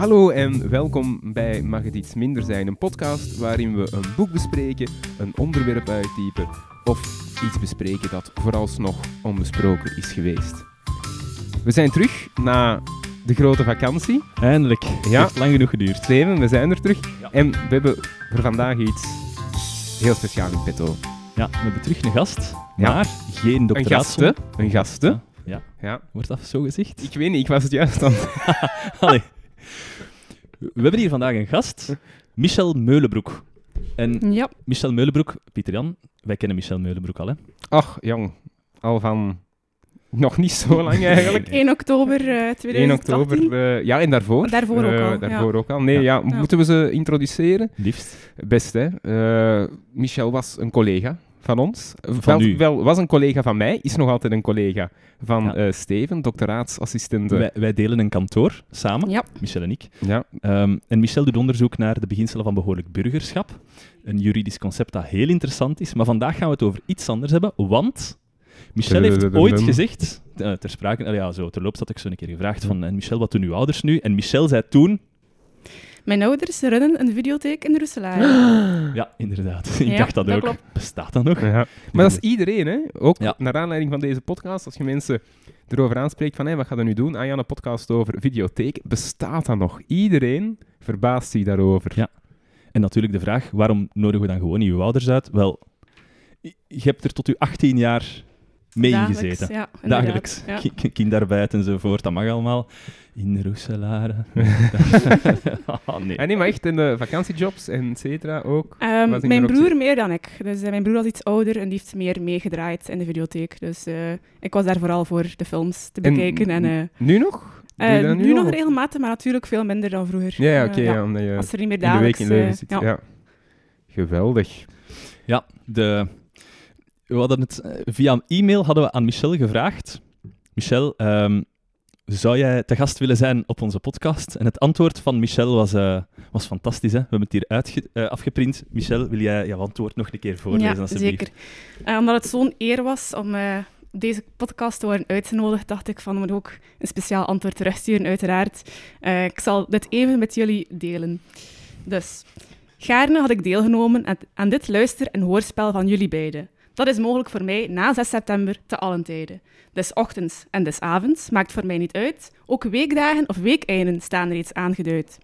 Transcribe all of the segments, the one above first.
Hallo en welkom bij Mag het iets minder zijn, een podcast waarin we een boek bespreken, een onderwerp uittypen of iets bespreken dat vooralsnog onbesproken is geweest. We zijn terug na de grote vakantie. Eindelijk. Ja. Heeft lang genoeg geduurd. Steven, we zijn er terug. Ja. En we hebben voor vandaag iets heel speciaals in petto. Ja, we hebben terug een gast, Ja. maar geen Een doctoraatsom. gasten. Een gasten. Ja. Ja. Wordt dat zo gezegd? Ik weet niet, ik was het juist aan Allee. We hebben hier vandaag een gast, Michel Meulenbroek. En Ja, Michel Meulenbroek, Pieter Jan, wij kennen Michel Meulenbroek al, hè? Ach, jong. Al van nog niet zo lang eigenlijk. 1 oktober eh 2018. 1 oktober. eh, ja, en daarvoor. Daarvoor ook Eh, al, daarvoor ja. ook al. Nee, ja. Ja. moeten we ze introduceren? Liefst. Best, hè. Eh, Michel was een collega van ons. Van wel, u. wel, was een collega van mij, is nog altijd een collega van Ja. eh, Steven, doctoraatsassistent. Wij, wij delen een kantoor samen, Ja, Michel en ik. Ja, Ehm, en Michel doet onderzoek naar de beginselen van behoorlijk burgerschap. Een juridisch concept dat heel interessant is. Maar vandaag gaan we het over iets anders hebben, want Michel heeft ooit gezegd, eh, ter sprake, ja, zo terloops had ik zo een keer gevraagd van, en Michel, wat doen uw ouders nu? En Michel zei toen, mijn ouders runnen een videotheek in Roeselaar. ja, inderdaad, ik Ja, dacht dat, dat ook. klopt. Bestaat dat nog? ja. Maar dat is iedereen, hè. Ook Ja. naar aanleiding van deze podcast, als je mensen erover aanspreekt van, hé, wat ga je nu doen? Ah ja, een podcast over videotheek. Bestaat dat nog? Iedereen verbaast zich daarover. Ja. En natuurlijk de vraag, waarom nodigen we dan gewoon niet uw ouders uit? Wel, je hebt er tot uw 18 jaar mee Dagelijks, ingezeten. Ja. Dagelijks. Ja. Kinderarbeid enzovoort, dat mag allemaal. In Roeselare. oh, nee. En nee, maar echt in de vakantiejobs en et cetera ook. Ehm, in mijn er broer meer dan ik. Dus eh, mijn broer was iets ouder en die heeft meer meegedraaid in de videotheek. Dus eh, ik was daar vooral voor de films te En bekijken. En, eh, Nu nog? Eh, nu nog regelmatig, maar natuurlijk veel minder dan vroeger. Ja, oké. ja, omdat je Als er niet meer in de week dagelijks... in Leuven ja. Ja. Geweldig. Ja, de, we hadden het, eh, via een e-mail hadden we aan Michel gevraagd. Michel, ehm, zou jij te gast willen zijn op onze podcast? En het antwoord van Michel was, eh, was fantastisch. Hè? We hebben het hier uitge, eh, afgeprint. Michel, wil jij jouw antwoord nog een keer voorlezen, Ja, zeker. Eh, omdat het zo'n eer was om deze podcast te worden uitgenodigd, dacht ik van, moeten ook een speciaal antwoord terugsturen, uiteraard. Ik zal dit even met jullie delen. Dus, gaarne had ik deelgenomen aan dit luister- en hoorspel van jullie beiden. Dat is mogelijk voor mij na 6 september te allen tijden. Des ochtends en des avonds maakt voor mij niet uit. Ook weekdagen of weekeinden staan reeds aangeduid.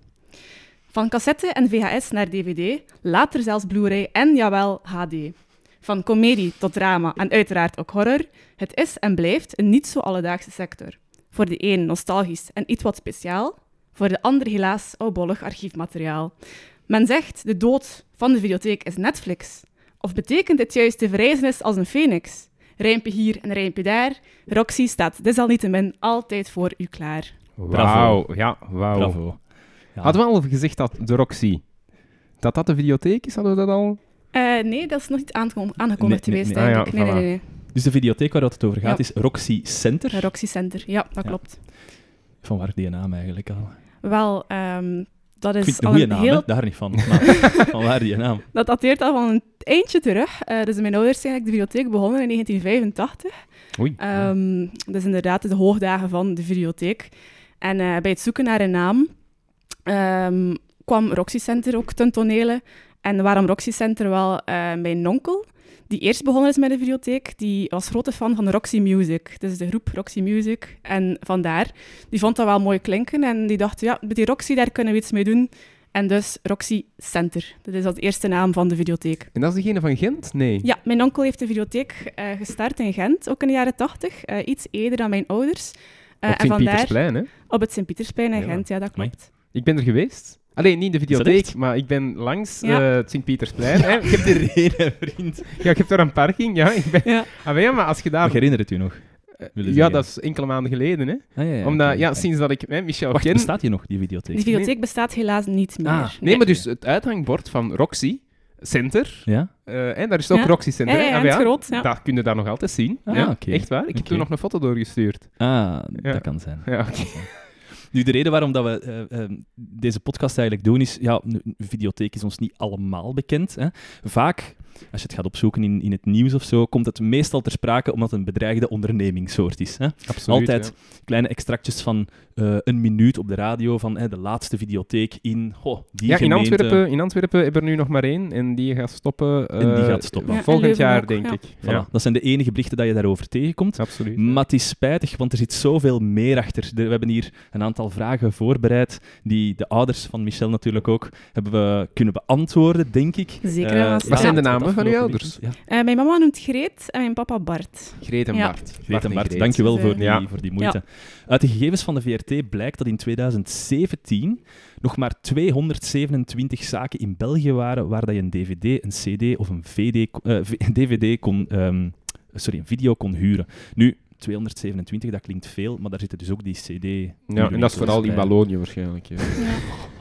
Van cassette en VHS naar DVD, later zelfs Blu-ray en jawel HD. Van komedie tot drama en uiteraard ook horror, het is en blijft een niet zo alledaagse sector. Voor de een nostalgisch en iets wat speciaal, voor de ander helaas oudbollig archiefmateriaal. Men zegt de dood van de videotheek is Netflix. Of betekent dit juist de verrijzenis als een phoenix? Rijmpje hier en rijmpje daar, Roxy staat desalniettemin altijd voor u klaar. Wauw. Ja, wauw. Bravo. Ja. Hadden we al gezegd dat de Roxy, dat dat de videotheek is? Hadden we dat al? Eh, nee, dat is nog niet aangekondigd Nee, nee, geweest nee. Ah, ja, nee, nee, voilà. nee, Dus de videotheek waar het over gaat Ja. is Roxy Center. Roxy Center, ja, dat Ja. klopt. Van waar die naam eigenlijk al? Wel, ehm, dat Ik is vind het een goede naam, heel daar niet van. Maar van waar die naam? Dat dateert al van een eindje terug. Eh, dus mijn ouders zijn eigenlijk de bibliotheek begonnen in 1985. Oei. Ehm dus inderdaad de hoogdagen van de videotheek. En eh, bij het zoeken naar een naam ehm, kwam Roxy Center ook ten tonele. En waarom Roxy Center? Wel, eh, mijn onkel, die eerst begonnen is met de videotheek, die was grote fan van Roxy Music. Dus de groep Roxy Music. En vandaar, die vond dat wel mooi klinken. En die dacht, ja, met die Roxy, daar kunnen we iets mee doen. En dus Roxy Center. Dat is de eerste naam van de videotheek. En dat is degene van Gent? Nee. Ja, mijn onkel heeft de videotheek eh, gestart in Gent, ook in de jaren tachtig. eh, iets eerder dan mijn ouders. Eh, Op en vandaar Sint-Pietersplein, hè? op het Sint-Pietersplein in Ja. Gent, ja, dat Amai. klopt. Ik ben er geweest. Alleen niet in de videotheek, maar ik ben langs Ja. eh, het Sint-Pietersplein. hè. Ik heb er één, vriend. Ja, ik heb daar een parking, ja. Ik ben... Ja. Ah, maar ja, maar als je daar... Maar herinner het u nog? Eh, willen ja, zeggen. dat is enkele maanden geleden, hè. Ah, ja, ja, Omdat, oké, ja, sinds dat ik hè, Michel Wacht, ken... bestaat hier nog, die videotheek? Die videotheek bestaat helaas niet meer. Ah, Nee, maar dus het uithangbord van Roxy Center, Ja? eh, en daar is ook Ja. Roxy Center. Ja, hè. ja, Ah, het groot, ja. Dat kun je daar nog altijd zien. Ah, ja, oké. Echt waar. Ik heb Oké. toen nog een foto doorgestuurd. Ah, Ja. dat kan zijn. Ja, oké. Nu, de reden waarom dat we eh, eh, deze podcast eigenlijk doen is, ja, videotheek is ons niet allemaal bekend. Hè. Vaak als je het gaat opzoeken in, in het nieuws of zo, komt het meestal ter sprake omdat het een bedreigde ondernemingssoort is. Hè? Absoluut. Altijd kleine extractjes van eh, een minuut op de radio van hè, de laatste videotheek in oh, die Ja, in gemeente. Antwerpen, in Antwerpen hebben we er nu nog maar één en die gaat stoppen. En die eh, gaat stoppen. Ja, en volgend jaar, ook, denk ja. ik. Voilà, Ja, Dat zijn de enige berichten dat je daarover tegenkomt. absoluut. Maar het is spijtig, want er zit zoveel meer achter. We hebben hier een aantal vragen voorbereid, die de ouders van Michel natuurlijk ook hebben we kunnen beantwoorden, denk ik. Zeker Eh, en vast. Wat zijn de het namen van uw afgelopen ouders? Ja. Eh, mijn mama noemt Greet en mijn papa Bart. Greet en Ja. Bart. Greet en Bart, Greet. dankjewel voor die, Ja. voor die moeite. Uit de gegevens van de VRT blijkt dat in 2017 nog maar 227 zaken in België waren waar dat je een DVD, een CD of een VD, eh, v- DVD kon, ehm, sorry, een video kon huren. Nu, 227, dat klinkt veel, maar daar zitten dus ook die CD. Ja, en dat is vooral in. Wallonië waarschijnlijk. Ja. Ja.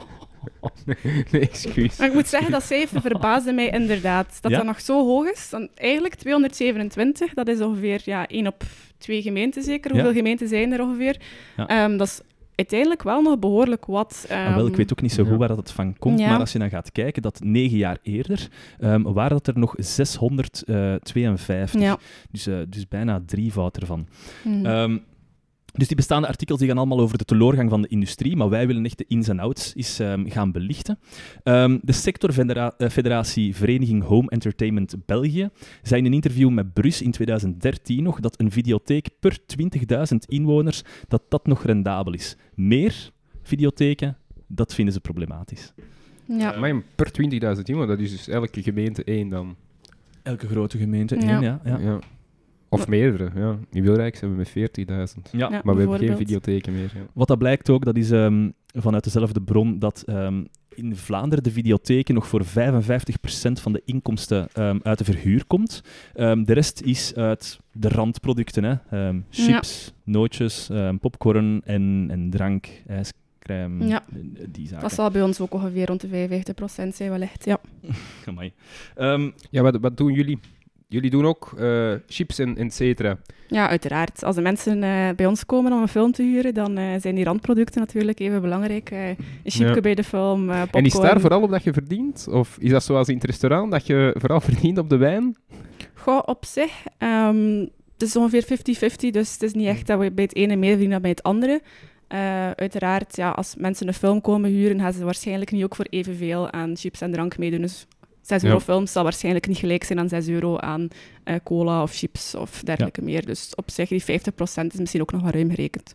nee, excuus. Maar ik moet zeggen, dat cijfer verbaasde mij inderdaad. Dat Ja? dat nog zo hoog is. Dan eigenlijk 227, dat is ongeveer ja, één op twee gemeenten zeker. Ja. Hoeveel gemeenten zijn er ongeveer? Ja. Ehm, dat is uiteindelijk wel nog behoorlijk wat. Ah, wel, ik ehm, weet ook niet zo goed Ja. waar dat het van komt, Ja. maar als je dan gaat kijken, dat negen jaar eerder ehm, waren dat er nog 652. Ja. Dus, eh, dus bijna drievoud ervan. Ehm, dus die bestaande artikels die gaan allemaal over de teleurgang van de industrie, maar wij willen echt de ins en outs eens ehm, gaan belichten. Ehm, de sectorfederatie Vereniging Home Entertainment België zei in een interview met Brus in 2013 nog dat een videotheek per 20.000 inwoners, dat dat nog rendabel is. Meer videotheken, dat vinden ze problematisch. ja. Maar per 20.000 jongen, dat is dus elke gemeente één dan. Elke grote gemeente, Ja. één, ja. ja. Ja. Of meerdere, ja. In Wilrijk zijn we met 40.000. Ja. Ja, Maar we hebben geen videotheken meer. Ja. Wat dat blijkt ook, dat is ehm, vanuit dezelfde bron, dat ehm, in Vlaanderen de videotheken nog voor 55% van de inkomsten ehm, uit de verhuur komt. Ehm, de rest is uit de randproducten, hè. Ehm, chips, nootjes, ehm, popcorn en, en drank, ijscrème, Ja. eh, die zaken. Dat zal bij ons ook ongeveer rond de 55% zijn, wellicht. Ja. Amai. Ehm, Ja, wat, wat doen jullie? Jullie doen ook eh, chips en et cetera. ja, uiteraard. Als de mensen eh, bij ons komen om een film te huren, dan eh, zijn die randproducten natuurlijk even belangrijk. Een chipje Ja. bij de film, eh popcorn. En is daar vooral op dat je verdient? Of is dat zoals in het restaurant, dat je vooral verdient op de wijn? Goh, op zich, ehm, het is ongeveer 50-50, dus het is niet echt dat we bij het ene meer verdienen dan bij het andere. Eh, uiteraard, ja, als mensen een film komen huren, gaan ze waarschijnlijk niet ook voor evenveel aan chips en drank meedoen. Dus 6 Ja. euro film zal waarschijnlijk niet gelijk zijn aan 6 euro aan eh, cola of chips of dergelijke meer. Dus op zich, die 50% is misschien ook nog wel ruim gerekend.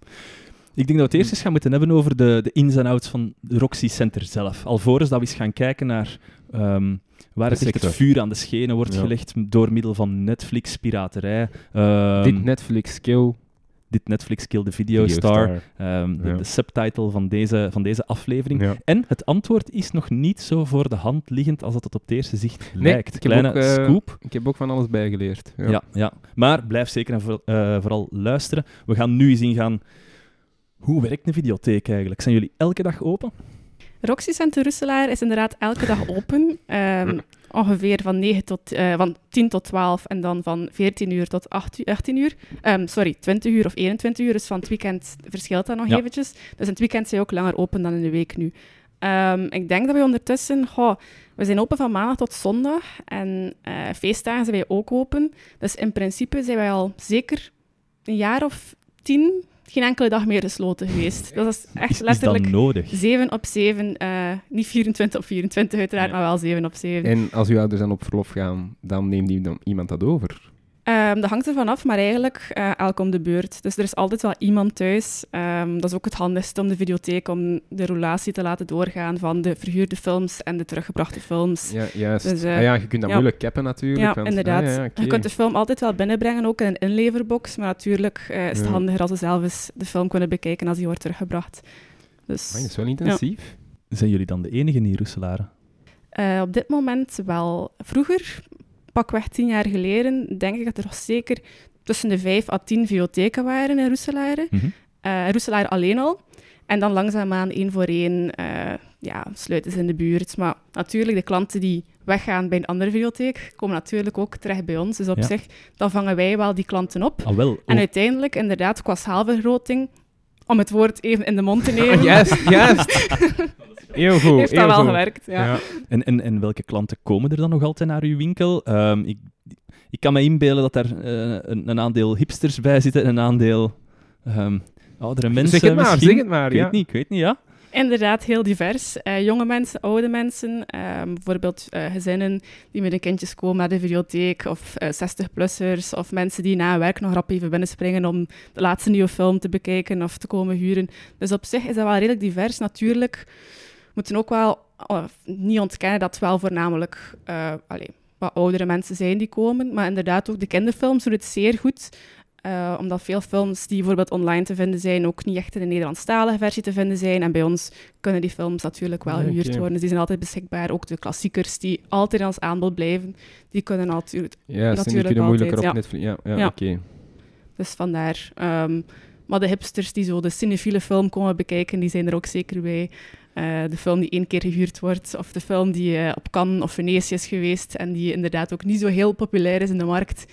Ik denk dat we het eerst eens gaan moeten hebben over de, de ins en outs van de Roxy Center zelf. Alvorens dat we eens gaan kijken naar ehm, waar het, echt het vuur aan de schenen wordt Ja. gelegd door middel van Netflix, piraterij. ehm, Dit Netflix kill. Dit Netflix Kill the Video, Star. Videostar. ehm, de, Ja. de subtitle van deze, van deze aflevering. Ja. En het antwoord is nog niet zo voor de hand liggend als dat het op het eerste zicht Nee, lijkt. Kleine ook, eh, scoop. Ik heb ook van alles bijgeleerd. Ja. Ja. Ja, Maar blijf zeker en voor- eh, vooral luisteren. We gaan nu eens ingaan. Hoe werkt een videotheek eigenlijk? Zijn jullie elke dag open? Roxy Center Russelaar is inderdaad elke dag open. Ehm, ongeveer van, 9 tot, eh, van 10 tot 12 en dan van 14 uur tot 8 uur, 18 uur. Ehm, sorry, 20 uur of 21 uur. Dus van het weekend verschilt dat nog Ja. eventjes. Dus in het weekend zijn we ook langer open dan in de week nu. Ehm, ik denk dat we ondertussen... goh, we zijn open van maandag tot zondag. En eh, feestdagen zijn wij ook open. Dus in principe zijn wij al zeker een jaar of tien geen enkele dag meer gesloten geweest. Dat is echt Is, is letterlijk... dat nodig? 7 op 7, eh, niet 24 op 24 uiteraard, Ja. maar wel 7 op 7. En als uw ouders dan op verlof gaan, dan neemt iemand dat over. Ehm, dat hangt ervan af, maar eigenlijk eh elk om de beurt. Dus er is altijd wel iemand thuis. Ehm, dat is ook het handigste om de videotheek, om de roulatie te laten doorgaan van de verhuurde films en de teruggebrachte films. Ja, juist. Dus, eh, ah ja, je kunt dat ja. moeilijk cappen natuurlijk. Ja, want- inderdaad. ah, ja. Je kunt de film altijd wel binnenbrengen, ook in een inleverbox. Maar natuurlijk eh, is het handiger als we zelf eens de film kunnen bekijken als die wordt teruggebracht. Dus dat is wel intensief. Zijn jullie dan de enige in Roeselare? Eh, op dit moment wel. Vroeger, pakweg tien jaar geleden, denk ik dat er nog zeker tussen de vijf à tien videotheken waren in Roeselare. Mhm. Eh Roeselare alleen al. En dan langzaamaan één voor één eh, ja, sluiten ze in de buurt. Maar natuurlijk, de klanten die weggaan bij een andere videotheek, komen natuurlijk ook terecht bij ons. Dus op Ja. zich, dan vangen wij wel die klanten op. Ah, wel. En oh, uiteindelijk, inderdaad, qua schaalvergroting, om het woord even in de mond te nemen, juist, juist. Heel goed. Heeft dat heel wel goed. gewerkt, ja. En, en, en welke klanten komen er dan nog altijd naar uw winkel? Ehm, ik, ik kan me inbeelden dat daar eh, een, een aandeel hipsters bij zitten en een aandeel ehm, oudere mensen. Zeg het maar, misschien. zeg het maar. Ik weet Ja. niet, ik weet niet, ja. Inderdaad, heel divers. Eh, jonge mensen, oude mensen, ehm, bijvoorbeeld eh, gezinnen die met hun kindjes komen naar de videotheek, of 60-plussers, of mensen die na werk nog rap even binnenspringen om de laatste nieuwe film te bekijken of te komen huren. Dus op zich is dat wel redelijk divers. Natuurlijk moeten ook wel oh, niet ontkennen dat het wel voornamelijk eh, wat oudere mensen zijn die komen, maar inderdaad ook de kinderfilms doen het zeer goed. Eh, omdat veel films die bijvoorbeeld online te vinden zijn, ook niet echt in de Nederlandstalige versie te vinden zijn. En bij ons kunnen die films natuurlijk wel gehuurd worden. Dus die zijn altijd beschikbaar. Ook de klassiekers die altijd in ons aanbod blijven, die kunnen natuurlijk... Ja, die Natuurlijk kunnen moeilijker altijd, op. Netflix. Ja, ja, Ja. oké. Dus vandaar. Ehm, maar de hipsters die zo de cinefiele film komen bekijken, die zijn er ook zeker bij. Eh, de film die één keer gehuurd wordt, of de film die eh, op Cannes of Venetië is geweest en die inderdaad ook niet zo heel populair is in de markt.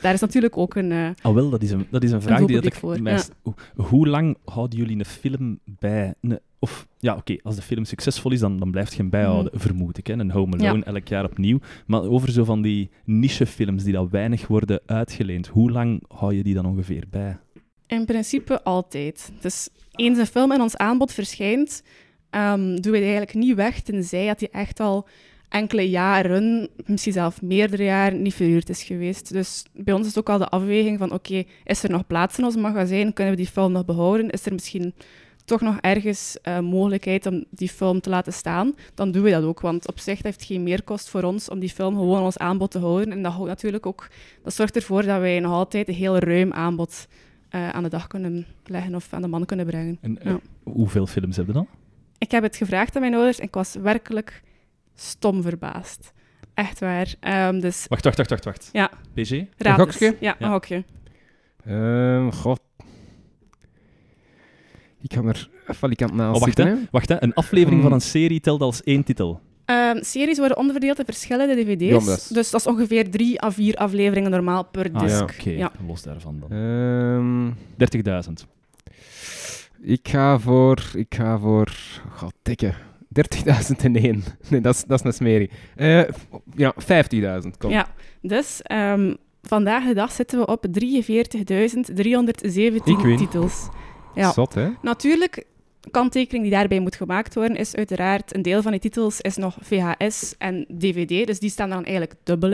Daar is natuurlijk ook een... eh, Al wel, dat is een, dat is een vraag die dat ik voor, ja. Hoe- lang houden jullie een film bij? Een- of ja, oké, als de film succesvol is, dan, dan blijft je hem bijhouden, vermoed ik. Hè? Een Home Alone elk jaar opnieuw. Maar over zo van die nichefilms die dan weinig worden uitgeleend, hoe lang hou je die dan ongeveer bij? In principe altijd. Dus eens een film in ons aanbod verschijnt, ehm, doen we die eigenlijk niet weg, tenzij dat die echt al enkele jaren, misschien zelfs meerdere jaren, niet verhuurd is geweest. Dus bij ons is het ook al de afweging van, oké, is er nog plaats in ons magazijn? Kunnen we die film nog behouden? Is er misschien toch nog ergens eh, mogelijkheid om die film te laten staan? Dan doen we dat ook, want op zich heeft geen meerkost voor ons om die film gewoon ons aanbod te houden. En dat houdt natuurlijk ook, dat zorgt ervoor dat wij nog altijd een heel ruim aanbod eh, aan de dag kunnen leggen of aan de man kunnen brengen. En, eh, Ja. Hoeveel films hebben we dan? Ik heb het gevraagd aan mijn ouders en ik was werkelijk stom verbaasd. Echt waar. Ehm, dus Wacht, wacht, wacht, wacht. wacht. Ja. PG? raad eens. gokje? Ja, Ja. een gokje. Ehm, god. Ik kan er valikant naast Oh, wacht, zitten, hè. Wacht, hè. een aflevering Hmm. van een serie telt als één titel. Ehm, series worden onderverdeeld in verschillende dvd's. Ja, maar dat is- Dus dat is ongeveer drie à vier afleveringen normaal per Ah, disc. ja, oké. Ja. Los daarvan dan. Ehm, 30.000. ik ga voor... Ik ga voor... God, dikke. 30.001. Nee, dat is, dat is een smerie. Eh, ja, 50.000. Kom. Ja, dus ehm, vandaag de dag zitten we op 43.317 Ik win. titels. Ja. Zot, hè? Natuurlijk, kanttekening die daarbij moet gemaakt worden, is uiteraard een deel van die titels is nog VHS en DVD, dus die staan er dan eigenlijk dubbel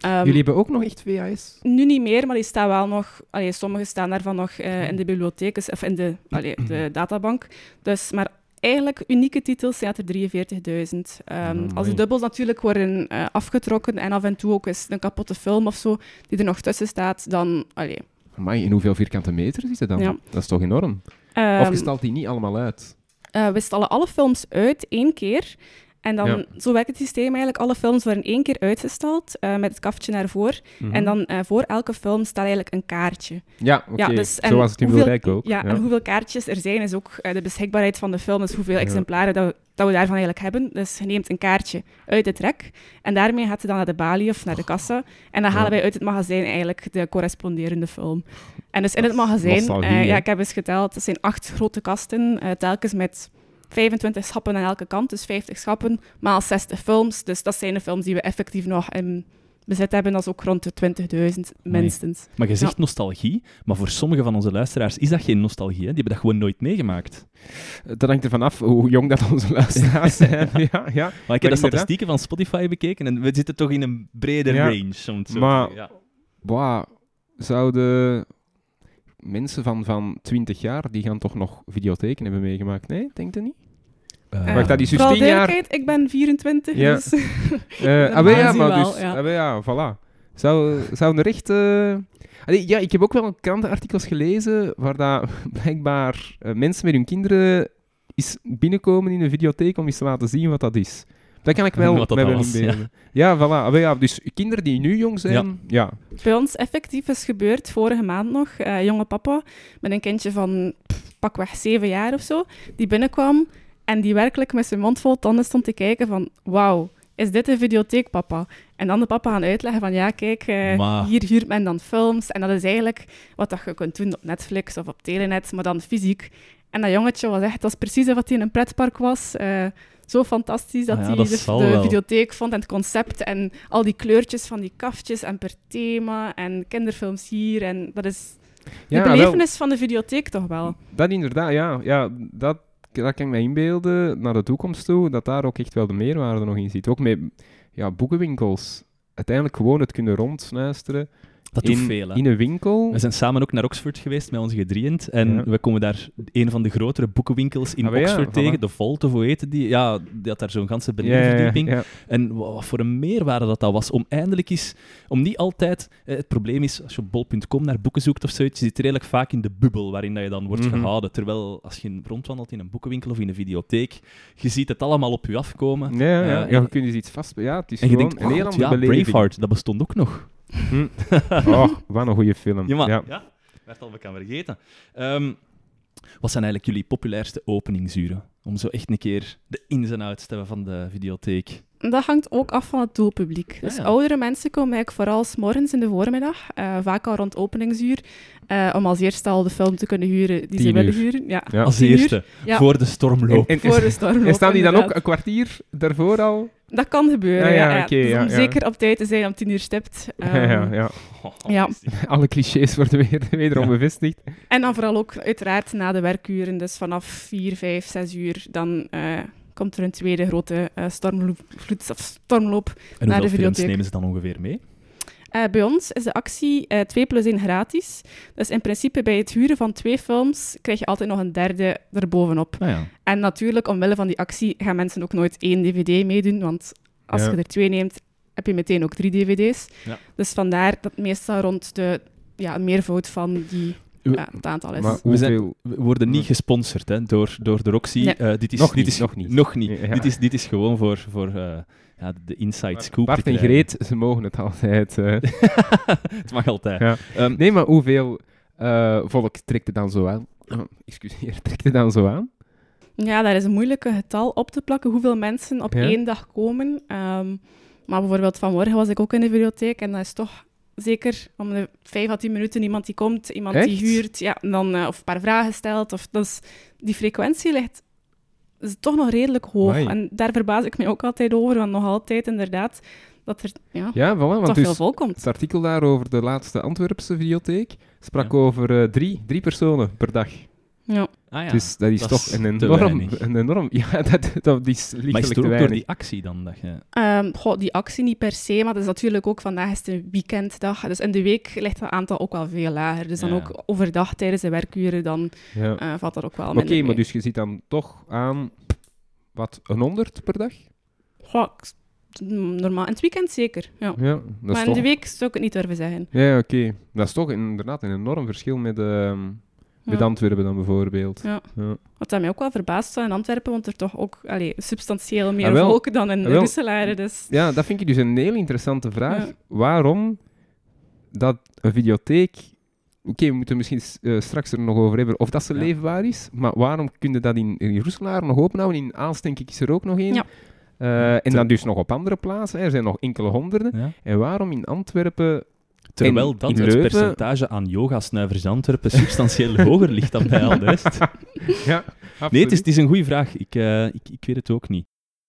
Ehm, Jullie hebben ook nog echt VHS? Nu niet meer, maar die staan wel nog... Allee, sommige staan daarvan nog eh, in de bibliotheek, dus- of in de, allee, de databank. Dus, maar eigenlijk, unieke titels zijn er 43.000. Ehm, Mm, als de dubbels natuurlijk worden eh, afgetrokken en af en toe ook eens een kapotte film of zo, die er nog tussen staat, dan... Allee, Amai, in hoeveel vierkante meter is het dan? Ja. Dat is toch enorm? Ehm, of je stelt die niet allemaal uit? Eh, we stallen alle films uit één keer. En dan, Ja. zo werkt het systeem eigenlijk. Alle films worden één keer uitgestald, eh, met het kaftje naar voren. Mhm. En dan eh, voor elke film staat eigenlijk een kaartje. Ja, oké. Ja, dus, en Zo was het in Wilrijk ook. Ja, en hoeveel kaartjes er zijn, is ook eh, de beschikbaarheid van de film. Dus hoeveel exemplaren dat we, dat we daarvan eigenlijk hebben. Dus je neemt een kaartje uit het rek. En daarmee gaat je dan naar de balie of naar de kassa. En dan halen wij uit het magazijn eigenlijk de corresponderende film. En dus in het magazijn, ja, ik heb eens geteld, het zijn acht grote kasten, telkens met 25 schappen aan elke kant, dus 50 schappen, maal 60 films. Dus dat zijn de films die we effectief nog in bezit hebben. Dat is ook rond de 20.000 minstens. Maar je zegt nostalgie, maar voor sommige van onze luisteraars is dat geen nostalgie. Hè? Die hebben dat gewoon nooit meegemaakt. Dat hangt ervan af hoe jong dat onze luisteraars zijn. ja, ja. Maar ik heb de inderdaad- statistieken van Spotify bekeken en we zitten toch in een brede Ja, range. Om het zo maar-. Boah, zouden mensen van, van 20 jaar, die gaan toch nog videotheken hebben meegemaakt? Nee, denkt u niet? Eh, Wacht, dat is dus Vooral 10 jaar... ik ben 24, Ja. dus... Eh, ah, ja, maar wel, dus... ja. ah, ja, voilà. Zou, zou er echt... eh, Allee, ja, ik heb ook wel krantenartikels gelezen waar dat blijkbaar eh, mensen met hun kinderen is binnenkomen in een videotheek om eens te laten zien wat dat is. Dat kan ik wel Wat dat was, inbeelden. Ja, voilà. Ah, ja, dus kinderen die nu jong zijn, ja. Bij ons effectief is gebeurd vorige maand nog. eh jonge papa met een kindje van pff, pakweg zeven jaar of zo, die binnenkwam en die werkelijk met zijn mond vol tanden stond te kijken van wauw, is dit een videotheek, papa? En dan de papa gaan uitleggen van ja, kijk, eh, Maar- hier huurt men dan films. En dat is eigenlijk wat dat je kunt doen op Netflix of op Telenet, maar dan fysiek. En dat jongetje was echt, dat was precies alsof hij in een pretpark was. Eh, zo fantastisch dat Ah ja, hij dat dus de wel. videotheek vond en het concept en al die kleurtjes van die kaftjes en per thema en kinderfilms hier. En dat is de wel, belevenis van de videotheek toch wel. dat inderdaad, ja. ja dat, dat kan ik me inbeelden naar de toekomst toe, dat daar ook echt wel de meerwaarde nog in zit. Ook met ja, boekenwinkels. Uiteindelijk gewoon het kunnen rondsnuisteren Dat doet in, veel, hè. in een winkel. We zijn samen ook naar Oxford geweest met onze gedrieënd. En Ja. we komen daar een van de grotere boekenwinkels in Ah, ja, Oxford voilà. tegen. De Volt, of hoe heette die? Ja, die had daar zo'n ganse benedenverdieping. ja. En wa- wat voor een meerwaarde dat dat was. Om eindelijk eens... Om niet altijd... eh, het probleem is, als je op bol.com naar boeken zoekt of zoiets, je zit redelijk vaak in de bubbel waarin dat je dan wordt Mhm. gehouden. Terwijl als je rondwandelt in een boekenwinkel of in een videotheek, je ziet het allemaal op je afkomen. Ja, ja, Eh, ja, en- je kunt dus iets vast... Ja, het is En je gewoon denkt, een heel "God, andere ja. Braveheart, dat bestond ook nog. Oh, wat een goede film. Ja, maar, Ja. ja. werd al bekend vergeten. Ehm, wat zijn eigenlijk jullie populairste openingsuren? Om zo echt een keer de ins en outs te hebben van de videotheek. Dat hangt ook af van het doelpubliek. Dus ja. oudere mensen komen eigenlijk vooral 's morgens in de voormiddag, eh, vaak al rond openingsuur, eh, om als eerste al de film te kunnen huren die ze willen uur. huren. Ja, Ja. Als tien uur. eerste, Ja. voor de stormloop. En, en, voor de storm. en staan die dan ook een kwartier daarvoor al? Dat kan gebeuren, Ja, ja. ja, ja. oké, Dus ja, om ja. zeker op tijd te zijn om tien uur stipt. ja, ja, Ehm, ja. Ja. Alle clichés worden weer, wederom Ja. bevestigd. En dan vooral ook uiteraard na de werkuren, dus vanaf 4, 5, 6 uur, dan eh, komt er een tweede grote eh, stormloop, of stormloop. En naar hoeveel de films videotheek. nemen ze dan ongeveer mee? Eh, bij ons is de actie eh 2 plus 1 gratis. Dus in principe bij het huren van twee films krijg je altijd nog een derde erbovenop. Ah ja. En natuurlijk, omwille van die actie, gaan mensen ook nooit één dvd meedoen, want als Ja. je er twee neemt, heb je meteen ook drie dvd's. Ja. Dus vandaar dat meestal rond de ja, meervoud van die, We- ja, het aantal is. Maar We zijn- hoeveel... We worden niet gesponsord hè, door, door de Roxy. Nee. Eh, dit is, Nog dit niet, is, nog niet. Nog niet. Ja. Dit, is, dit is gewoon voor, voor eh, ja, de inside scoop. Bart en. Greet, ze mogen het altijd. eh. het mag altijd. Ja. Ehm, Nee, maar hoeveel eh, volk trekt het dan zo aan? Oh, excuseer, trekt het dan zo aan? Ja, daar is een moeilijke getal op te plakken, hoeveel mensen op Ja. één dag komen. Ehm, maar bijvoorbeeld vanmorgen was ik ook in de bibliotheek en dat is toch zeker om de vijf à tien minuten iemand die komt, iemand die huurt, ja, en dan, eh, of een paar vragen stelt. Of, dus die frequentie ligt is toch nog redelijk hoog. Amai. En daar verbaas ik me ook altijd over, want nog altijd inderdaad dat er ja, Ja, voilà, want toch dus veel vol komt. het artikel daar over de laatste Antwerpse videotheek sprak over eh, drie, drie personen per dag. Ja. ah ja. Dus dat is dat toch is een enorm, een enorm... Ja, dat, dat is maar lichtelijk is het ook door die actie dan dat je... Ehm, goh, die actie niet per se, maar het is natuurlijk ook vandaag is het een weekenddag. Dus in de week ligt dat aantal ook wel veel lager. Dus dan ook overdag tijdens de werkuren, dan Ja. eh, valt dat ook wel Oké, maar dus je zit dan toch aan, wat, een 100 per dag? Goh, normaal. In het weekend zeker, ja. Ja, dat is maar in toch... de week zou ik het niet durven zeggen. Ja, oké. Dat is toch inderdaad een enorm verschil met, ehm met Ja. Antwerpen dan bijvoorbeeld. Ja. Ja. Wat dat mij ook wel verbaast zou in Antwerpen, want er toch ook allee, substantieel meer Ah, wel. volk dan in Ah. Dus Ja, dat vind ik dus een heel interessante vraag. Ja. Waarom dat een videotheek... Oké, we moeten misschien eh, straks er nog over hebben of dat ze Ja. leefbaar is, maar waarom kun je dat in, in Roeselaar nog openhouden? In Aalst denk ik is er ook nog één. Ja. Eh, en dan dus nog op andere plaatsen. hè. Er zijn nog enkele honderden. Ja. En waarom in Antwerpen... Terwijl In- dat in het Leuven- percentage aan yogasnuivers in Antwerpen substantieel hoger ligt dan bij al de rest. ja, Nee, het is, het is een goede vraag. Ik, eh, ik, ik weet het ook niet.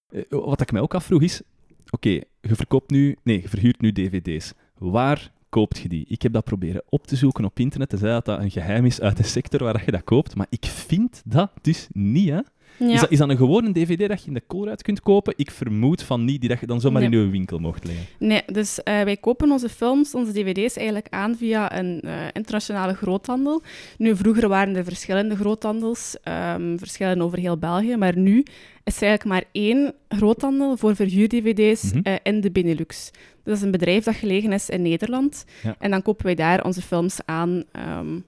Eh, wat ik mij ook afvroeg is... Oké, je verkoopt nu... Nee, je verhuurt nu dvd's. Waar koopt je die? Ik heb dat proberen op te zoeken op internet. Ze zei dat dat een geheim is uit de sector waar je dat koopt. Maar ik vind dat dus niet, hè. Ja. Is, dat, is dat een gewone dvd dat je in de Colruyt kunt kopen? Ik vermoed van niet, die dat je dan zomaar Nee. in je winkel mocht leggen. Nee, dus eh, wij kopen onze films, onze dvd's eigenlijk aan via een eh, internationale groothandel. Nu, vroeger waren er verschillende groothandels, ehm verschillen over heel België, maar nu is er eigenlijk maar één groothandel voor verhuur-dvd's Mhm. eh, in de Benelux. Dat is een bedrijf dat gelegen is in Nederland. Ja. En dan kopen wij daar onze films aan. ehm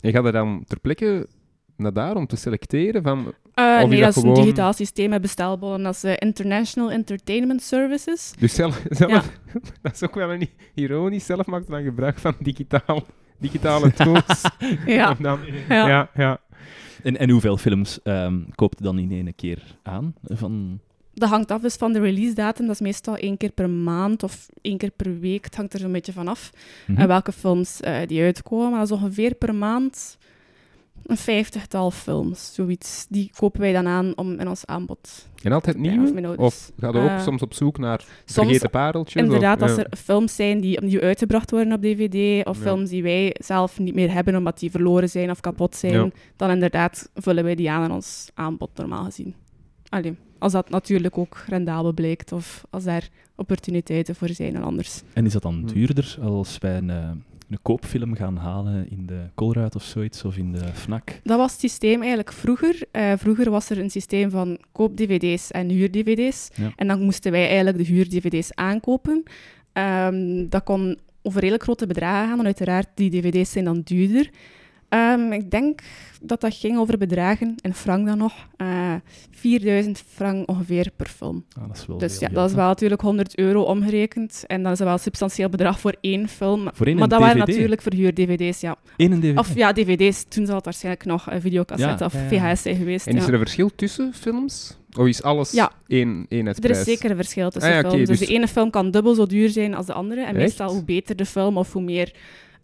Je gaat er dan ter plekke naar daar om te selecteren van... eh, Of nee, dat is gewoon- een digitaal systeem met bestelbonnen. Dat is eh, International Entertainment Services. Dus zelf, zelf Ja. dat is ook wel een ironisch. Zelf maakt dan gebruik van digitaal, digitale tools. Ja, dan, ja. ja, ja. En, en hoeveel films ehm koopt je dan in één keer aan? Van... Dat hangt af dus van de release datum. Dat is meestal één keer per maand of één keer per week. Het hangt er zo'n beetje van af. Mhm. En welke films eh, die uitkomen. Maar dat is ongeveer per maand een vijftigtal films, zoiets. Die kopen wij dan aan om in ons aanbod. En altijd Ja, nieuwe? of of ga je ook Eh, soms op zoek naar vergeten pareltjes? Inderdaad, of, als ja. er films zijn die opnieuw uitgebracht worden op DVD, of Ja. films die wij zelf niet meer hebben omdat die verloren zijn of kapot zijn, Ja. dan inderdaad vullen wij die aan in ons aanbod, normaal gezien. Allee, als dat natuurlijk ook rendabel blijkt, of als daar opportuniteiten voor zijn en anders. En is dat dan Hm. duurder als wij een, eh, een koopfilm gaan halen in de Colruyt of zoiets, of in de FNAC? Dat was het systeem eigenlijk vroeger. Eh, vroeger was er een systeem van koop-dvd's en huur-dvd's. Ja. En dan moesten wij eigenlijk de huur-dvd's aankopen. Ehm, dat kon over redelijk grote bedragen gaan, en uiteraard die dvd's zijn dan duurder. Ehm, ik denk dat dat ging over bedragen, in frank dan nog, eh 4000 frank ongeveer per film. Ah, dat is wel Dus ja, dat is wel natuurlijk 100 euro omgerekend. En dat is wel een substantieel bedrag voor één film. Voor één maar dat waren natuurlijk verhuur-dvd's, ja. Eén een DVD? Of ja, dvd's. Toen zal het waarschijnlijk nog een videocassette Ja, of ja. VHS zijn geweest. En is er een verschil tussen films? Of is alles Ja. één Er is zeker een verschil tussen Ah ja, films. Dus, dus- de ene film kan dubbel zo duur zijn als de andere. En Echt? meestal hoe beter de film of hoe meer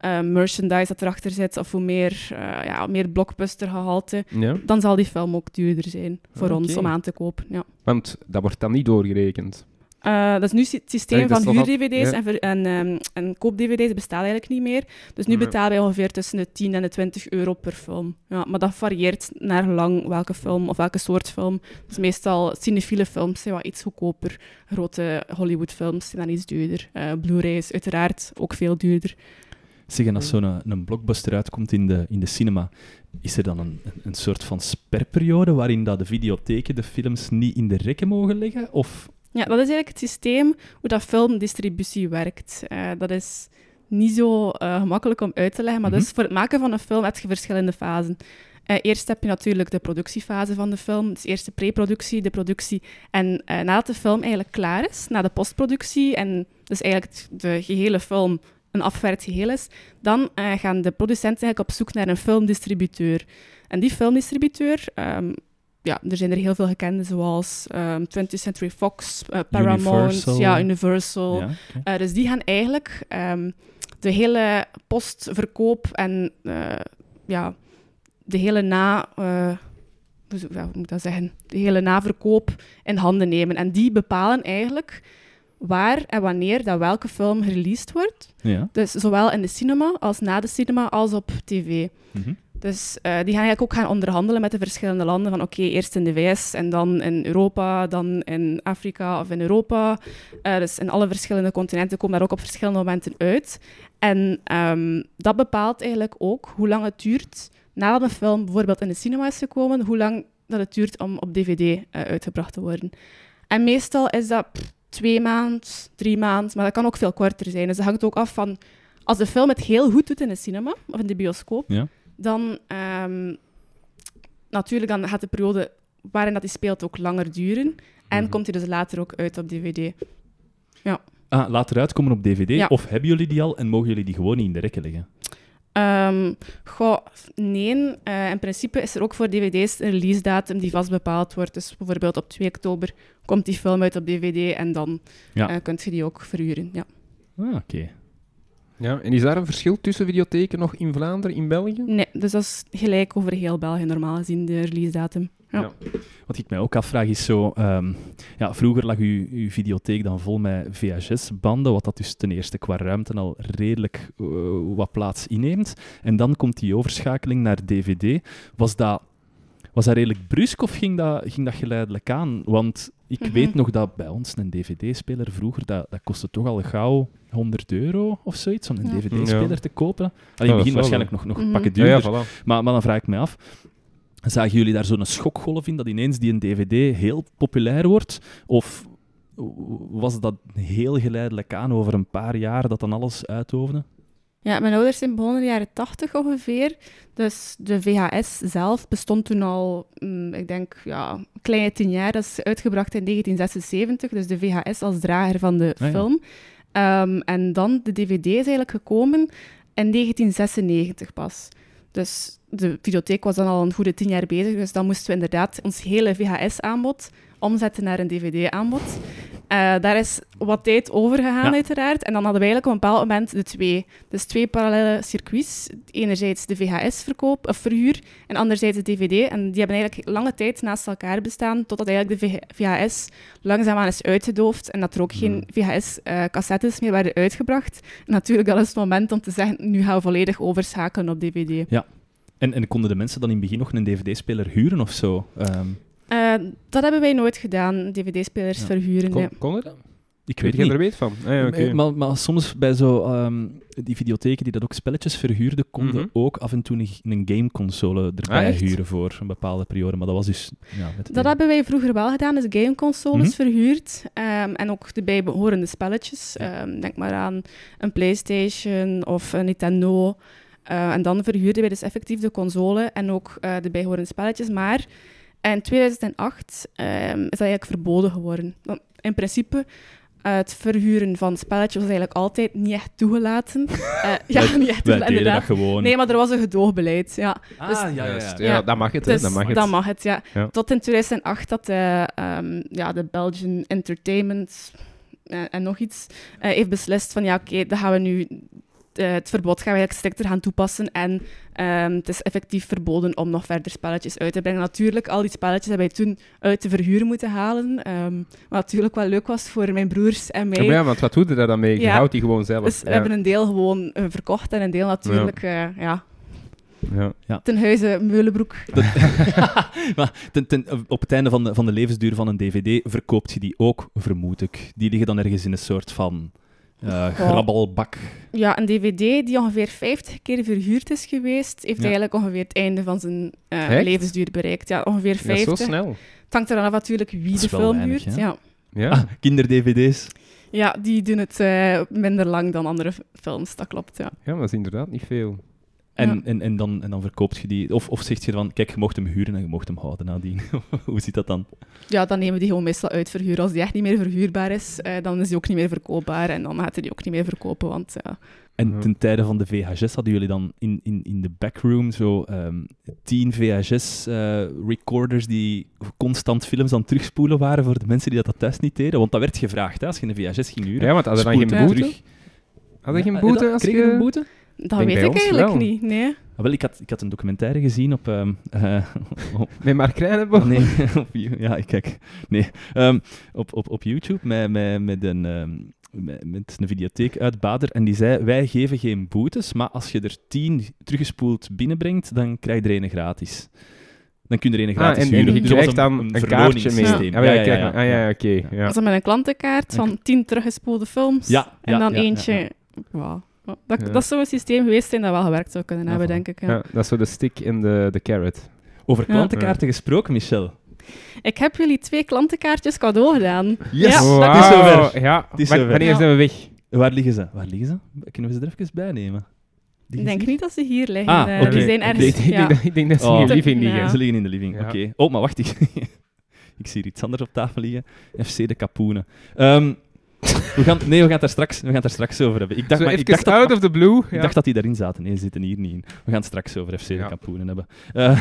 eh, merchandise dat erachter zit, of hoe meer, eh ja, meer blockbuster-gehalte, Ja, dan zal die film ook duurder zijn voor Ah, ons om aan te kopen. Ja. want dat wordt dan niet doorgerekend. Eh, dat is nu het systeem van al- huur-dvd's ja. en, en, en koop-dvd's bestaat eigenlijk niet meer. Dus nu Nee. betalen wij ongeveer tussen de 10 en de 20 euro per film. Ja, maar dat varieert naar lang welke film of welke soort film. Dus meestal cinefiele films zijn wat iets goedkoper. Grote Hollywoodfilms zijn dan iets duurder. Eh Blu-ray is uiteraard ook veel duurder. Zeg, en als zo'n een, een blockbuster uitkomt in de, in de cinema, is er dan een, een, soort van sperperiode waarin dat de videotheken de films niet in de rekken mogen leggen? Of Ja, dat is eigenlijk het systeem hoe dat filmdistributie werkt. Eh, dat is niet zo eh, gemakkelijk om uit te leggen, maar dus voor het maken van een film heb je verschillende fasen. Eh, eerst heb je natuurlijk de productiefase van de film. Dus eerst de pre-productie, de productie. En eh, nadat de film eigenlijk klaar is, na de postproductie, en dus eigenlijk de gehele film een afgewerkt geheel is, dan eh, gaan de producenten eigenlijk op zoek naar een filmdistributeur. En die filmdistributeur, ehm, ja, er zijn er heel veel gekende, zoals ehm 20th Century Fox, eh, Paramount, Universal. ja, Universal. ja. Eh, dus die gaan eigenlijk ehm, de hele postverkoop en ja, de hele na... hoe moet ik dat zeggen? De hele naverkoop in handen nemen. En die bepalen eigenlijk waar en wanneer dat welke film gereleased wordt. ja. Dus zowel in de cinema als na de cinema als op tv. mhm. Dus eh, die gaan eigenlijk ook gaan onderhandelen met de verschillende landen. Van oké, eerst in de VS en dan in Europa, dan in Afrika of in Europa. Eh, dus in alle verschillende continenten komen daar ook op verschillende momenten uit. En ehm, dat bepaalt eigenlijk ook hoe lang het duurt nadat een film bijvoorbeeld in de cinema is gekomen, hoe lang dat het duurt om op DVD eh, uitgebracht te worden. En meestal is dat pff, twee maanden, drie maanden, maar dat kan ook veel korter zijn. Dus dat hangt ook af van als de film het heel goed doet in de cinema of in de bioscoop, Ja. dan ehm, natuurlijk dan gaat de periode waarin dat hij speelt ook langer duren. En Mhm. komt hij dus later ook uit op DVD. Ah, later uitkomen op DVD? Ja. Of hebben jullie die al en mogen jullie die gewoon niet in de rekken leggen? Ehm goh, nee, eh, in principe is er ook voor dvd's een release datum die vast bepaald wordt. Dus bijvoorbeeld op 2 oktober komt die film uit op dvd en dan Ja. eh, kunt je die ook verhuren. Ja. Ah, oké. Ja, en is daar een verschil tussen videotheken nog in Vlaanderen, in België? Nee, dus dat is gelijk over heel België normaal gezien, de release datum. Ja. Ja. Wat ik mij ook afvraag is zo... ehm, ja, vroeger lag uw, uw videotheek dan vol met VHS-banden, wat dat dus ten eerste qua ruimte al redelijk eh, wat plaats inneemt. En dan komt die overschakeling naar DVD. Was dat, was dat redelijk brusk of ging dat, ging dat geleidelijk aan? Want ik Mhm. weet nog dat bij ons een DVD-speler vroeger, dat, dat kostte toch al gauw 100 euro of zoiets om een Ja. DVD-speler Ja. te kopen. Allee, in het begin waarschijnlijk nog, nog Mhm. pakken duurder. ja, voilà. Maar, maar dan vraag ik me af, zagen jullie daar zo'n schokgolf in dat ineens die een DVD heel populair wordt? Of was dat heel geleidelijk aan over een paar jaar dat dan alles uitoefende? Ja, mijn ouders zijn begonnen in de jaren 80 ongeveer. Dus de VHS zelf bestond toen al, mm, ik denk, ja, een kleine tien jaar. Dat is uitgebracht in 1976, dus de VHS als drager van de Ah, ja. film. Ehm, en dan de DVD is eigenlijk gekomen in 1996 pas. Dus de videotheek was dan al een goede tien jaar bezig, dus dan moesten we inderdaad ons hele VHS-aanbod omzetten naar een DVD-aanbod. Eh, daar is wat tijd over gegaan, Ja. uiteraard. En dan hadden we eigenlijk op een bepaald moment de twee. Dus twee parallele circuits. Enerzijds de VHS-verkoop of verhuur en anderzijds de DVD. En die hebben eigenlijk lange tijd naast elkaar bestaan, totdat eigenlijk de VHS langzaamaan is uitgedoofd en dat er ook geen VHS-cassettes meer werden uitgebracht. En natuurlijk, dat is het moment om te zeggen, nu gaan we volledig overschakelen op DVD. En, en konden de mensen dan in het begin nog een dvd-speler huren of zo? Ehm, Eh, dat hebben wij nooit gedaan, DVD-spelers Ja. verhuren. Kon, kon het? ik Weet je niet. er weet van? Ah, ja, oké. Maar, maar soms bij zo ehm, die videotheken die dat ook spelletjes verhuurden, konden Mhm. ook af en toe een, een gameconsole erbij Ah, huren voor een bepaalde periode. Maar dat was dus... Ja, met Dat hebben wij vroeger wel gedaan, dus gameconsoles Mhm. verhuurd. ehm, en ook de bijbehorende spelletjes. Ja. Ehm, denk maar aan een PlayStation of een Nintendo. Eh, en dan verhuurden wij dus effectief de console en ook eh, de bijbehorende spelletjes. Maar in 2008 ehm, is dat eigenlijk verboden geworden. Want in principe, het verhuren van spelletjes was eigenlijk altijd niet echt toegelaten. Eh, ja, niet echt toegelaten, deden dat inderdaad. gewoon. Nee, maar er was een gedoogbeleid, ja. Ah, dus- ja. Juist. ja. Ja, dat mag het, hè. Dus Dat mag het. Dan mag het, ja. Ja. Tot in 2008 dat de, ehm, ja, de Belgian Entertainment eh, en nog iets eh, heeft beslist van ja, oké, dan gaan we nu eh, het verbod gaan we eigenlijk strikter gaan toepassen en ehm, het is effectief verboden om nog verder spelletjes uit te brengen. Natuurlijk, al die spelletjes hebben wij toen uit te verhuren moeten halen, ehm, wat natuurlijk wel leuk was voor mijn broers en mij. Ja, maar ja, want wat doe je daar dan mee? Je Ja. houdt die gewoon zelf. dus we ja. hebben een deel gewoon eh, verkocht en een deel natuurlijk eh, ja, Ja. ten huize Meulenbroek. maar ten, ten, op het einde van de, van de levensduur van een dvd verkoopt je die ook, vermoed ik. Die liggen dan ergens in een soort van grabbelbak. Ja, een dvd die ongeveer 50 keer verhuurd is geweest, heeft Ja. eigenlijk ongeveer het einde van zijn eh, levensduur bereikt. Ja, ongeveer Ja, 50. zo snel. Het hangt er dan af natuurlijk wie de film weinig, huurt. hè? Ja. Ja. Ah, kinder-dvd's. ja, die doen het eh, minder lang dan andere films, dat klopt. Ja. ja, maar dat is inderdaad niet veel. En, Ja. en, en, dan, en dan verkoopt je die... Of, of zeg je van, kijk, je mocht hem huren en je mocht hem houden nadien. Hoe zit dat dan? ja, dan nemen we die gewoon meestal uit verhuur. Als die echt niet meer verhuurbaar is, eh, dan is die ook niet meer verkoopbaar en dan gaat hij die ook niet meer verkopen, want ja. En ten tijde van de VHS hadden jullie dan in, in, in de backroom zo ehm, tien VHS-recorders die constant films aan het terugspoelen waren voor de mensen die dat thuis niet deden? Want dat werd gevraagd, hè, als je een VHS ging huren. Ja, want hadden dan geen hem boete? terug. Hadden Ja, geen eh, boete dat- als kreeg je... je een boete? Dat denk weet ik eigenlijk wel. niet. Nee. Ah, wel, ik had, ik had een documentaire gezien op... ehm, eh, op Met Mark Krijnenboom? nee, op, ja, ik kijk. Nee, ehm, op, op, op YouTube met, met, met, een, ehm, met, een videotheek uit Bader. En die zei, wij geven geen boetes, maar als je er tien teruggespoeld binnenbrengt, dan krijg je er een gratis. Dan kun je er een Ah, gratis en, en huren. je Dus dat krijgt dan een, kaartje mee. verloningssysteem. Ah, ja, ja, ja, ah, ja, oké. ja. Zo met een klantenkaart van 10 teruggespoelde films. Ja, En ja, dan ja, ja, eentje. ja. Dat, Ja. dat zou een systeem geweest zijn dat wel gewerkt zou kunnen hebben, denk ik. Ja. Ja, dat is zo de stick in de, de carrot. Over Ja. klantenkaarten gesproken, Michel. Ik heb jullie twee klantenkaartjes cadeau gedaan. Yes! Ja, dat is zover. Ja, is zover. wanneer Ja. zijn we weg? Waar liggen ze? Waar liggen ze? Kunnen we ze er even bij nemen? Ik denk niet dat ze hier liggen. Ah, eh, oké. Die zijn Ik ergens... Ik denk, ik ja. denk dat, ik denk dat ze Oh. in je living Ja. liggen. Ze liggen in de living, Ja. oké. Oh, maar wacht, ik, ik zie hier iets anders op tafel liggen. FC de Kapoenen. Ehm, we gaan, nee, we gaan het daar straks, we gaan het daar straks over hebben. Ik dacht, maar, ik dacht, dat, out of the blue. ik dacht dat die daarin zaten. Nee, ze zitten hier niet in. We gaan het straks over FC de Ja. Kapoenen hebben. Eh,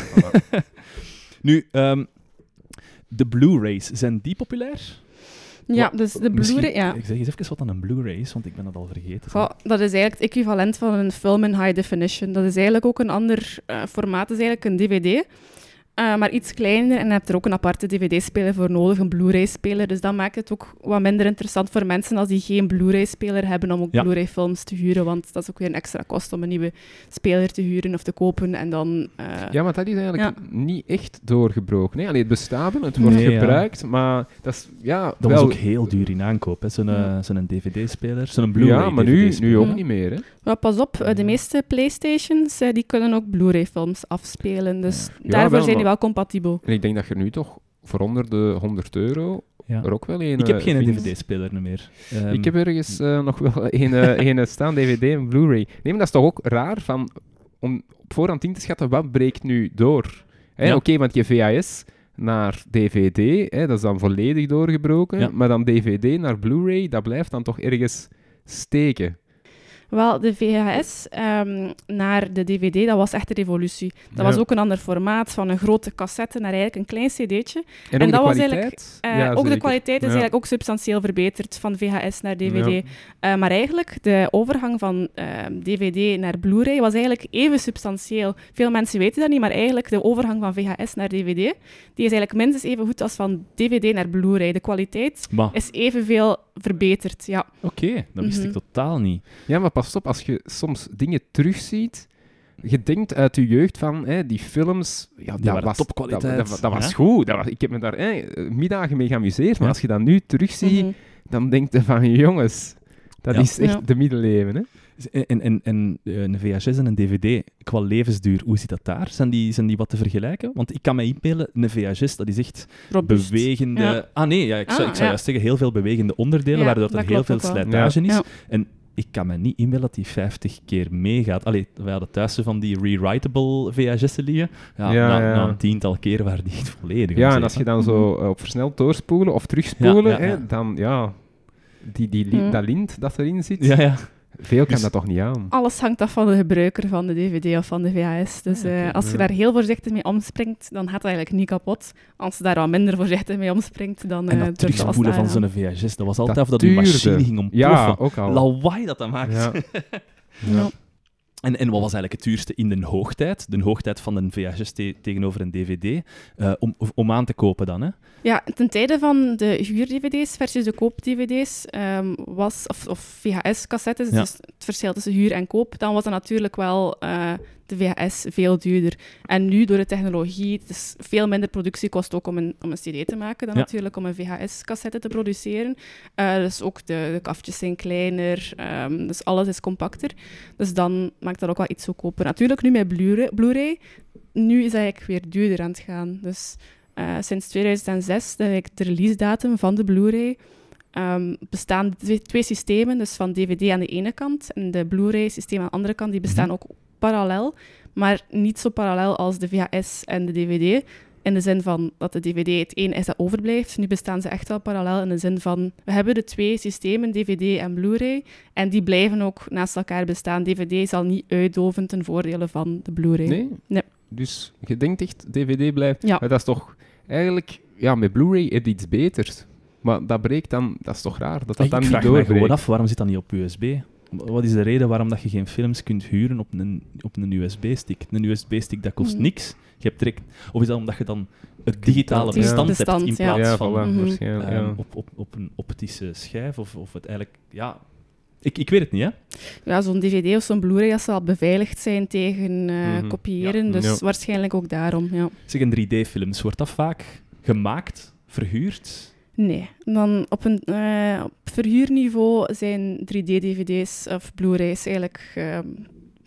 nu, ehm, de Blu-rays, zijn die populair? Ja, Wat- dus de Blu-ray... Ja. Ik zeg eens even wat aan een Blu-ray is, want ik ben dat al vergeten. Goh, dat is eigenlijk het equivalent van een film in high definition. Dat is eigenlijk ook een ander eh, formaat. Dat is eigenlijk een DVD, eh, maar iets kleiner. En je hebt er ook een aparte DVD-speler voor nodig, een Blu-ray-speler. Dus dat maakt het ook wat minder interessant voor mensen als die geen Blu-ray-speler hebben om ook Ja. Blu-ray-films te huren. Want dat is ook weer een extra kost om een nieuwe speler te huren of te kopen. En dan... eh, Ja, maar dat is eigenlijk niet echt doorgebroken. Nee, Allee, het bestaat, wel, het wordt Nee, ja. gebruikt, maar dat is... Ja, Dat wel, was ook heel duur in aankoop. Zo'n, eh, Ja. zo'n DVD-speler, zo'n Blu-ray Ja, maar nu, nu ook niet meer, hè. Maar pas op, eh, de meeste Playstations eh, die kunnen ook Blu-ray-films afspelen. Dus Ja, daarvoor wel, zijn die wel compatibel. En ik denk dat je nu toch voor onder de 100 euro Ja. er ook wel een Ik heb eh, geen. DVD-speler meer. Ehm, Ik heb ergens eh, nog wel een, eh, een staan, DVD en Blu-ray. Nee, maar dat is toch ook raar van, om op voorhand in te schatten wat breekt nu door. Ja. Oké, want je VHS naar DVD, hè, dat is dan volledig doorgebroken. Ja. Maar dan DVD naar Blu-ray, dat blijft dan toch ergens steken. Wel, de VHS ehm, naar de DVD, dat was echt een revolutie. Dat Ja. was ook een ander formaat, van een grote cassette naar eigenlijk een klein cd'tje. En, En ook dat de was kwaliteit? Eh, Ja, ook de kwaliteit is Ja. eigenlijk ook substantieel verbeterd van VHS naar DVD. Ja. Eh, maar eigenlijk, de overgang van ehm, DVD naar Blu-ray was eigenlijk even substantieel. Veel mensen weten dat niet, maar eigenlijk de overgang van VHS naar DVD, die is eigenlijk minstens even goed als van DVD naar Blu-ray. De kwaliteit is evenveel verbeterd, ja. oké, dat wist ik Mhm. totaal niet. Ja, maar pas op, als je soms dingen terugziet, je denkt uit je jeugd van hè, die films, ja, dat waren was topkwaliteit, Dat, dat, dat was ja. goed. Dat was, ik heb me daar hè, middagen mee geamuseerd, maar Ja. als je dat nu terugziet, Mhm. dan denk je van jongens, dat Ja. is echt Ja. de middeleeuwen. Hè? En, en, en eh, een VHS en een DVD, qua levensduur, hoe zit dat daar? Zijn die, zijn die wat te vergelijken? Want ik kan me inbeelden, een VHS, dat is echt bewegende... Ja. Ah nee, ja, ik zou, Ah, ik zou ja. juist zeggen, heel veel bewegende onderdelen, Ja, waardoor dat er heel veel slijtage is. Ja. En ik kan me niet inbeelden dat die 50 keer meegaat. Allee, wij hadden thuis zo van die rewritable VHS'en liggen. Ja, Ja, na, ja. na een tiental keer waren die niet volledig. Ja, en als je dan zo eh, op versneld doorspoelen of terugspoelen, Ja, ja, hè, dan ja, die, die, li- Hmm. dat lint dat erin zit, Ja, ja. Veel kan Dus- dat toch niet aan. Alles hangt af van de gebruiker van de DVD of van de VHS. Dus eh, als je ja. daar heel voorzichtig mee omspringt, dan gaat het eigenlijk niet kapot. Als je daar wat minder voorzichtig mee omspringt, dan... En eh, dat terugspoelen van zo'n. VHS, dat was altijd Dat of dat die machine ging ontploffen. Ja, ook al. Lawaai dat dat maakt. Ja. En, en wat was eigenlijk het duurste in de hoogtijd? De hoogtijd van een VHS te- tegenover een DVD. eh, om, om aan te kopen dan, hè? Ja, ten tijde van de huur-dvd's versus de koop-dvd's ehm, was, of, of VHS-cassettes, Ja. dus het verschil tussen huur en koop, dan was dat natuurlijk wel eh, de VHS veel duurder. En nu, door de technologie, het is veel minder productiekost ook om een, om een CD te maken dan Ja. natuurlijk om een VHS-cassette te produceren. Eh, dus ook de, de kaftjes zijn kleiner, ehm, dus alles is compacter. Dus dan maakt dat ook wel iets goedkoper. Natuurlijk, nu met Blu-ray, nu is dat eigenlijk weer duurder aan het gaan. Dus eh, sinds 2006, de, eigenlijk de release datum van de Blu-ray, ehm, bestaan twee, twee systemen, dus van DVD aan de ene kant en de Blu-ray-systeem aan de andere kant, die bestaan Mhm. ook parallel, maar niet zo parallel als de VHS en de DVD. In de zin van dat de DVD het één is dat overblijft. Nu bestaan ze echt wel parallel in de zin van... We hebben de twee systemen, DVD en Blu-ray. En die blijven ook naast elkaar bestaan. DVD zal niet uitdoven ten voordele van de Blu-ray. Nee? Nee. Dus je denkt echt, DVD blijft... Ja. Maar dat is toch... Eigenlijk, ja, met Blu-ray is het iets beters. Maar dat breekt dan... Dat is toch raar, dat dat ik dan niet vraag me doorbreekt. gewoon af, waarom zit dat niet op USB? Wat is de reden waarom dat je geen films kunt huren op een, op een USB-stick? Een USB-stick dat kost Hmm. niks. Je hebt direct, of is dat omdat je dan het digitale bestand, Ja. hebt in plaats Ja, van voilà, Mhm. ja. op, op, op een optische schijf? Of, of het eigenlijk... Ja, ik, ik weet het niet, hè? Ja, zo'n DVD of zo'n Blu-ray dat zal beveiligd zijn tegen eh, Mhm. kopiëren. Ja. Dus Ja. waarschijnlijk ook daarom, ja. Zeg, in 3D-films, wordt dat vaak gemaakt, verhuurd? Nee, dan op een eh, op verhuurniveau zijn 3D-dvd's of Blu-rays eigenlijk ehm,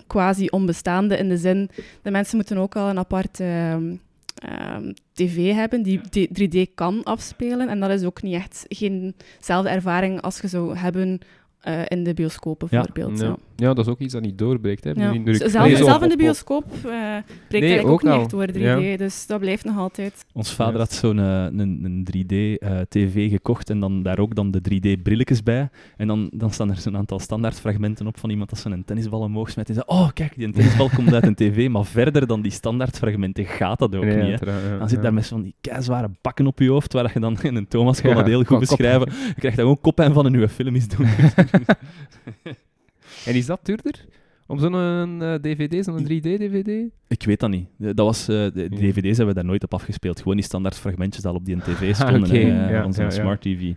quasi onbestaande in de zin, de mensen moeten ook al een apart ehm, ehm, tv hebben die d- 3D kan afspelen. En dat is ook niet echt geenzelfde ervaring als je zou hebben eh, in de bioscopen Ja. bijvoorbeeld. Ja. Ja. ja, dat is ook iets dat niet doorbreekt. Hè. Ja. Nu- Zelf, in de op- op- bioscoop eh breekt Nee, eigenlijk ook, ook niet echt door 3D, Ja. dus dat blijft nog altijd. Ons vader had zo'n eh, een, een 3D-tv gekocht en dan daar ook dan de 3D-brilletjes bij. En dan, dan staan er zo'n aantal standaardfragmenten op van iemand dat zo'n tennisbal omhoog smijt. En zegt, oh kijk, die tennisbal komt uit een tv, maar verder dan die standaardfragmenten gaat dat ook Nee, niet. Hè. Dan zit daar met zo'n die keizware bakken op je hoofd, waar je dan, en Thomas kon Ja, dat heel goed kop- beschrijven, je krijgt dan gewoon koppijn van een nieuwe film eens doen. En is dat duurder? Om zo'n eh, DVD, zo'n 3D-DVD? Ik weet dat niet. Dat was, eh, de dvd's hebben we daar nooit op afgespeeld. Gewoon die standaard fragmentjes al op die tv Ah, stonden, Ja, van zo'n ja, ja. smart tv.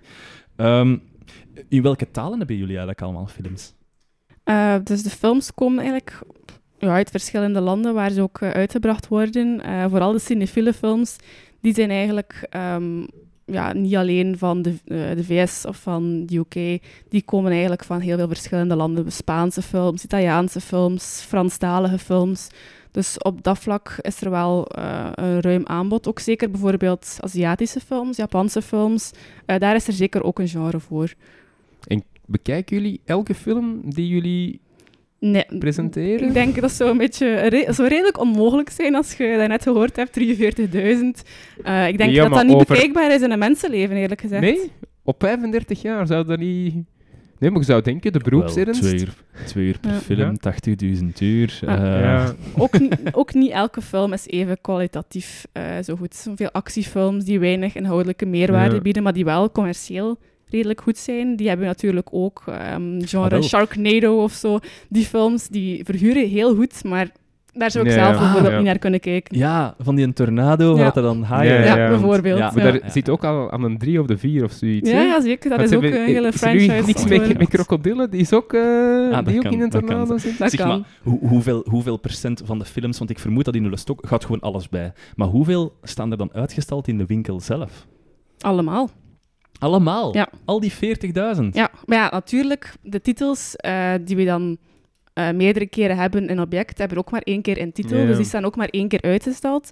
Ehm, in welke talen hebben jullie eigenlijk allemaal films? Eh, dus de films komen eigenlijk ja, uit verschillende landen waar ze ook eh, uitgebracht worden. Eh, vooral de cinefiele films, die zijn eigenlijk ehm, ja, niet alleen van de, eh, de VS of van de UK. Die komen eigenlijk van heel veel verschillende landen. Spaanse films, Italiaanse films, Franstalige films. Dus op dat vlak is er wel eh, een ruim aanbod. Ook zeker bijvoorbeeld Aziatische films, Japanse films. Eh, daar is er zeker ook een genre voor. Bekijken jullie elke film die jullie Nee, presenteren? Ik denk dat zou een beetje re zou redelijk onmogelijk zijn als je dat net gehoord hebt, 43.000. Eh, ik denk Ja, dat dat niet over- bekijkbaar is in een mensenleven, eerlijk gezegd. Nee? Op 35 jaar zou dat niet... Nee, maar je zou denken, de Wel, beroepsernst... twee uur, twee uur per Ja. film, Ja. 80.000 uur. Eh, ja. ook, ni- ook niet elke film is even kwalitatief eh, zo goed. Veel actiefilms die weinig inhoudelijke meerwaarde Ja. bieden, maar die wel commercieel redelijk goed zijn. Die hebben natuurlijk ook. ehm Ah, genre. Sharknado of zo. Die films die verhuren heel goed, maar daar zou ik Ja, zelf ja. bijvoorbeeld Ah, niet ja. naar kunnen kijken. Ja, van die tornado Ja. had er dan haaien. Ja, Ja, ja, bijvoorbeeld. ja. Maar daar ja. zit ook al aan een drie of de vier of zoiets. Ja, hè? ja, zeker. Dat Want is ook een hele is er franchise. Niks geworden. met, met krokodillen, die is ook, eh, dat die ook kan, in een tornado zit. Dat Zeg kan. maar, hoe, hoeveel, hoeveel procent van de films, want ik vermoed dat in Nulle Stok gaat gewoon alles bij. Maar hoeveel staan er dan uitgestald in de winkel zelf? Allemaal. Allemaal? Ja. Al die 40.000? Ja, maar ja, natuurlijk, de titels eh, die we dan eh, meerdere keren hebben in object, hebben ook maar één keer in titel. Ja. Dus die staan ook maar één keer uitgestald.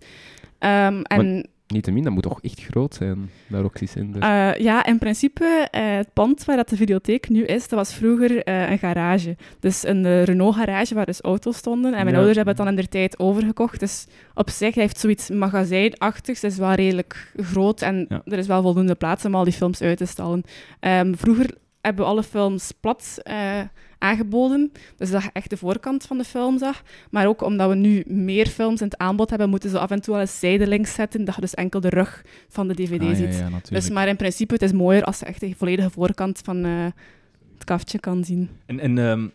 Ehm, en Niettemin, dat moet toch echt groot zijn, daar ook Center. eh, ja, in principe, eh, het pand waar dat de videotheek nu is, dat was vroeger eh, een garage. Dus een Renault-garage waar dus auto's stonden. En mijn Ja. ouders hebben het dan in der tijd overgekocht. Dus op zich heeft zoiets magazijnachtigs. Het is wel redelijk groot en Ja. er is wel voldoende plaats om al die films uit te stallen. Ehm, vroeger hebben we alle films plat eh, aangeboden. Dus dat je echt de voorkant van de film zag. Maar ook omdat we nu meer films in het aanbod hebben, moeten ze af en toe wel eens zijdelings zetten, dat je dus enkel de rug van de dvd Ah, ziet. ja. Dus, maar in principe, het is mooier als je echt de volledige voorkant van eh, het kaftje kan zien. En, en ehm,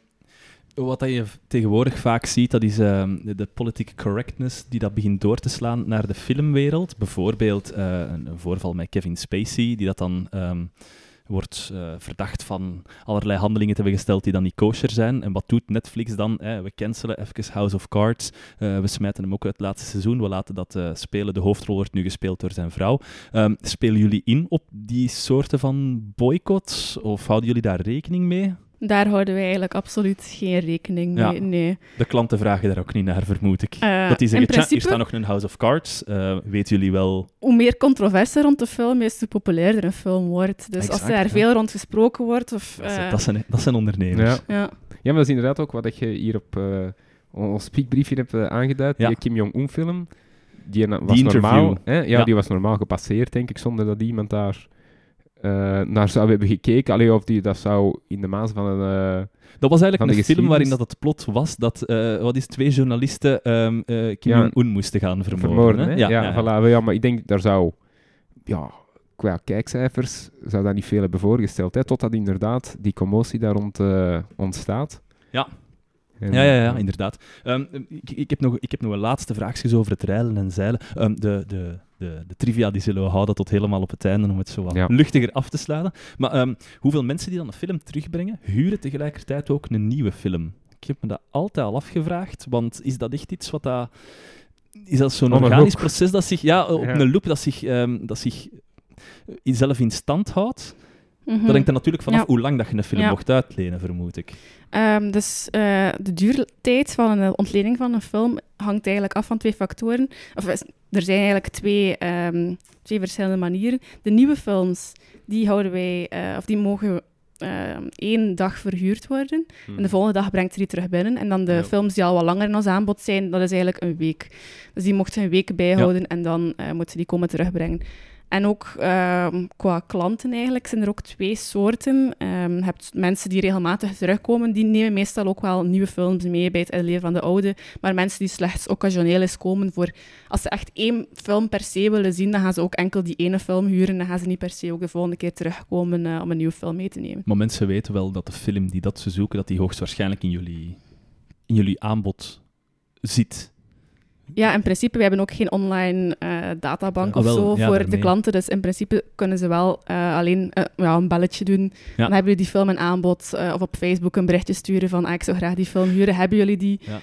wat dat je tegenwoordig vaak ziet, dat is ehm, de, de political correctness die dat begint door te slaan naar de filmwereld. Bijvoorbeeld eh, een, een voorval met Kevin Spacey, die dat dan ehm, wordt eh, verdacht van allerlei handelingen te hebben gesteld die dan niet kosher zijn. En wat doet Netflix dan? Eh, we cancelen even House of Cards. Eh, we smijten hem ook uit het laatste seizoen. We laten dat spelen. De hoofdrol wordt nu gespeeld door zijn vrouw. Ehm, spelen jullie in op die soorten van boycotts? Of houden jullie daar rekening mee? Daar houden wij eigenlijk absoluut geen rekening mee. Ja. Nee. De klanten vragen daar ook niet naar, vermoed ik. Eh, dat die in zeggen, "Tja, hier principe, staat nog een House of Cards. Eh weten jullie wel... hoe meer controverse rond de film is, hoe populairder een film wordt. Dus als er daar ja. veel rond gesproken wordt, of... Dat zijn, eh, dat zijn, dat zijn ondernemers. Ja. ja. Ja, maar dat is inderdaad ook wat je hier op eh, ons speakbriefje hebt aangeduid. Ja. Die Kim Jong-un film, die was Die normaal, hè? Ja, Ja. die was normaal gepasseerd, denk ik, zonder dat iemand daar eh, naar zou hebben gekeken. Allee, of die dat zou in de maas van een... eh, Dat was eigenlijk een film waarin dat het plot was dat eh, wat is, twee journalisten eh, Kim Ja. Jong-un moesten gaan vermoorden. vermoorden. hè? Ja, ja, voilà. ja, maar ik denk, daar zou... Ja, qua kijkcijfers zou dat niet veel hebben voorgesteld. Hè, totdat inderdaad die commotie daar rond ontstaat. Ja. En, Ja, ja, ja, inderdaad. Ehm, ik, ik, heb nog, ik heb nog een laatste vraagje over het reilen en zeilen. Ehm, de, de, de, de trivia die zullen we houden tot helemaal op het einde, om het zo wat Ja. luchtiger af te sluiten. Maar ehm, hoeveel mensen die dan een film terugbrengen, huren tegelijkertijd ook een nieuwe film? Ik heb me dat altijd al afgevraagd, want is dat echt iets wat dat... Is dat zo'n organisch proces dat zich... Ja, op Ja. een loop dat zich, dat zich eh, zelf in stand houdt? Dat hangt er natuurlijk vanaf Ja. hoe lang dat je een film Ja. mocht uitlenen, vermoed ik. Ehm, dus eh, de duurtijd van een ontleding van een film hangt eigenlijk af van twee factoren. Of, is- er zijn eigenlijk twee, ehm, twee verschillende manieren. De nieuwe films, die houden wij, eh, of die mogen ehm, één dag verhuurd worden. En de volgende dag brengt er die terug binnen. En dan de Ja. films die al wat langer in ons aanbod zijn, dat is eigenlijk een week. Dus die mochten een week bijhouden en dan eh, moeten die komen terugbrengen. En ook ehm, qua klanten eigenlijk zijn er ook twee soorten. Ehm, je hebt mensen die regelmatig terugkomen, die nemen meestal ook wel nieuwe films mee bij het inleveren van de oude. Maar mensen die slechts occasioneel eens komen voor... Als ze echt één film per se willen zien, dan gaan ze ook enkel die ene film huren. Dan gaan ze niet per se ook de volgende keer terugkomen eh, om een nieuwe film mee te nemen. Maar mensen weten wel dat de film die dat ze zoeken, dat die hoogstwaarschijnlijk in jullie, in jullie aanbod zit. Ja, in principe, we hebben ook geen online eh, databank Ah, of wel, zo ja, voor de klanten. Dus in principe kunnen ze wel eh, alleen eh, ja, een belletje doen. Dan hebben we die film in aanbod. of op Facebook een berichtje sturen van ah, ik zou graag die film huren. Hebben jullie die? Ja.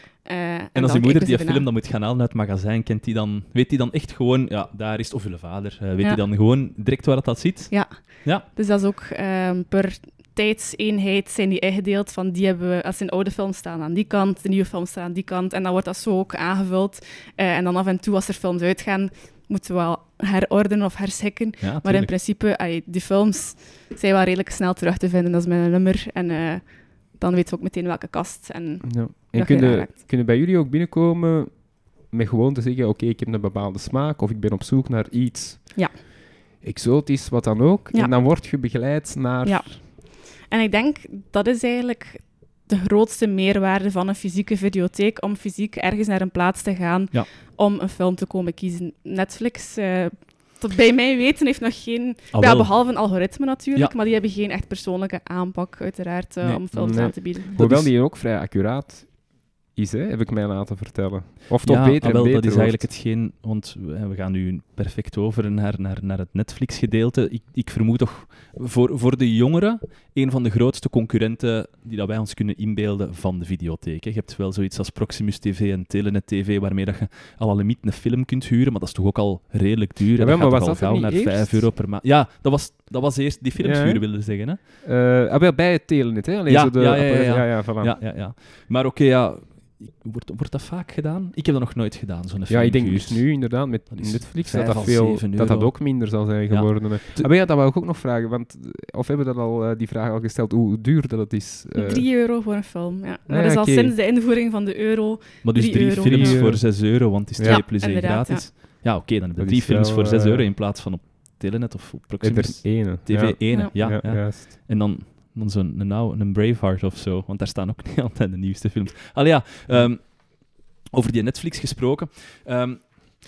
En, als je moeder die film dan moet gaan halen uit het magazijn, kent die dan, weet die dan echt gewoon, ja, daar is het, of je vader, weet die dan gewoon direct waar dat, dat zit? Ja. Ja. Dus dat is ook ehm, per tijdseenheid zijn die ingedeeld van die hebben we, als een oude film staan aan die kant, de nieuwe film staan aan die kant. En dan wordt dat zo ook aangevuld. Eh, en dan af en toe, als er films uitgaan, moeten we wel herordenen of herschikken. Ja, Maar in principe, allee, die films zijn wel redelijk snel terug te vinden. Dat is een nummer. En eh, dan weten we ook meteen welke kast. En Ja. En kunnen, bij jullie ook binnenkomen met gewoon te zeggen, oké, ik heb een bepaalde smaak of ik ben op zoek naar iets Ja. exotisch, wat dan ook. Ja. En dan word je begeleid naar... En ik denk dat is eigenlijk de grootste meerwaarde van een fysieke videotheek, om fysiek ergens naar een plaats te gaan Ja. om een film te komen kiezen. Netflix, eh, tot bij mij weten, heeft nog geen... Ah, ja, behalve een algoritme natuurlijk, Ja. maar die hebben geen echt persoonlijke aanpak, uiteraard, eh, Nee. om films Nee. aan te bieden. Hoewel is- die ook vrij accuraat is, hè, heb ik mij laten vertellen. Of toch ja, beter ah, wel, en beter dat is wordt. eigenlijk hetgeen, want we, we gaan nu perfect over naar, naar, naar het Netflix-gedeelte. Ik, ik vermoed toch voor, voor de jongeren een van de grootste concurrenten die dat wij ons kunnen inbeelden van de videotheek. hè. Je hebt wel zoiets als Proximus TV en Telenet TV, waarmee dat je al een limiet een film kunt huren, maar dat is toch ook al redelijk duur. Dat maar gaat was dat gauw naar eerst? 5 euro per maand. Ja, dat was, dat was eerst die films Ja, huren, wilde zeggen. Hè? Wel, bij het telenet, hè? Alleen Ja, zo de ja, ja, ja, ja. ja, ja, voilà. Ja, ja, ja. Maar oké, ja. Wordt, wordt dat vaak gedaan? Ik heb dat nog nooit gedaan, zo'n film Ja, ik denk dus nu inderdaad met Dat Netflix dat dat, veel, dat dat ook minder zal zijn Ja. geworden. hè. Te- Ah, maar ja, dat wou ik ook nog vragen, want, eh, of hebben we dat al, eh, die vraag al gesteld, hoe duur dat het is? eh. 3 euro voor een film, ja. Maar ja, dat is al sinds de invoering van de euro. Maar dus Drie euro. films voor euro. 6 euro, want het is Ja, 2 plus 1 inderdaad, gratis. Ja, oké, dan heb je drie films wel, voor 6 eh, euro in plaats van op Telenet of op Proximus ene. TV ja. 1. Ja. Ja, ja, Ja, juist. En dan zo'n een, oude- een Braveheart of zo, want daar staan ook niet altijd de nieuwste films. Allee ja, ehm, over die Netflix gesproken. Ehm,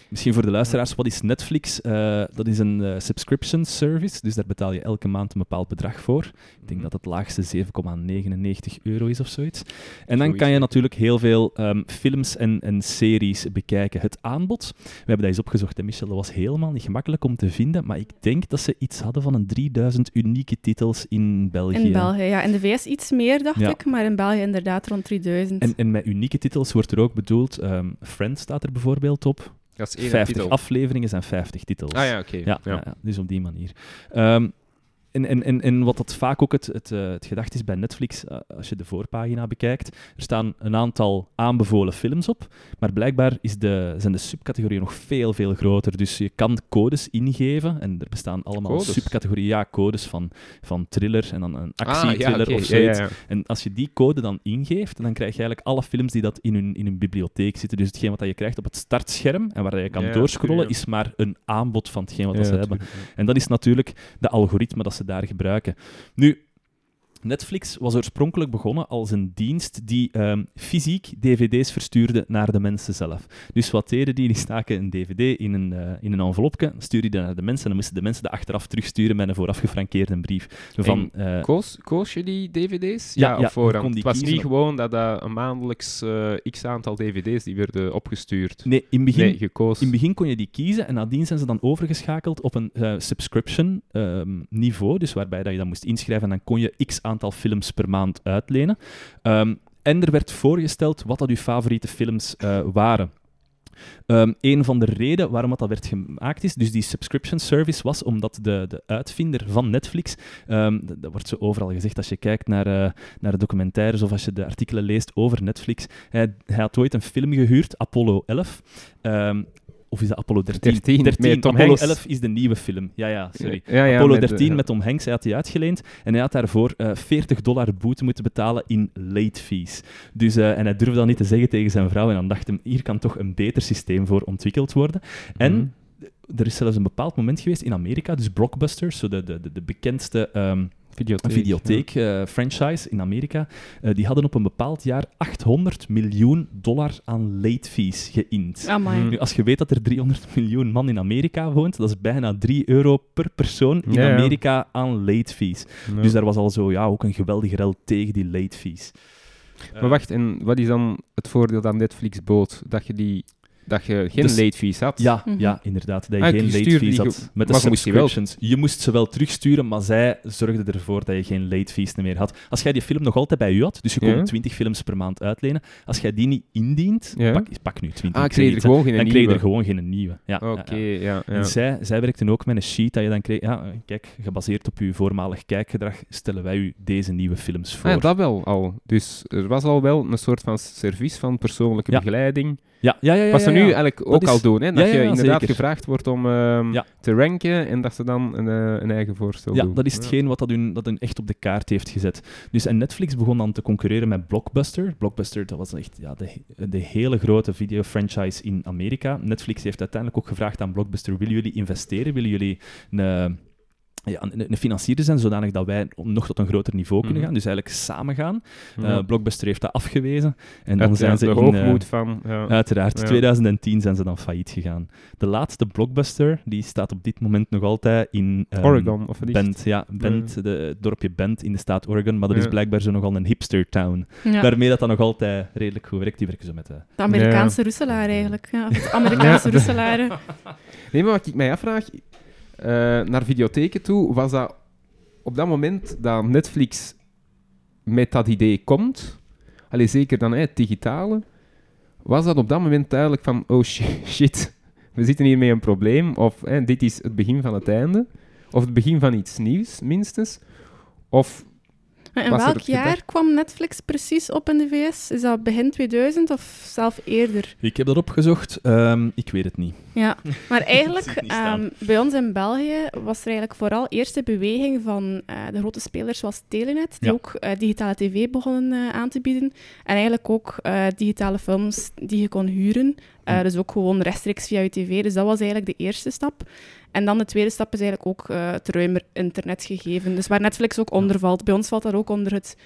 misschien voor de luisteraars, wat is Netflix? Eh, dat is een eh, subscription service, dus daar betaal je elke maand een bepaald bedrag voor. Ik denk dat het laagste 7,99 euro is of zoiets. En dan kan je natuurlijk heel veel ehm, films en, en series bekijken. Het aanbod, we hebben dat eens opgezocht, hè, Michel, dat was helemaal niet gemakkelijk om te vinden, maar ik denk dat ze iets hadden van een 3000 unieke titels in België. In België, ja. In de VS iets meer, dacht Ja. ik, maar in België inderdaad rond 3000. En, en met unieke titels wordt er ook bedoeld, ehm Friends staat er bijvoorbeeld op. Dat is één 50 titel. afleveringen zijn 50 titels. Ah ja, oké. Ja, Ja. ja, ja, dus op die manier. Ehm, en, en, en, en wat dat vaak ook het, het, eh, het gedacht is bij Netflix, eh, als je de voorpagina bekijkt, er staan een aantal aanbevolen films op, maar blijkbaar is de, zijn de subcategorieën nog veel, veel groter. Dus je kan codes ingeven en er bestaan allemaal Codes? subcategorieën, ja, codes van, van thriller en dan een Ah, actie-thriller ja, of zoiets. ja. En als je die code dan ingeeft, dan krijg je eigenlijk alle films die dat in hun, in hun bibliotheek zitten. Dus hetgeen wat je krijgt op het startscherm en waar je kan doorscrollen, is maar een aanbod van hetgeen wat ze hebben. En dat is natuurlijk de algoritme dat ze daar gebruiken. Nu, Netflix was oorspronkelijk begonnen als een dienst die ehm, fysiek dvd's verstuurde naar de mensen zelf. Dus wat deden die? Die staken een dvd in een, eh, in een envelopje, stuurden die naar de mensen en dan moesten de mensen dat achteraf terugsturen met een vooraf gefrankeerde brief. Van, eh, Koos, koos je die dvd's? Ja, Ja, het was kiezen. niet gewoon dat dat een maandelijks eh, x-aantal dvd's die werden opgestuurd. nee, in het begin, nee. In het begin kon je die kiezen en nadien zijn ze dan overgeschakeld op een subscription ehm, niveau, dus waarbij dat je dan moest inschrijven en dan kon je x aantal films per maand uitlenen. Ehm, en er werd voorgesteld wat dat uw favoriete films eh, waren. Ehm, een van de redenen waarom dat werd gemaakt is, dus die subscription service was omdat de, de uitvinder van Netflix, ehm, dat, wordt zo overal gezegd als je kijkt naar, eh, naar documentaires of als je de artikelen leest over Netflix, hij, hij had ooit een film gehuurd, Apollo 11. Ehm, of is dat Apollo 13? 13, met Tom Apollo Hanks. 11 is de nieuwe film. Ja, ja, sorry. Ja, ja, Apollo met de- 13 met Tom Hanks, hij had die uitgeleend en hij had daarvoor eh 40 dollar boete moeten betalen in late fees. Dus, eh, en hij durfde dat niet te zeggen tegen zijn vrouw en dan dacht hij, hier kan toch een beter systeem voor ontwikkeld worden. En Mhm. Er is zelfs een bepaald moment geweest in Amerika, dus Blockbusters, zo de, de, de, de bekendste ehm, videotheek. videotheek-franchise in Amerika, eh, die hadden op een bepaald jaar 800 miljoen dollar aan late fees geïnd. Nu, als je weet dat er 300 miljoen man in Amerika woont, dat is bijna 3 euro per persoon in Ja, ja. Amerika aan late fees. Dus daar was al zo, ja, ook een geweldige rel tegen die late fees. Maar wacht, en wat is dan het voordeel dat Netflix bood? Dat je, die, dat je geen Dus- late fees had? Ja, Mhm. ja, inderdaad. Dat je Ah, geen je late fees had met de maar je subscriptions. Je moest ze wel terugsturen, maar zij zorgden ervoor dat je geen late fees meer had. Als jij die film nog altijd bij u had, dus je kon Ja. 20 films per maand uitlenen, als jij die niet indient, Ja. pak, pak nu 20 Ah, ik kreeg er gewoon geen dan kreeg nieuwe. je er gewoon geen nieuwe. Ja, Oké, ja. ja. ja, En zij, zij werkten ook met een sheet dat je dan kreeg. Ja, kijk, gebaseerd op uw voormalig kijkgedrag stellen wij u deze nieuwe films voor. Ah, ja, dat wel al. Dus er was al wel een soort van service van persoonlijke Ja. begeleiding. ja, ja, ja, nu ja. eigenlijk ook is- al doen. Hè? Dat Ja, ja, je ja, inderdaad zeker. gevraagd wordt om ehm, Ja. te ranken en dat ze dan een, eh, een eigen voorstel Ja, doen. dat is hetgeen wat dat hun, dat hun echt op de kaart heeft gezet. Dus en Netflix begon dan te concurreren met Blockbuster. Blockbuster, dat was echt ja, de, de hele grote video-franchise in Amerika. Netflix heeft uiteindelijk ook gevraagd aan Blockbuster, willen jullie investeren? Willen jullie een, ja, een, een financier zijn, zodanig dat wij nog tot een groter niveau kunnen Mhm. gaan. Dus eigenlijk samen gaan. Ja. Eh, Blockbuster heeft dat afgewezen. En dan zijn ze de in... eh, hoogmoed van... Ja. Uiteraard, Ja. 2010 zijn ze dan failliet gegaan. De laatste blockbuster die staat op dit moment nog altijd in ehm, Oregon, of? Bend, ja, Bend, de, het dorpje Bend in de staat Oregon, maar dat is blijkbaar zo nogal een hipster town. Ja. Daarmee dat dat nog altijd redelijk goed werkt. Die werken zo met de... De Amerikaanse roeselaar eigenlijk. Ja. Of het Amerikaanse Ja. roeselaren. Nee, maar wat ik mij afvraag, eh, naar videotheken toe, was dat op dat moment dat Netflix met dat idee komt, allee, zeker dan hè, het digitale, was dat op dat moment duidelijk van, oh shi- shit, we zitten hier met een probleem, of dit is het begin van het einde, of het begin van iets nieuws, minstens, of... Maar In welk jaar kwam Netflix precies op in de VS? Is dat begin 2000 of zelf eerder? Ik heb dat opgezocht. Ehm, ik weet het niet. Ja, maar eigenlijk ehm, bij ons in België was er eigenlijk vooral eerst de beweging van eh, de grote spelers zoals Telenet, die Ja. ook eh, digitale tv begonnen eh, aan te bieden. En eigenlijk ook digitale films die je kon huren. Eh. Dus ook gewoon rechtstreeks via je tv. Dus dat was eigenlijk de eerste stap. En dan de tweede stap is eigenlijk ook eh, het ruimer internet gegeven. Dus waar Netflix ook onder valt. Bij ons valt dat ook onder het,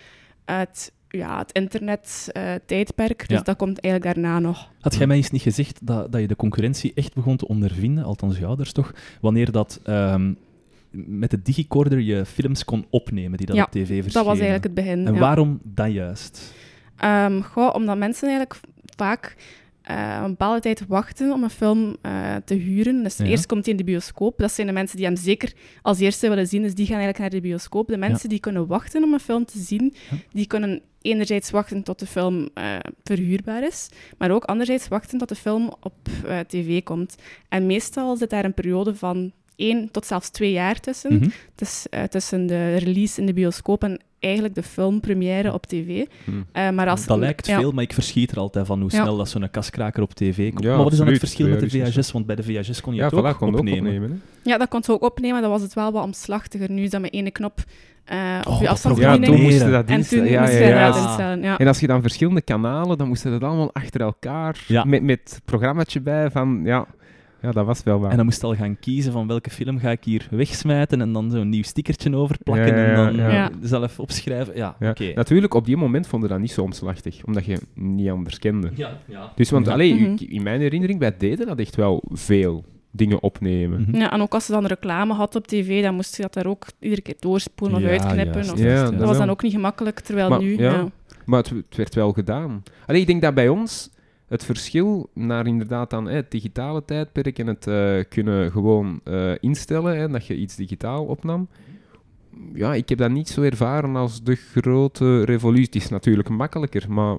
het, ja, het internet-tijdperk. dus Ja. dat komt eigenlijk daarna nog. Had jij mij eens niet gezegd dat, dat je de concurrentie echt begon te ondervinden, althans je ouders toch, wanneer dat ehm, met de digicorder je films kon opnemen die dan Ja, op tv verschenen? Dat was eigenlijk het begin. En ja. waarom dat juist? Goh, omdat mensen eigenlijk vaak eh, een bepaalde tijd wachten om een film eh, te huren. Dus Ja. eerst komt hij in de bioscoop. Dat zijn de mensen die hem zeker als eerste willen zien. Dus die gaan eigenlijk naar de bioscoop. De mensen die kunnen wachten om een film te zien, Ja. die kunnen enerzijds wachten tot de film eh, verhuurbaar is, maar ook anderzijds wachten tot de film op tv komt. En meestal zit daar een periode van één tot zelfs twee jaar tussen. Mhm. Dus, eh, tussen de release in de bioscoop en eigenlijk de filmpremière op tv. Hm. Eh, maar als, dat lijkt ja. veel, maar ik verschiet er altijd van hoe Ja. snel dat zo'n kaskraker op tv komt. Ja, maar wat is dan het verschil met de VHS? Want bij de VHS kon je Ja, het voilà, ook kon ook opnemen. hè. Ja, dat kon ze ook opnemen. Dat was het wel wat omslachtiger. Nu is dat met ene knop eh, op Oh, je dat Ja, afstandsbediening. toen programmeren. moest je dat en instellen. toen Ja, ja, je ja. dat instellen. Ja. En als je dan verschillende kanalen, dan moest je dat allemaal achter elkaar Ja. met, met programmaatje bij van, ja, ja, dat was wel. En dan moest je al gaan kiezen van welke film ga ik hier wegsmijten en dan zo'n nieuw stickertje overplakken Ja, ja, ja, en dan ja. Ja. zelf opschrijven. Ja. Natuurlijk, op die moment vond je dat niet zo omslachtig, omdat je niet anders kende. Ja, ja. Dus, want Ja. allee, Mhm. in mijn herinnering, wij deden dat echt wel veel dingen opnemen. Mhm. Ja, en ook als ze dan reclame had op tv, dan moest je dat daar ook iedere keer doorspoelen of Ja, uitknippen. juist, of- juist, dat was dan ook niet gemakkelijk, terwijl Maar, nu... ja. Ja. Maar het, het werd wel gedaan. Allee, ik denk dat bij ons het verschil naar inderdaad dan hè, het digitale tijdperk en het eh, kunnen gewoon eh, instellen, hè, dat je iets digitaal opnam. Ja, ik heb dat niet zo ervaren als de grote revolutie. Het is natuurlijk makkelijker, maar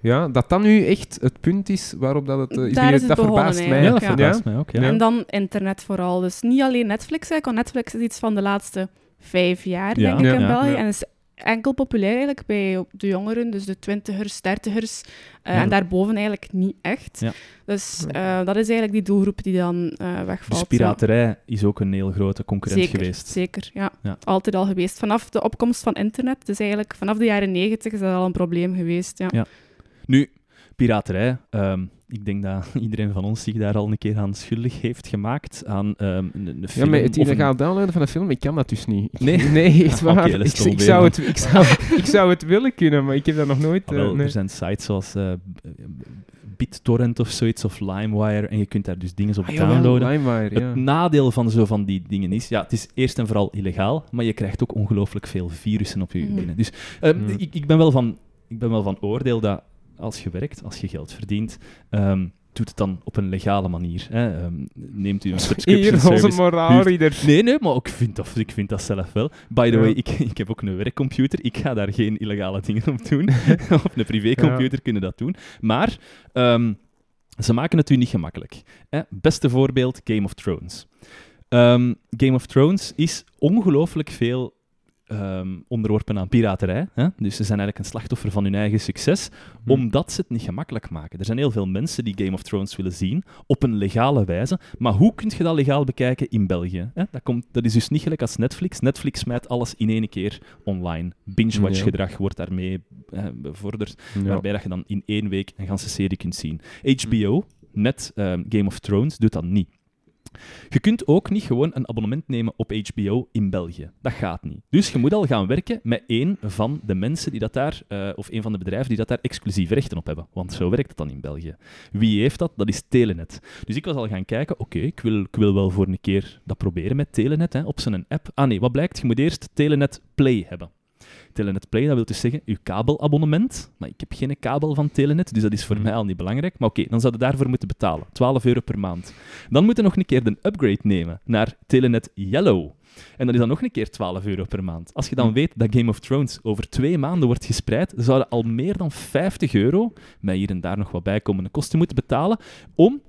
ja, dat dat nu echt het punt is waarop dat het... eh, is Daar weer- is het dat begonnen verbaast mij. Ja, dat Ja. verbaast mij ook. Ja. En dan internet vooral. Dus niet alleen Netflix, eigenlijk, want Netflix is iets van de laatste vijf jaar, Ja. denk ik, Ja. in. België. Ja. En is enkel populair eigenlijk bij de jongeren, dus de twintigers, dertigers. Ja. En daarboven eigenlijk niet echt. Ja. Dus eh, dat is eigenlijk die doelgroep die dan eh, wegvalt. Dus ja. piraterij is ook een heel grote concurrent Zeker, geweest. zeker, ja. Ja. Altijd al geweest. Vanaf de opkomst van internet, dus eigenlijk vanaf de jaren negentig is dat al een probleem geweest. Ja. Nu, piraterij. ehm, ik denk dat iedereen van ons zich daar al een keer aan schuldig heeft gemaakt. Aan ehm, een, een Ja, film maar het een- illegaal downloaden van een film, ik kan dat dus niet. Nee? Nee, echt waar. ik, het ik, zou het, ik, zou, ik zou het willen kunnen, maar ik heb dat nog nooit... Ah, eh, nee. Er zijn sites zoals eh, BitTorrent of zoiets, of LimeWire, en je kunt daar dus dingen op Ah, downloaden. LimeWire, ja. Het nadeel van zo van die dingen is, ja, het is eerst en vooral illegaal, maar je krijgt ook ongelooflijk veel virussen op je Mhm. binnen. Dus eh, Mhm. ik, ik, ben wel van, ik ben wel van oordeel dat als je werkt, als je geld verdient, ehm, doet het dan op een legale manier. Hè. Ehm, neemt u een subscription Hier, onze service. moraalridder. Nee, nee, maar ik vind dat, ik vind dat zelf wel. By the Ja. way, ik, ik heb ook een werkcomputer. Ik ga daar geen illegale dingen op doen. op een privécomputer kunnen dat doen. Maar ehm, ze maken het u niet gemakkelijk. Hè? Beste voorbeeld, Game of Thrones. Game of Thrones is ongelooflijk veel ehm, onderworpen aan piraterij. Hè? Dus ze zijn eigenlijk een slachtoffer van hun eigen succes, Hm. omdat ze het niet gemakkelijk maken. Er zijn heel veel mensen die Game of Thrones willen zien, op een legale wijze. Maar hoe kun je dat legaal bekijken in België? Hè? Dat, komt, dat is dus niet gelijk als Netflix. Netflix smijt alles in één keer online. Binge-watch-gedrag wordt daarmee eh, bevorderd, Ja. waarbij dat je dan in één week een ganse serie kunt zien. HBO, net ehm, Game of Thrones, doet dat niet. Je kunt ook niet gewoon een abonnement nemen op HBO in België. Dat gaat niet. Dus je moet al gaan werken met één van de mensen die dat daar, uh, of een van de bedrijven die dat daar exclusieve rechten op hebben. Want zo werkt het dan in België. Wie heeft dat? Dat is Telenet. Dus ik was al gaan kijken, oké, ik, wil, ik wil wel voor een keer dat proberen met Telenet, hè, op zijn app. Ah nee, wat blijkt? Je moet eerst Telenet Play hebben. Telenet Play, dat wil dus zeggen uw kabelabonnement. Maar ik heb geen kabel van Telenet, dus dat is voor Mhm. mij al niet belangrijk. Maar oké, dan zou je daarvoor moeten betalen. 12 euro per maand. Dan moet je nog een keer de upgrade nemen naar Telenet Yellow. En dat is dan nog een keer 12 euro per maand. Als je dan Hm. weet dat Game of Thrones over twee maanden wordt gespreid, zouden al meer dan 50 euro, met hier en daar nog wat bijkomende kosten, moeten betalen om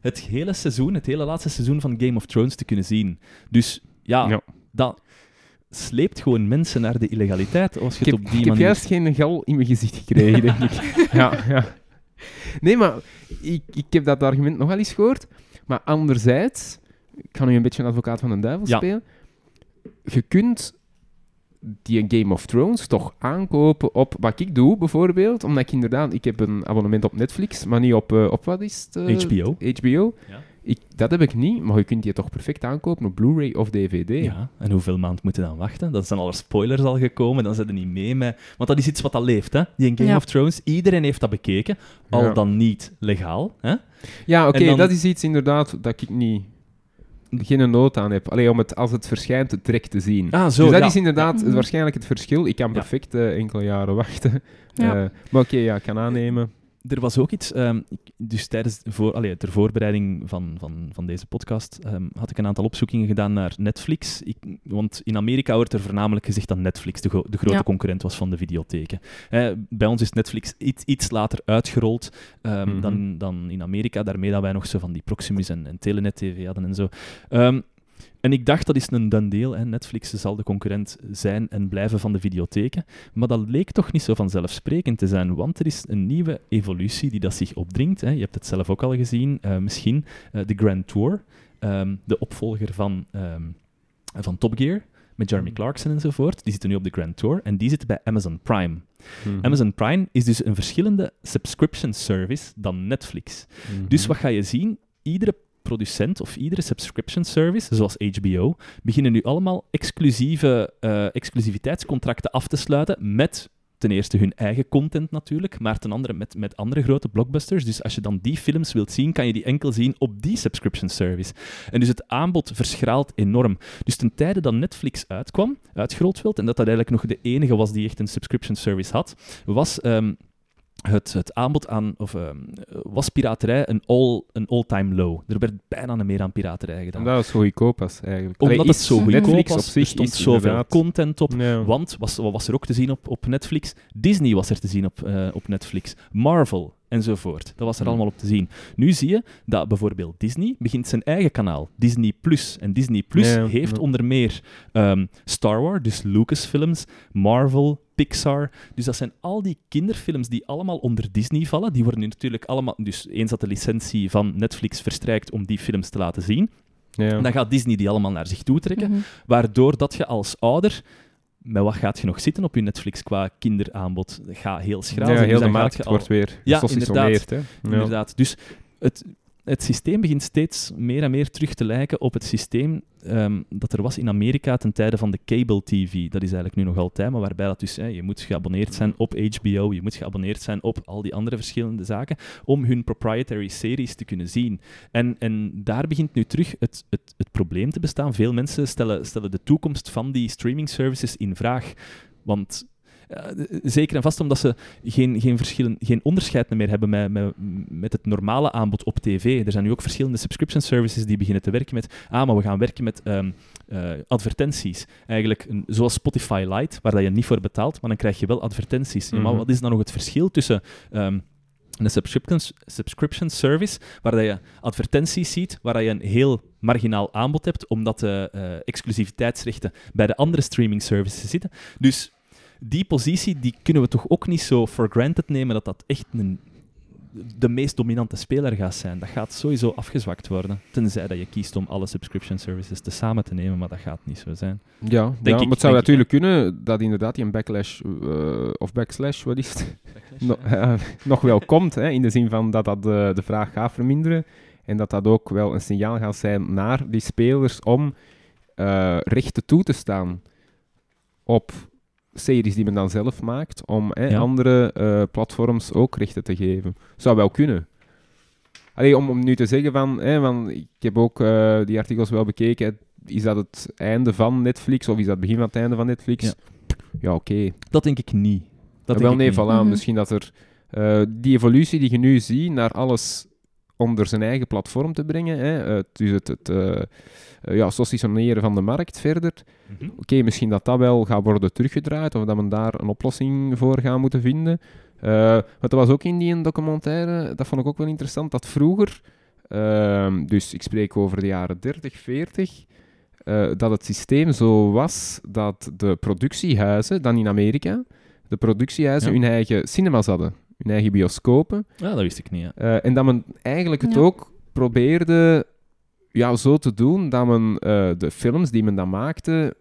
het hele seizoen, het hele laatste seizoen van Game of Thrones te kunnen zien. Dus ja, Ja. dat sleept gewoon mensen naar de illegaliteit als je Ik het heb, op die ik heb manier... juist geen gal in mijn gezicht gekregen, denk ik. ja, ja. Nee, maar ik, ik heb dat argument nog wel eens gehoord. Maar anderzijds, ik ga nu een beetje een advocaat van de duivel Ja. spelen. Je kunt die Game of Thrones toch aankopen op wat ik doe, bijvoorbeeld. Omdat ik inderdaad, ik heb een abonnement op Netflix, maar niet op, eh, op wat is het? eh, HBO. HBO. Ja. Ik, dat heb ik niet, maar je kunt die toch perfect aankopen op Blu-ray of DVD. Ja, en hoeveel maand moet je dan wachten? Dan zijn alle spoilers al gekomen, dan zijn er niet mee met... Want dat is iets wat al leeft, hè? Die Game Ja. of Thrones, iedereen heeft dat bekeken, al Ja. dan niet legaal, hè? Ja, oké, dan- dat is iets inderdaad dat ik niet... Geen nood aan heb. Alleen om het als het verschijnt direct te zien. Ah, zo, dus dat ja. is inderdaad Mhm. waarschijnlijk het verschil. Ik kan Ja. perfect eh, enkele jaren wachten. Ja. Eh, maar oké, ja, ik kan aannemen. Er was ook iets, ehm, dus tijdens voor, allee, ter voorbereiding van, van, van deze podcast ehm, had ik een aantal opzoekingen gedaan naar Netflix. Ik, want in Amerika wordt er voornamelijk gezegd dat Netflix de, de grote Ja. concurrent was van de videotheken. Hè, bij ons is Netflix iets, iets later uitgerold ehm, Mhm. dan, dan in Amerika, daarmee dat wij nog zo van die Proximus en, en Telenet TV hadden en zo. En ik dacht, dat is een dun deel. Hè. Netflix zal de concurrent zijn en blijven van de videotheken. Maar dat leek toch niet zo vanzelfsprekend te zijn, want er is een nieuwe evolutie die dat zich opdringt. Hè. Je hebt het zelf ook al gezien, eh, misschien. eh, de Grand Tour, ehm, de opvolger van, ehm, van Top Gear, met Jeremy Clarkson enzovoort. Die zitten nu op de Grand Tour en die zitten bij Amazon Prime. Mhm. Amazon Prime is dus een verschillende subscription service dan Netflix. Mhm. Dus wat ga je zien? Iedere producent of iedere subscription service, zoals HBO, beginnen nu allemaal exclusieve eh, exclusiviteitscontracten af te sluiten met ten eerste hun eigen content natuurlijk, maar ten andere met, met andere grote blockbusters. Dus als je dan die films wilt zien, kan je die enkel zien op die subscription service. En dus het aanbod verschraalt enorm. Dus ten tijde dat Netflix uitkwam, uitgerold werd, en dat dat eigenlijk nog de enige was die echt een subscription service had, was... ehm, het, het aanbod aan, of ehm, was piraterij een all- een all-time low. Er werd bijna niet meer aan piraterij gedaan. Omdat het zo goedkoop was, eigenlijk. Omdat Allee, het zo goedkoop was, er stond zoveel inderdaad- content op. Ja. Want, was, wat was er ook te zien op, op Netflix? Disney was er te zien op, eh, op Netflix. Marvel enzovoort. Dat was er allemaal op te zien. Nu zie je dat bijvoorbeeld Disney begint zijn eigen kanaal, Disney Plus. En Disney Plus heeft onder meer ehm, Star Wars, dus Lucasfilms, Marvel, Pixar. Dus dat zijn al die kinderfilms die allemaal onder Disney vallen. Die worden nu natuurlijk allemaal... Dus eens dat de licentie van Netflix verstrijkt om die films te laten zien, Ja. dan gaat Disney die allemaal naar zich toe trekken. Mhm. Waardoor dat je als ouder, met wat gaat je nog zitten op je Netflix qua kinderaanbod? Dat gaat heel schraal ja, heel Dus de markt al- wordt weer Ja, hè. Ja. Inderdaad. Dus het, het systeem begint steeds meer en meer terug te lijken op het systeem ehm, dat er was in Amerika ten tijde van de cable TV. Dat is eigenlijk nu nog altijd, maar waarbij dat dus, hè, je moet geabonneerd zijn op HBO, je moet geabonneerd zijn op al die andere verschillende zaken, om hun proprietary series te kunnen zien. En, en daar begint nu terug het, het, het probleem te bestaan. Veel mensen stellen, stellen de toekomst van die streaming services in vraag. Want zeker en vast omdat ze geen, geen, verschillen, geen onderscheid meer hebben met, met, met het normale aanbod op tv. Er zijn nu ook verschillende subscription services die beginnen te werken met, ah, maar we gaan werken met ehm, eh, advertenties. Eigenlijk een, zoals Spotify Lite, waar dat je niet voor betaalt, maar dan krijg je wel advertenties. Maar Mhm. wat is dan nog het verschil tussen... ehm, een subscription, subscription service, waar dat je advertenties ziet, waar dat je een heel marginaal aanbod hebt, omdat de eh, exclusiviteitsrechten bij de andere streaming services zitten. Dus die positie die kunnen we toch ook niet zo for granted nemen dat dat echt een, de meest dominante speler gaat zijn. Dat gaat sowieso afgezwakt worden. Tenzij dat je kiest om alle subscription services te samen te nemen, maar dat gaat niet zo zijn. Ja, ja ik, maar het zou denk ik, natuurlijk kunnen dat inderdaad die een backlash, eh, of backslash, wat is het? No- eh, nog wel komt, hè, in de zin van dat dat de, de vraag gaat verminderen. En dat dat ook wel een signaal gaat zijn naar die spelers om eh, rechten toe te staan op series die men dan zelf maakt, om Ja. andere eh, platforms ook rechten te geven. Zou wel kunnen. Allee, om, om nu te zeggen van, hè, van ik heb ook eh, die artikels wel bekeken, is dat het einde van Netflix of is dat het begin van het einde van Netflix? Ja. Ja, oké. Dat denk ik niet. Dat Ja, denk wel, ik nee, niet. voilà. Mhm. Misschien dat er eh, die evolutie die je nu ziet naar alles onder zijn eigen platform te brengen, hè, dus het, het eh, eh, ja, socialiseren van de markt verder. Mhm. Oké, misschien dat dat wel gaat worden teruggedraaid of dat men daar een oplossing voor gaat moeten vinden. Want dat was ook in die documentaire, dat vond ik ook wel interessant, dat vroeger, ehm, dus ik spreek over de jaren 30, 40, eh, dat het systeem zo was dat de productiehuizen, dan in Amerika, de productiehuizen Ja. hun eigen cinemas hadden, hun eigen bioscopen. Ja, dat wist ik niet. Ja. Eh, en dat men eigenlijk het Ja. ook probeerde ja, zo te doen dat men eh, de films die men dan maakte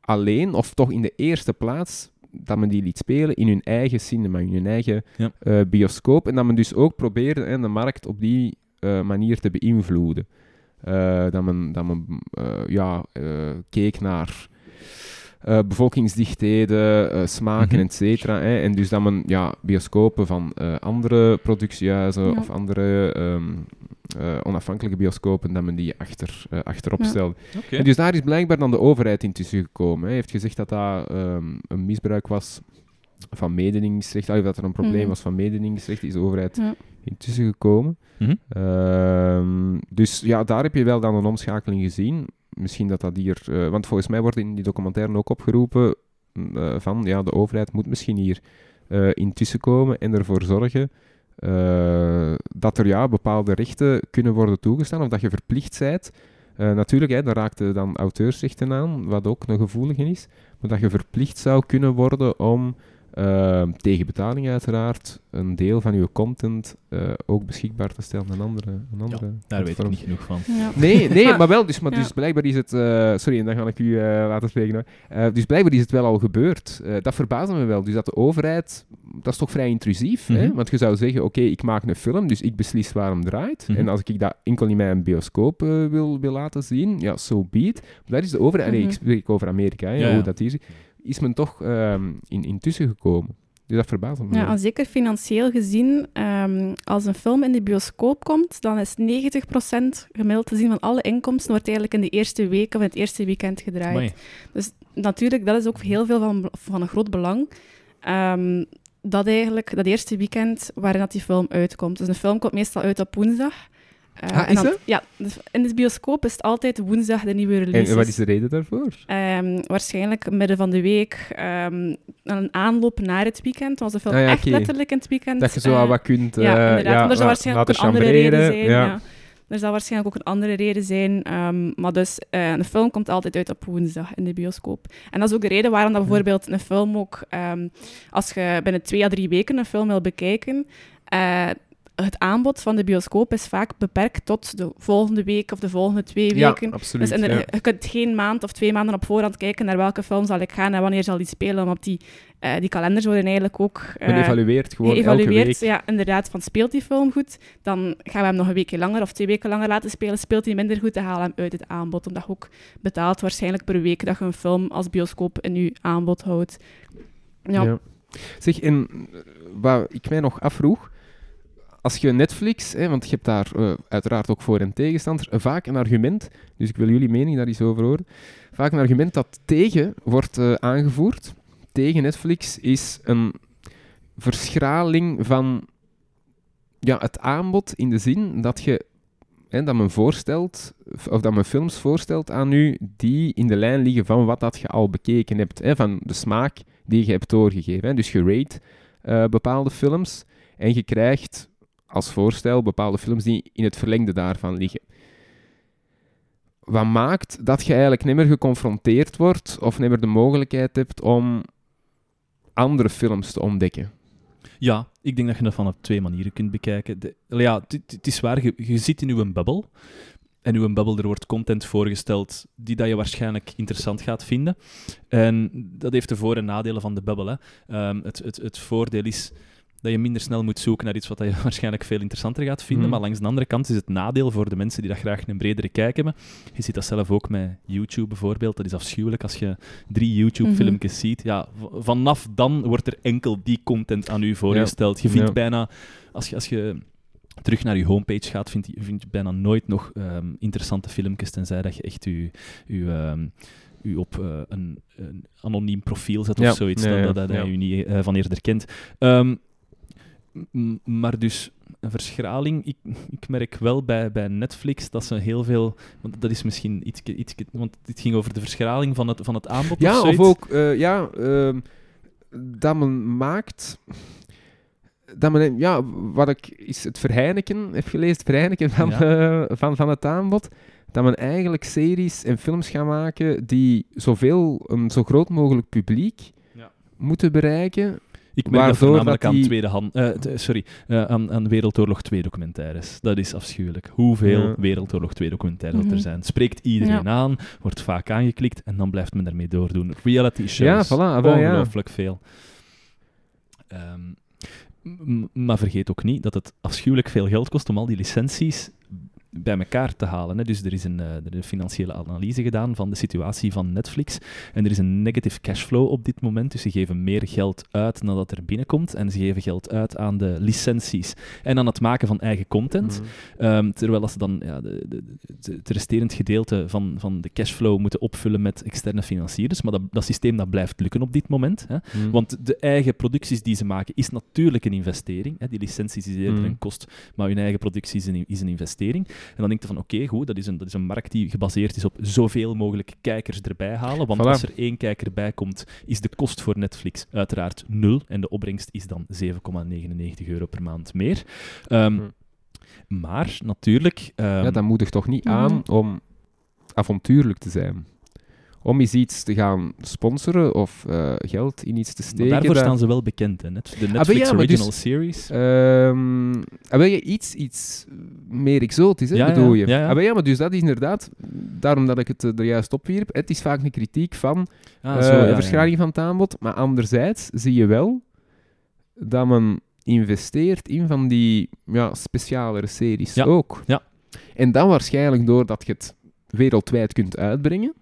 alleen, of toch in de eerste plaats, dat men die liet spelen in hun eigen cinema, in hun eigen Ja. eh, bioscoop. En dat men dus ook probeerde hè, de markt op die eh, manier te beïnvloeden. Eh, dat men, dat men eh, ja, eh, keek naar eh, bevolkingsdichtheden, eh, smaken, Mhm. et cetera. Hè. En dus dat men ja, bioscopen van eh, andere productiehuizen Ja. of andere ehm, eh, onafhankelijke bioscopen, dat men die achter, eh, achterop Ja. stelde. En dus daar is blijkbaar dan de overheid intussen gekomen. Hij heeft gezegd dat dat ehm, een misbruik was van mededingingsrecht, of dat er een probleem Mhm. was van mededingingsrecht, is de overheid Ja. intussen gekomen. Mhm. Ehm, dus ja, daar heb je wel dan een omschakeling gezien. Misschien dat dat hier... eh, want volgens mij wordt in die documentaire ook opgeroepen mm, eh, van, ja, de overheid moet misschien hier eh intussen komen en ervoor zorgen dat er ja, bepaalde rechten kunnen worden toegestaan, of dat je verplicht bent. Natuurlijk, hè, daar raakte dan auteursrechten aan, wat ook een gevoelige is, maar dat je verplicht zou kunnen worden om eh, tegen betaling uiteraard een deel van je content eh, ook beschikbaar te stellen aan andere, aan andere Daar weet ik niet genoeg van. Ja. Nee, nee, maar wel. Dus, maar Ja. dus blijkbaar is het... eh, sorry, en dan ga ik u eh, laten spreken. Eh, dus blijkbaar is het wel al gebeurd. Eh, dat verbaasde me wel. Dus dat de overheid... Dat is toch vrij intrusief, hè? Mhm. Want je zou zeggen, oké, ik maak een film, dus ik beslis waar hem draait. Mhm. En als ik dat enkel in mijn bioscoop wil, wil laten zien, ja, so be it. Maar daar is de overheid... Nee, ik Mhm. spreek over Amerika, hè, Ja, hoe ja. dat hier zit. Is men toch ehm, in, intussen gekomen. Dus dat verbaasde me Ja, zeker financieel gezien, ehm, als een film in de bioscoop komt, dan is 90% gemiddeld te zien van alle inkomsten wordt eigenlijk in de eerste week of in het eerste weekend gedraaid. Amai. Dus natuurlijk, dat is ook heel veel van, van een groot belang. Ehm, dat eigenlijk, dat eerste weekend waarin dat die film uitkomt. Dus een film komt meestal uit op woensdag. Eh, Ah, en is dan-? Ja, dus in de bioscoop is het altijd woensdag de nieuwe release. En wat is de reden daarvoor? Ehm, waarschijnlijk midden van de week ehm, een aanloop naar het weekend. Als de film Ah ja, echt letterlijk in het weekend... Dat je zo eh, wat kunt... ja, eh, inderdaad. want er zal waarschijnlijk ook een andere reden zijn. ja. Ja. Er zal waarschijnlijk ook een andere reden zijn. maar dus, eh, een film komt altijd uit op woensdag in de bioscoop. En dat is ook de reden waarom dat bijvoorbeeld een film ook... ehm, als je binnen twee à drie weken een film wil bekijken... eh, het aanbod van de bioscoop is vaak beperkt tot de volgende week of de volgende twee Ja, weken. absoluut. Dus de- ja. je kunt geen maand of twee maanden op voorhand kijken naar welke film zal ik gaan en wanneer zal die spelen. Want die, eh, die kalenders worden eigenlijk ook Men evalueert gewoon elke geëvalueerd. week. Ja, inderdaad, van speelt die film goed, dan gaan we hem nog een weekje langer of twee weken langer laten spelen. Speelt hij minder goed, dan halen we hem uit het aanbod. Omdat je ook betaalt waarschijnlijk per week dat je een film als bioscoop in je aanbod houdt. Ja, Ja. Zeg, en eh, wat ik mij nog afvroeg, als je Netflix, hè, want je hebt daar eh, uiteraard ook voor- en tegenstanders, eh, vaak een argument, dus ik wil jullie mening daar eens over horen, vaak een argument dat tegen wordt eh, aangevoerd, tegen Netflix, is een verschraling van ja, het aanbod in de zin dat je hè, dat men voorstelt, of dat men films voorstelt aan u die in de lijn liggen van wat dat je al bekeken hebt, hè, van de smaak die je hebt doorgegeven. Hè. Dus je rate bepaalde films en je krijgt als voorstel bepaalde films die in het verlengde daarvan liggen. Wat maakt dat je eigenlijk niet meer geconfronteerd wordt of niet meer de mogelijkheid hebt om andere films te ontdekken? Ja, ik denk dat je dat van op twee manieren kunt bekijken. Ja, het- is waar, je, je zit in uw bubbel. En uw bubbel, er wordt content voorgesteld die dat je waarschijnlijk interessant gaat vinden. En dat heeft de voor- en nadelen van de bubbel. Hè. Ehm, het, het, het voordeel is dat je minder snel moet zoeken naar iets wat je waarschijnlijk veel interessanter gaat vinden. Mhm. Maar langs de andere kant is het nadeel voor de mensen die dat graag een bredere kijk hebben. Je ziet dat zelf ook met YouTube bijvoorbeeld. Dat is afschuwelijk als je drie YouTube-filmpjes ziet. Ja, vanaf dan wordt er enkel die content aan u voorgesteld. Je vindt Ja. bijna, als je, als je terug naar je homepage gaat, vind je, vind je bijna nooit nog ehm, interessante filmpjes, tenzij dat je echt je, je, ehm, u op eh, een, een anoniem profiel zet Ja, of zoiets, ja, dan ja, dat, dat je u niet eh, van eerder kent. Ehm, maar dus een verschraling. Ik, ik merk wel bij, bij Netflix dat ze heel veel. Want dat is misschien iets. iets want dit ging over de verschraling van het, van het aanbod. Ja, of, ook eh, ja, ehm, dat men maakt. Dat men, ja, wat ik is het Verheineken heb gelezen, het Verheineken van, van, van het aanbod. Dat men eigenlijk series en films gaat maken die zoveel, een zo groot mogelijk publiek Ja. moeten bereiken. Ik merk dat voornamelijk dat aan, die- tweedehand, eh, sorry, eh, aan, aan Wereldoorlog 2 documentaires. Dat is afschuwelijk. Hoeveel Ja. Wereldoorlog 2 documentaires dat Mhm. er zijn. Spreekt iedereen Ja. aan, wordt vaak aangeklikt en dan blijft men daarmee doordoen. Reality shows. Ja, voilà, wel, ja. Ongelooflijk veel. Ehm, maar vergeet ook niet dat het afschuwelijk veel geld kost om al die licenties bij elkaar te halen. Hè. Dus er is een, eh, er is een financiële analyse gedaan van de situatie van Netflix. En er is een negative cashflow op dit moment. Dus ze geven meer geld uit dan dat er binnenkomt. En ze geven geld uit aan de licenties en aan het maken van eigen content. Mhm. Ehm, terwijl als ze dan ja, de, de, de- het resterend gedeelte van, van de cashflow moeten opvullen met externe financiers. Maar dat, dat systeem dat blijft lukken op dit moment. Hè. Mhm. Want de eigen producties die ze maken is natuurlijk een investering. Hè. Die licenties is eerder Mm. een kost, maar hun eigen productie is een, is een investering. En dan denk je van oké, goed, dat is, een, dat is een markt die gebaseerd is op zoveel mogelijk kijkers erbij halen. Want Voilà. als er één kijker bij komt, is de kost voor Netflix uiteraard nul. En de opbrengst is dan 7,99 euro per maand meer. Ehm, Hm. Maar natuurlijk... ehm, ja, dat moedigt toch niet Mhm. aan om avontuurlijk te zijn. Om eens iets te gaan sponsoren of eh, geld in iets te maar steken. daarvoor dat- staan ze wel bekend. Hè? Net, de maar Netflix ja, maar dus- Original Series. Ehm, ah, wil je iets, iets meer exotisch, hè, Ja, bedoel je? ja. Ah, maar ja, maar dus dat is inderdaad, daarom dat ik het eh, er juist opwierp, het is vaak een kritiek van Ah, eh, zo, verschraling van het aanbod, maar anderzijds zie je wel dat men investeert in van die ja, specialere series ook. ja. En dan waarschijnlijk doordat je het wereldwijd kunt uitbrengen.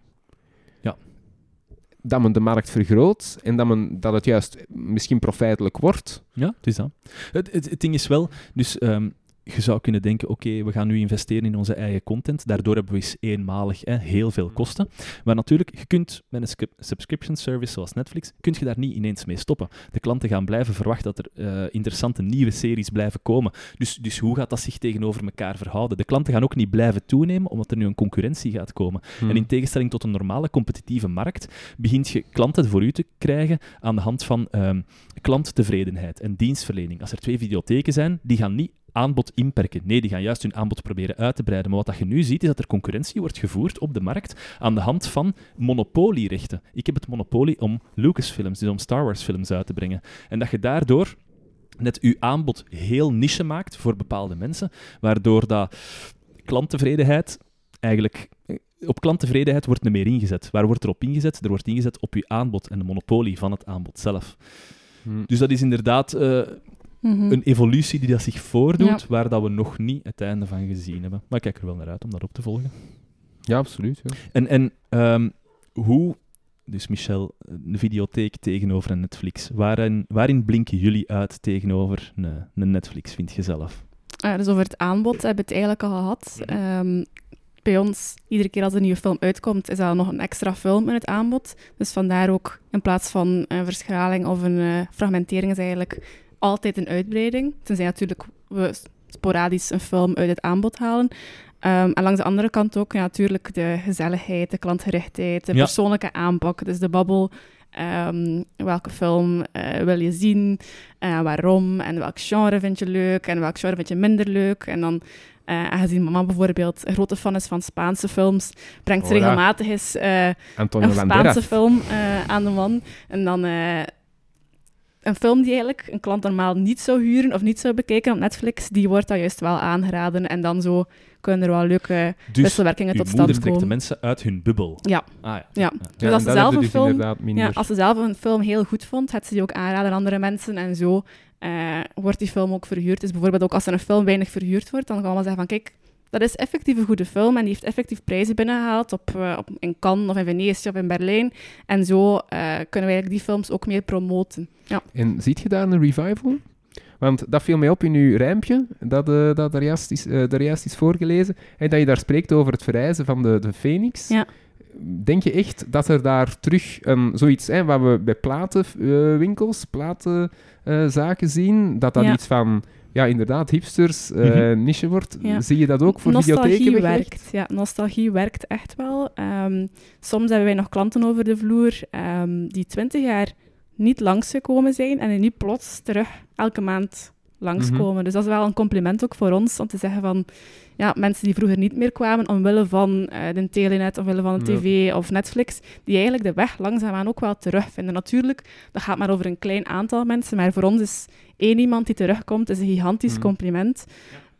Dat men de markt vergroot en dat, men, dat het juist misschien profijtelijk wordt. Ja, het is dat. Het, het, ding is wel, dus ehm, je zou kunnen denken, oké, we gaan nu investeren in onze eigen content. Daardoor hebben we eens eenmalig hè, heel veel kosten. Maar natuurlijk, je kunt met een scrip- subscription service zoals Netflix, kun je daar niet ineens mee stoppen. De klanten gaan blijven verwachten dat er eh, interessante nieuwe series blijven komen. Dus, dus hoe gaat dat zich tegenover elkaar verhouden? De klanten gaan ook niet blijven toenemen, omdat er nu een concurrentie gaat komen. En in tegenstelling tot een normale competitieve markt, begint je klanten voor u te krijgen aan de hand van ehm, klanttevredenheid en dienstverlening. Als er twee videotheken zijn, die gaan niet aanbod inperken. Nee, die gaan juist hun aanbod proberen uit te breiden. Maar wat dat je nu ziet, is dat er concurrentie wordt gevoerd op de markt aan de hand van monopolierechten. Ik heb het monopolie om Lucasfilms, dus om Star Wars films uit te brengen. En dat je daardoor net uw aanbod heel niche maakt voor bepaalde mensen, waardoor dat klanttevredenheid eigenlijk eh, op klanttevredenheid wordt er meer ingezet. Waar wordt er op ingezet? Er wordt ingezet op uw aanbod en de monopolie van het aanbod zelf. Hm. Dus dat is inderdaad Mhm. een evolutie die dat zich voordoet, Ja. waar dat we nog niet het einde van gezien hebben. Maar ik kijk er wel naar uit om dat op te volgen. Ja, absoluut. Ja. En, en ehm, hoe, dus Michel, een videotheek tegenover een Netflix, waarin, waarin blinken jullie uit tegenover een, een Netflix, vind je zelf? Ah, dus over het aanbod hebben we het eigenlijk al gehad. Ehm, bij ons, iedere keer als er een nieuwe film uitkomt, is dat nog een extra film in het aanbod. Dus vandaar ook, in plaats van een verschraling of een eh, fragmentering, is eigenlijk altijd een uitbreiding. Tenzij natuurlijk we sporadisch een film uit het aanbod halen. Ehm, en langs de andere kant ook ja, natuurlijk de gezelligheid, de klantgerichtheid, de Ja. persoonlijke aanpak. Dus de babbel, ehm, welke film eh, wil je zien, eh, waarom en welk genre vind je leuk en welk genre vind je minder leuk. En dan, eh, aangezien mama bijvoorbeeld een grote fan is van Spaanse films, brengt ze regelmatig eens een. Spaanse film aan de man. En dan een film die eigenlijk een klant normaal niet zou huren of niet zou bekijken op Netflix, die wordt dan juist wel aangeraden. En dan zo kunnen er wel leuke Dus wisselwerkingen tot stand trekt de komen. mensen uit hun bubbel. Ja. Ah, ja. Ja. Ja, Dus als ze zelf een dus film-. Ja, als ze zelf een film heel goed vond, had ze die ook aanraden aan andere mensen. En zo eh, wordt die film ook verhuurd. Dus bijvoorbeeld ook als er een film weinig verhuurd wordt, dan gaan we zeggen van kijk, dat is effectief een goede film en die heeft effectief prijzen binnengehaald op, eh, op, in Cannes of in Venetië of in Berlijn. En zo eh, kunnen we eigenlijk die films ook meer promoten. Ja. En ziet je daar een revival? Want dat viel mij op in uw rijmpje, dat, eh dat er, juist is, er juist is voorgelezen. En dat je daar spreekt over het verrijzen van de, de Phoenix. Ja. Denk je echt dat er daar terug zoiets, hè, wat we bij platenwinkels, platenzaken zien, dat dat Ja. iets van, ja, inderdaad, hipsters, eh, Mhm. niche wordt? Ja. Zie je dat ook voor nostalgie videotheken weggelegd? werkt. Ja, nostalgie werkt echt wel. Ehm, soms hebben wij nog klanten over de vloer ehm, die twintig jaar niet langsgekomen zijn en die nu plots terug elke maand langskomen. Dus dat is wel een compliment ook voor ons om te zeggen van ja, mensen die vroeger niet meer kwamen omwille van eh, de telenet, omwille van de Ja. tv of Netflix, die eigenlijk de weg langzaamaan ook wel terugvinden. Natuurlijk, dat gaat maar over een klein aantal mensen, maar voor ons is één iemand die terugkomt, is een gigantisch Mm. compliment.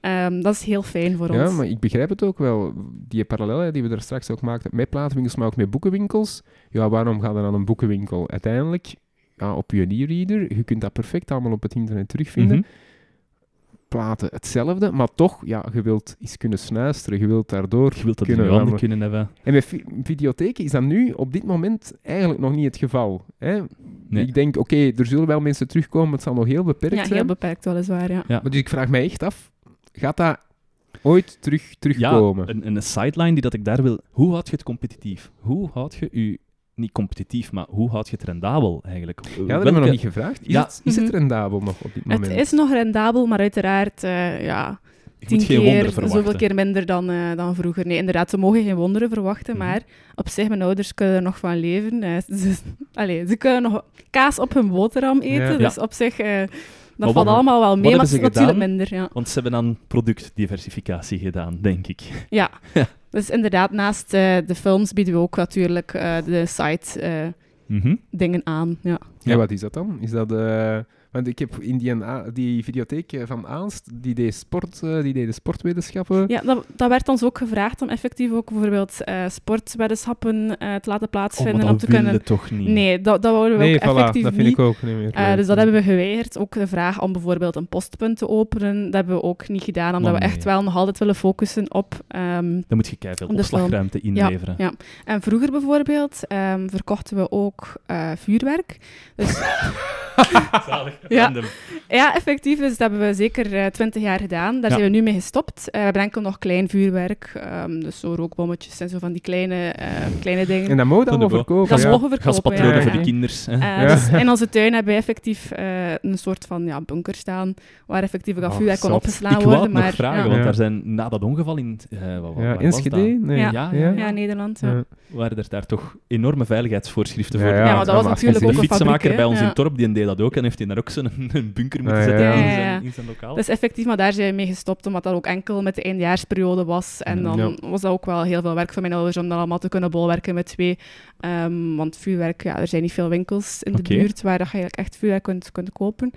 Ehm, dat is heel fijn voor Ja, ons. maar ik begrijp het ook wel. Die parallel hè, die we daar straks ook maakten met platenwinkels, maar ook met boekenwinkels. Ja, waarom gaat er dan een boekenwinkel? Uiteindelijk, ja, op je e-reader, je kunt dat perfect allemaal op het internet terugvinden. Mhm. Platen hetzelfde, maar toch, ja, je wilt eens kunnen snuisteren. Je wilt daardoor Je wilt dat in kunnen je handen wandelen. kunnen hebben. En met vi- videotheken is dat nu op dit moment eigenlijk nog niet het geval. Hè? Nee. Ik denk, oké, er zullen wel mensen terugkomen, het zal nog heel beperkt Ja, zijn. heel beperkt weliswaar, ja. Ja. Maar dus ik vraag mij echt af, gaat dat ooit terug, terugkomen? Ja, een, een sideline die dat ik daar wil... Hoe houd je het competitief? Hoe houd je je... Niet competitief, maar hoe houd je het rendabel eigenlijk? Ja, dat hebben we nog niet gevraagd. Is, Ja. het, is het Mhm. rendabel nog op dit moment? Het is nog rendabel, maar uiteraard eh, ja, tien keer, wonderen verwachten. zoveel keer minder dan, eh, dan vroeger. Nee, inderdaad, ze mogen geen wonderen verwachten, Mhm. maar op zich, mijn ouders kunnen er nog van leven. Eh, ze, allee, ze kunnen nog kaas op hun boterham eten, Ja. dus op zich, eh, dat wat- valt allemaal wel mee, maar het is natuurlijk gedaan? minder. Ja. Want ze hebben dan productdiversificatie gedaan, denk ik. ja. Ja. Dus inderdaad, naast eh, de films bieden we ook natuurlijk eh, de site eh, Mhm. dingen aan. Ja. Ja, Ja. wat is dat dan? Is dat... want ik heb in die, die videotheek eh, van Aanst, die deed, sport, eh, die deed de sportwetenschappen. Ja, dat, dat werd ons ook gevraagd om effectief ook bijvoorbeeld eh sportweddenschappen eh, te laten Oh, maar plaatsvinden. om dat te wil kunnen... toch niet? Nee, dat, dat wouden we nee, ook voilà, dat effectief vind niet. ik ook niet meer. Eh, dus dat hebben we geweigerd. Ook de vraag om bijvoorbeeld een postpunt te openen, dat hebben we ook niet gedaan, omdat we echt wel nog altijd willen focussen op... ehm, Dan moet je film. opslagruimte inleveren. ja. En vroeger bijvoorbeeld ehm, verkochten we ook eh, vuurwerk. Dus Zalig. Ja. Random. ja, effectief. Dus dat hebben we zeker twintig jaar gedaan. Daar Ja. zijn we nu mee gestopt. Eh, we hebben enkel nog klein vuurwerk. ehm, dus zo rookbommetjes en zo van die kleine, eh, kleine dingen. En dat allemaal bo- verkopen. Dat ja. mogen we verkopen, Gaspatronen ja, voor de kinders. Hè. Eh, Ja. dus in onze tuin hebben we effectief eh, een soort van ja, bunker staan, waar effectief wat Oh, vuurwerk kon opgeslaan ik wou worden. het nog maar, vragen, ja. want Ja. daar zijn na dat ongeval in... eh wat, wat, Ja, waar was Enschede? dat? Nee. Ja. Ja, Ja, ja. Nederland. Ja. Ja. Waren er daar toch enorme veiligheidsvoorschriften voor? ja, Ja, maar dat was maar natuurlijk ook de een fabriek. fietsenmaker bij ons in dorp, die deed dat ook en heeft hij daar ook zo'n een bunker moeten zetten ja. in zijn, in zijn lokaal. Dus effectief, maar daar zijn we mee gestopt, omdat dat ook enkel met de eindejaarsperiode was. En dan Ja. was dat ook wel heel veel werk voor mijn ouders om dat allemaal te kunnen bolwerken met twee. Ehm, want vuurwerk, ja, er zijn niet veel winkels in de buurt waar dat je eigenlijk echt vuurwerk kunt, kunt kopen.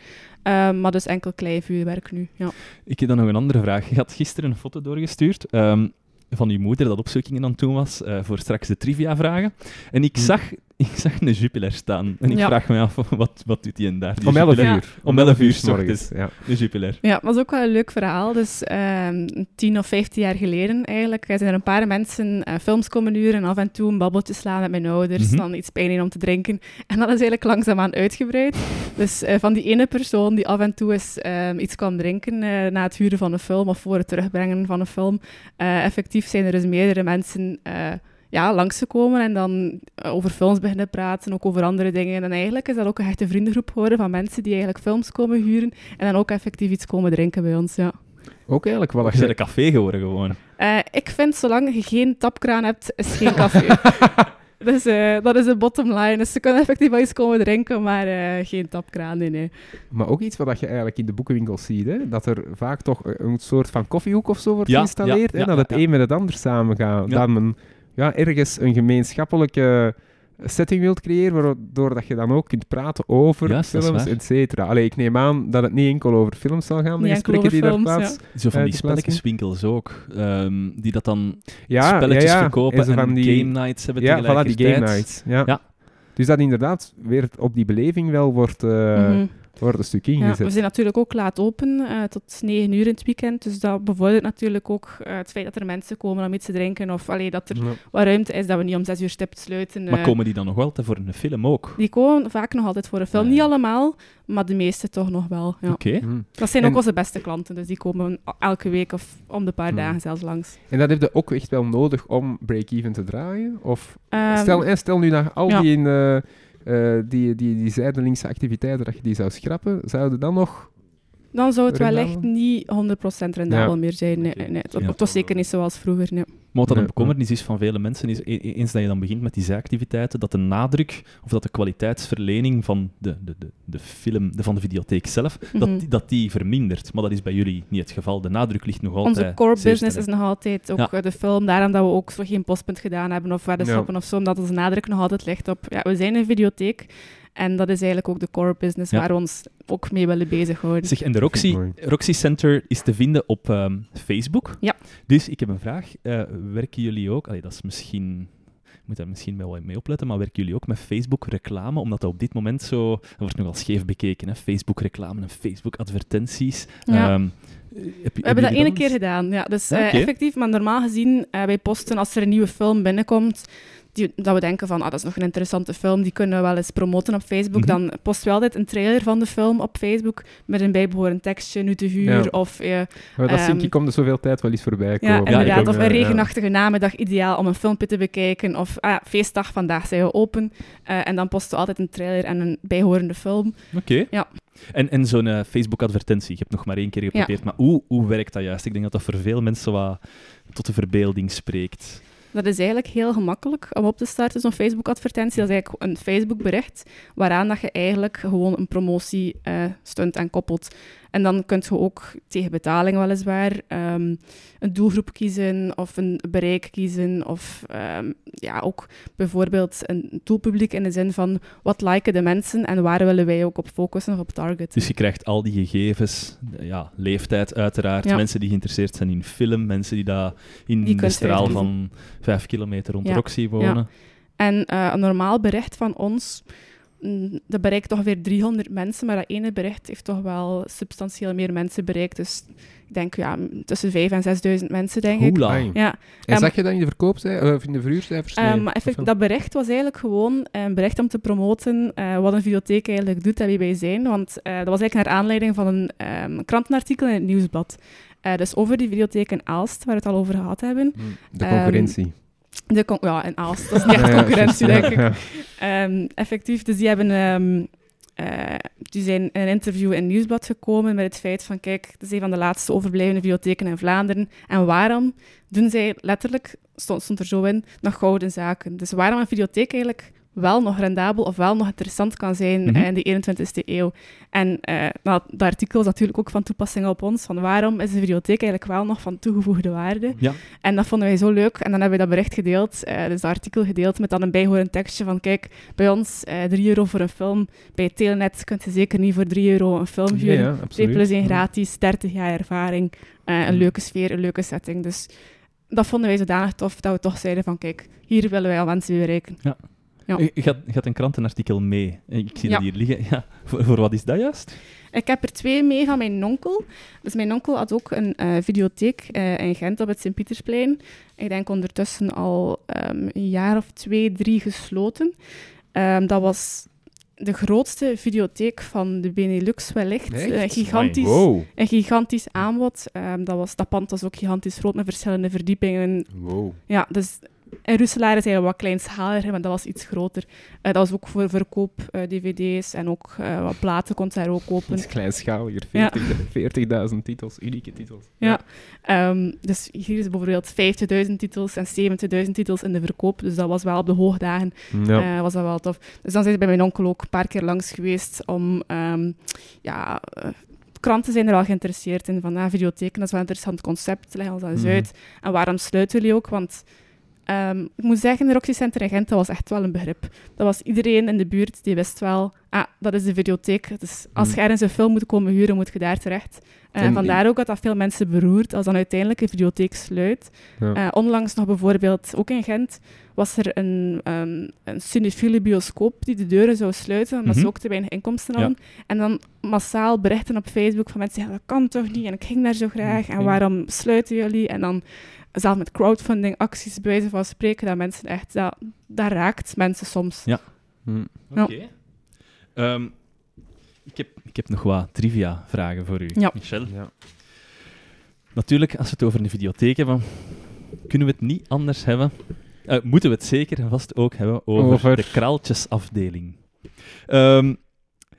Ehm, maar dus enkel klein vuurwerk nu. Ja. Ik heb dan nog een andere vraag. Je had gisteren een foto doorgestuurd ehm, van je moeder dat opzoekingen aan het doen was eh, voor straks de trivia-vragen. En ik Hm. zag, ik zag een Jupiler staan. En ik Ja. vraag me af, wat, wat doet die en daar? Die Om 11 Jupiler? uur. Om 11 uur morgens. Ja. De Jupiler. Ja, dat was ook wel een leuk verhaal. Dus ehm tien of vijftien jaar geleden eigenlijk zijn er een paar mensen eh, films komen huren en af en toe een babbeltje slaan met mijn ouders, Mhm. dan iets pijn in om te drinken. En dat is eigenlijk langzaamaan uitgebreid. Dus eh, van die ene persoon die af en toe eens ehm, iets kan drinken eh, na het huren van een film of voor het terugbrengen van een film, eh, effectief zijn er dus meerdere mensen... ja, langsgekomen en dan eh, over films beginnen praten, ook over andere dingen. En eigenlijk is dat ook een echte vriendengroep geworden van mensen die eigenlijk films komen huren en dan ook effectief iets komen drinken bij ons, ja. Ook eigenlijk wel. Je als bent je- een café geworden gewoon. Eh, ik vind, zolang je geen tapkraan hebt, is geen café. dus eh, dat is de bottom line. Dus ze kunnen effectief wel iets komen drinken, maar eh, geen tapkraan, nee, nee. Maar ook iets wat je eigenlijk in de boekenwinkels ziet, hè? dat er vaak toch een soort van koffiehoek of zo wordt Ja, geïnstalleerd. ja, ja, dat het ja. een met het ander samengaat. Ja. Dat men ja, ergens een gemeenschappelijke setting wilt creëren, waardoor dat je dan ook kunt praten over Juist, films, et cetera. Allee, ik neem aan dat het niet enkel over films zal gaan, de Niet enkel gesprekken die over daar films, plaats... Zo van Eh, die spelletjeswinkels ook. ehm, die dat dan Ja, spelletjes ja, ja. verkopen En die- game nights hebben Ja, voilà, die tegelijkertijd. game nights. Ja. Ja. Dus dat inderdaad weer op die beleving wel wordt, eh, Wordt een stuk Ja, ingezet. we zijn natuurlijk ook laat open, eh, tot 9 uur in het weekend. Dus dat bevordert natuurlijk ook eh, het feit dat er mensen komen om iets te drinken. Of allee, dat er Ja. wat ruimte is, dat we niet om 6 uur stipt sluiten. Maar eh. komen die dan nog wel te voor een film ook? Die komen vaak nog altijd voor een film. Ah, Niet allemaal, maar de meeste toch nog wel. Ja. Oké. Hm. Dat zijn En- ook onze beste klanten, dus die komen elke week of om de paar Hmm. dagen zelfs langs. En dat heb je ook echt wel nodig om break-even te draaien? Of Ehm, stel, en stel nu naar al ja. die, eh, eh, die, die, die zijdelingse activiteiten dat je die zou schrappen, zouden dan nog... dan zou het rendabel? wellicht niet 100% rendabel Ja. meer zijn. Nee, nee, het, Ja. het was zeker niet zoals vroeger. Nee. Maar wat dan een bekommernis is van vele mensen, is e- e- eens dat je dan begint met die zijactiviteiten, dat de nadruk, of dat de kwaliteitsverlening van de, de, de, de film, de, van de videotheek zelf, dat, Mhm. die- dat die vermindert. Maar dat is bij jullie niet het geval. De nadruk ligt nog altijd Onze core business is nog altijd ook Ja. eh, de film. Daarom dat we ook zo geen postpunt gedaan hebben of weddenschappen of zo. Omdat onze nadruk nog altijd ligt op... Ja, we zijn een videotheek. En dat is eigenlijk ook de core business Ja. waar we ons ook mee willen bezighouden. Zeg, en de Roxy. Roxy Center is te vinden op ehm, Facebook. Ja. Dus ik heb een vraag. Eh, werken jullie ook... Allee, dat is misschien... Ik moet daar misschien wel mee opletten, maar werken jullie ook met Facebook-reclame? Omdat dat op dit moment zo... Dat wordt nogal scheef bekeken, hè? Facebook-reclame en Facebook-advertenties. Ja. Ehm, heb, We hebben dat ene keer gedaan. Ja, dus Ja, eh, effectief, maar normaal gezien, eh wij posten als er een nieuwe film binnenkomt, die, dat we denken van, ah, dat is nog een interessante film, die kunnen we wel eens promoten op Facebook. Mhm. Dan posten we altijd een trailer van de film op Facebook met een bijbehorend tekstje, nu te huur, Ja. of... eh, Maar dat Ehm, zie ik, komt er zoveel tijd wel eens voorbij komen. ja, inderdaad. Of een ja. regenachtige namiddag, ideaal om een filmpje te bekijken. Of ah, ja, feestdag, vandaag zijn we open. Eh, en dan posten we altijd een trailer en een bijhorende film. Oké. Ja. En, en zo'n eh, Facebook-advertentie, ik heb nog maar één keer geprobeerd, maar hoe, hoe werkt dat juist? Ik denk dat dat voor veel mensen wat tot de verbeelding spreekt. Dat is eigenlijk heel gemakkelijk om op te starten, zo'n Facebook-advertentie. Dat is eigenlijk een Facebook-bericht waaraan dat je eigenlijk gewoon een promotie eh stunt aan koppelt. En dan kun je ook tegen betaling weliswaar ehm, een doelgroep kiezen of een bereik kiezen. Of ehm, ja, ook bijvoorbeeld een doelpubliek in de zin van wat liken de mensen en waar willen wij ook op focussen of op targeten. Dus je krijgt al die gegevens, ja, leeftijd uiteraard, Ja. mensen die geïnteresseerd zijn in film, mensen die daar in Die de kunt straal uitkiezen. van vijf kilometer rond Ja. Roxy wonen. En eh, een normaal bericht van ons, dat bereikt ongeveer 300 mensen, maar dat ene bericht heeft toch wel substantieel meer mensen bereikt. Dus ik denk ja, tussen 5.000 en 6.000 mensen, denk ik. Hoela. Ja, En Ehm, zag je dat in de verkoopcijfers, of in de verhuurcijfers? eh, Nee, of effect, dat bericht was eigenlijk gewoon een bericht om te promoten eh, wat een videotheek eigenlijk doet en wie wij zijn. Want eh, dat was eigenlijk naar aanleiding van een ehm, krantenartikel in het Nieuwsblad. Eh, dus over die videotheek in Aalst, waar we het al over gehad hebben. Hm, De ehm, concurrentie. De ja, in Aalst. Dat is niet echt concurrentie, denk ik. Ehm, effectief, dus die hebben... ehm, eh, die zijn in een interview in Nieuwsblad gekomen met het feit van, kijk, het is een van de laatste overblijvende bibliotheken in Vlaanderen. En waarom doen zij letterlijk, stond, stond er zo in, nog gouden zaken? Dus waarom een videotheek eigenlijk wel nog rendabel of wel nog interessant kan zijn Mhm. eh, in de 21ste eeuw. En eh nou, dat artikel is natuurlijk ook van toepassing op ons, van waarom is een videotheek eigenlijk wel nog van toegevoegde waarde? Ja. En dat vonden wij zo leuk. En dan hebben we dat bericht gedeeld, eh, dus dat artikel gedeeld, met dan een bijhorend tekstje van kijk, bij ons eh 3 euro voor een film. Bij Telenet kunt je zeker niet voor 3 euro een film huren. ja, 2 absoluut. plus 1 Ja. gratis, 30 jaar ervaring, eh, een leuke sfeer, een leuke setting. Dus dat vonden wij zodanig tof dat we toch zeiden van kijk, hier willen wij al mensen bereiken. Ja. Je, je gaat, je gaat een krantenartikel mee. Ik zie dat Ja. hier liggen. Ja. Voor, voor wat is dat juist? Ik heb er twee mee van mijn onkel. Dus mijn onkel had ook een eh, videotheek eh, in Gent op het Sint-Pietersplein. Ik denk ondertussen al ehm, een jaar of twee, drie gesloten. Ehm, dat was de grootste videotheek van de Benelux wellicht. Gigantisch, Wow. een gigantisch aanbod. Ehm, dat, was, dat pand was ook gigantisch groot met verschillende verdiepingen. wow. Ja, dus in Roeselaar is hij wat kleinschaliger, maar dat was iets groter. Eh, dat was ook voor verkoop, eh, dvd's en ook eh, wat platen kon je daar ook kopen. Iets kleinschaliger. Ja. 40 40.000 titels, unieke titels. Ja. Ehm, dus hier is bijvoorbeeld 50.000 titels en 70.000 titels in de verkoop. Dus dat was wel op de hoogdagen, Ja. was dat wel tof. Dus dan zijn ze bij mijn onkel ook een paar keer langs geweest om... ehm, ja, kranten zijn er al geïnteresseerd in. Van, ah, videotheken, dat is wel een interessant concept. Leg ons dat eens Mhm. uit. En waarom sluiten jullie ook? Want ehm, ik moet zeggen, de Roxy Center in Gent, dat was echt wel een begrip. Dat was iedereen in de buurt die wist wel, ah, dat is de videotheek. Dus als Hmm. je ergens een film moet komen huren, moet je daar terecht. Eh, En- vandaar ook dat dat veel mensen beroert als dan uiteindelijk een videotheek sluit. Ja. Eh, onlangs nog bijvoorbeeld, ook in Gent, was er een, um, een cinefiele bioscoop die de deuren zou sluiten, omdat Mhm. ze ook te weinig inkomsten Ja. hadden. En dan massaal berichten op Facebook van mensen die dat kan toch niet, en ik ging daar zo graag, en Oké. waarom sluiten jullie? En dan zelf met crowdfunding acties bij wijze van spreken, dat mensen echt, dat, dat raakt mensen soms. Hm. Ja. Oké. Ehm, ik, heb, ik heb nog wat trivia-vragen voor u, Ja. Michel. Ja. Natuurlijk, als we het over een videotheek hebben, kunnen we het niet anders hebben. Eh, moeten we het zeker en vast ook hebben over, Over? de kraaltjesafdeling. Ehm,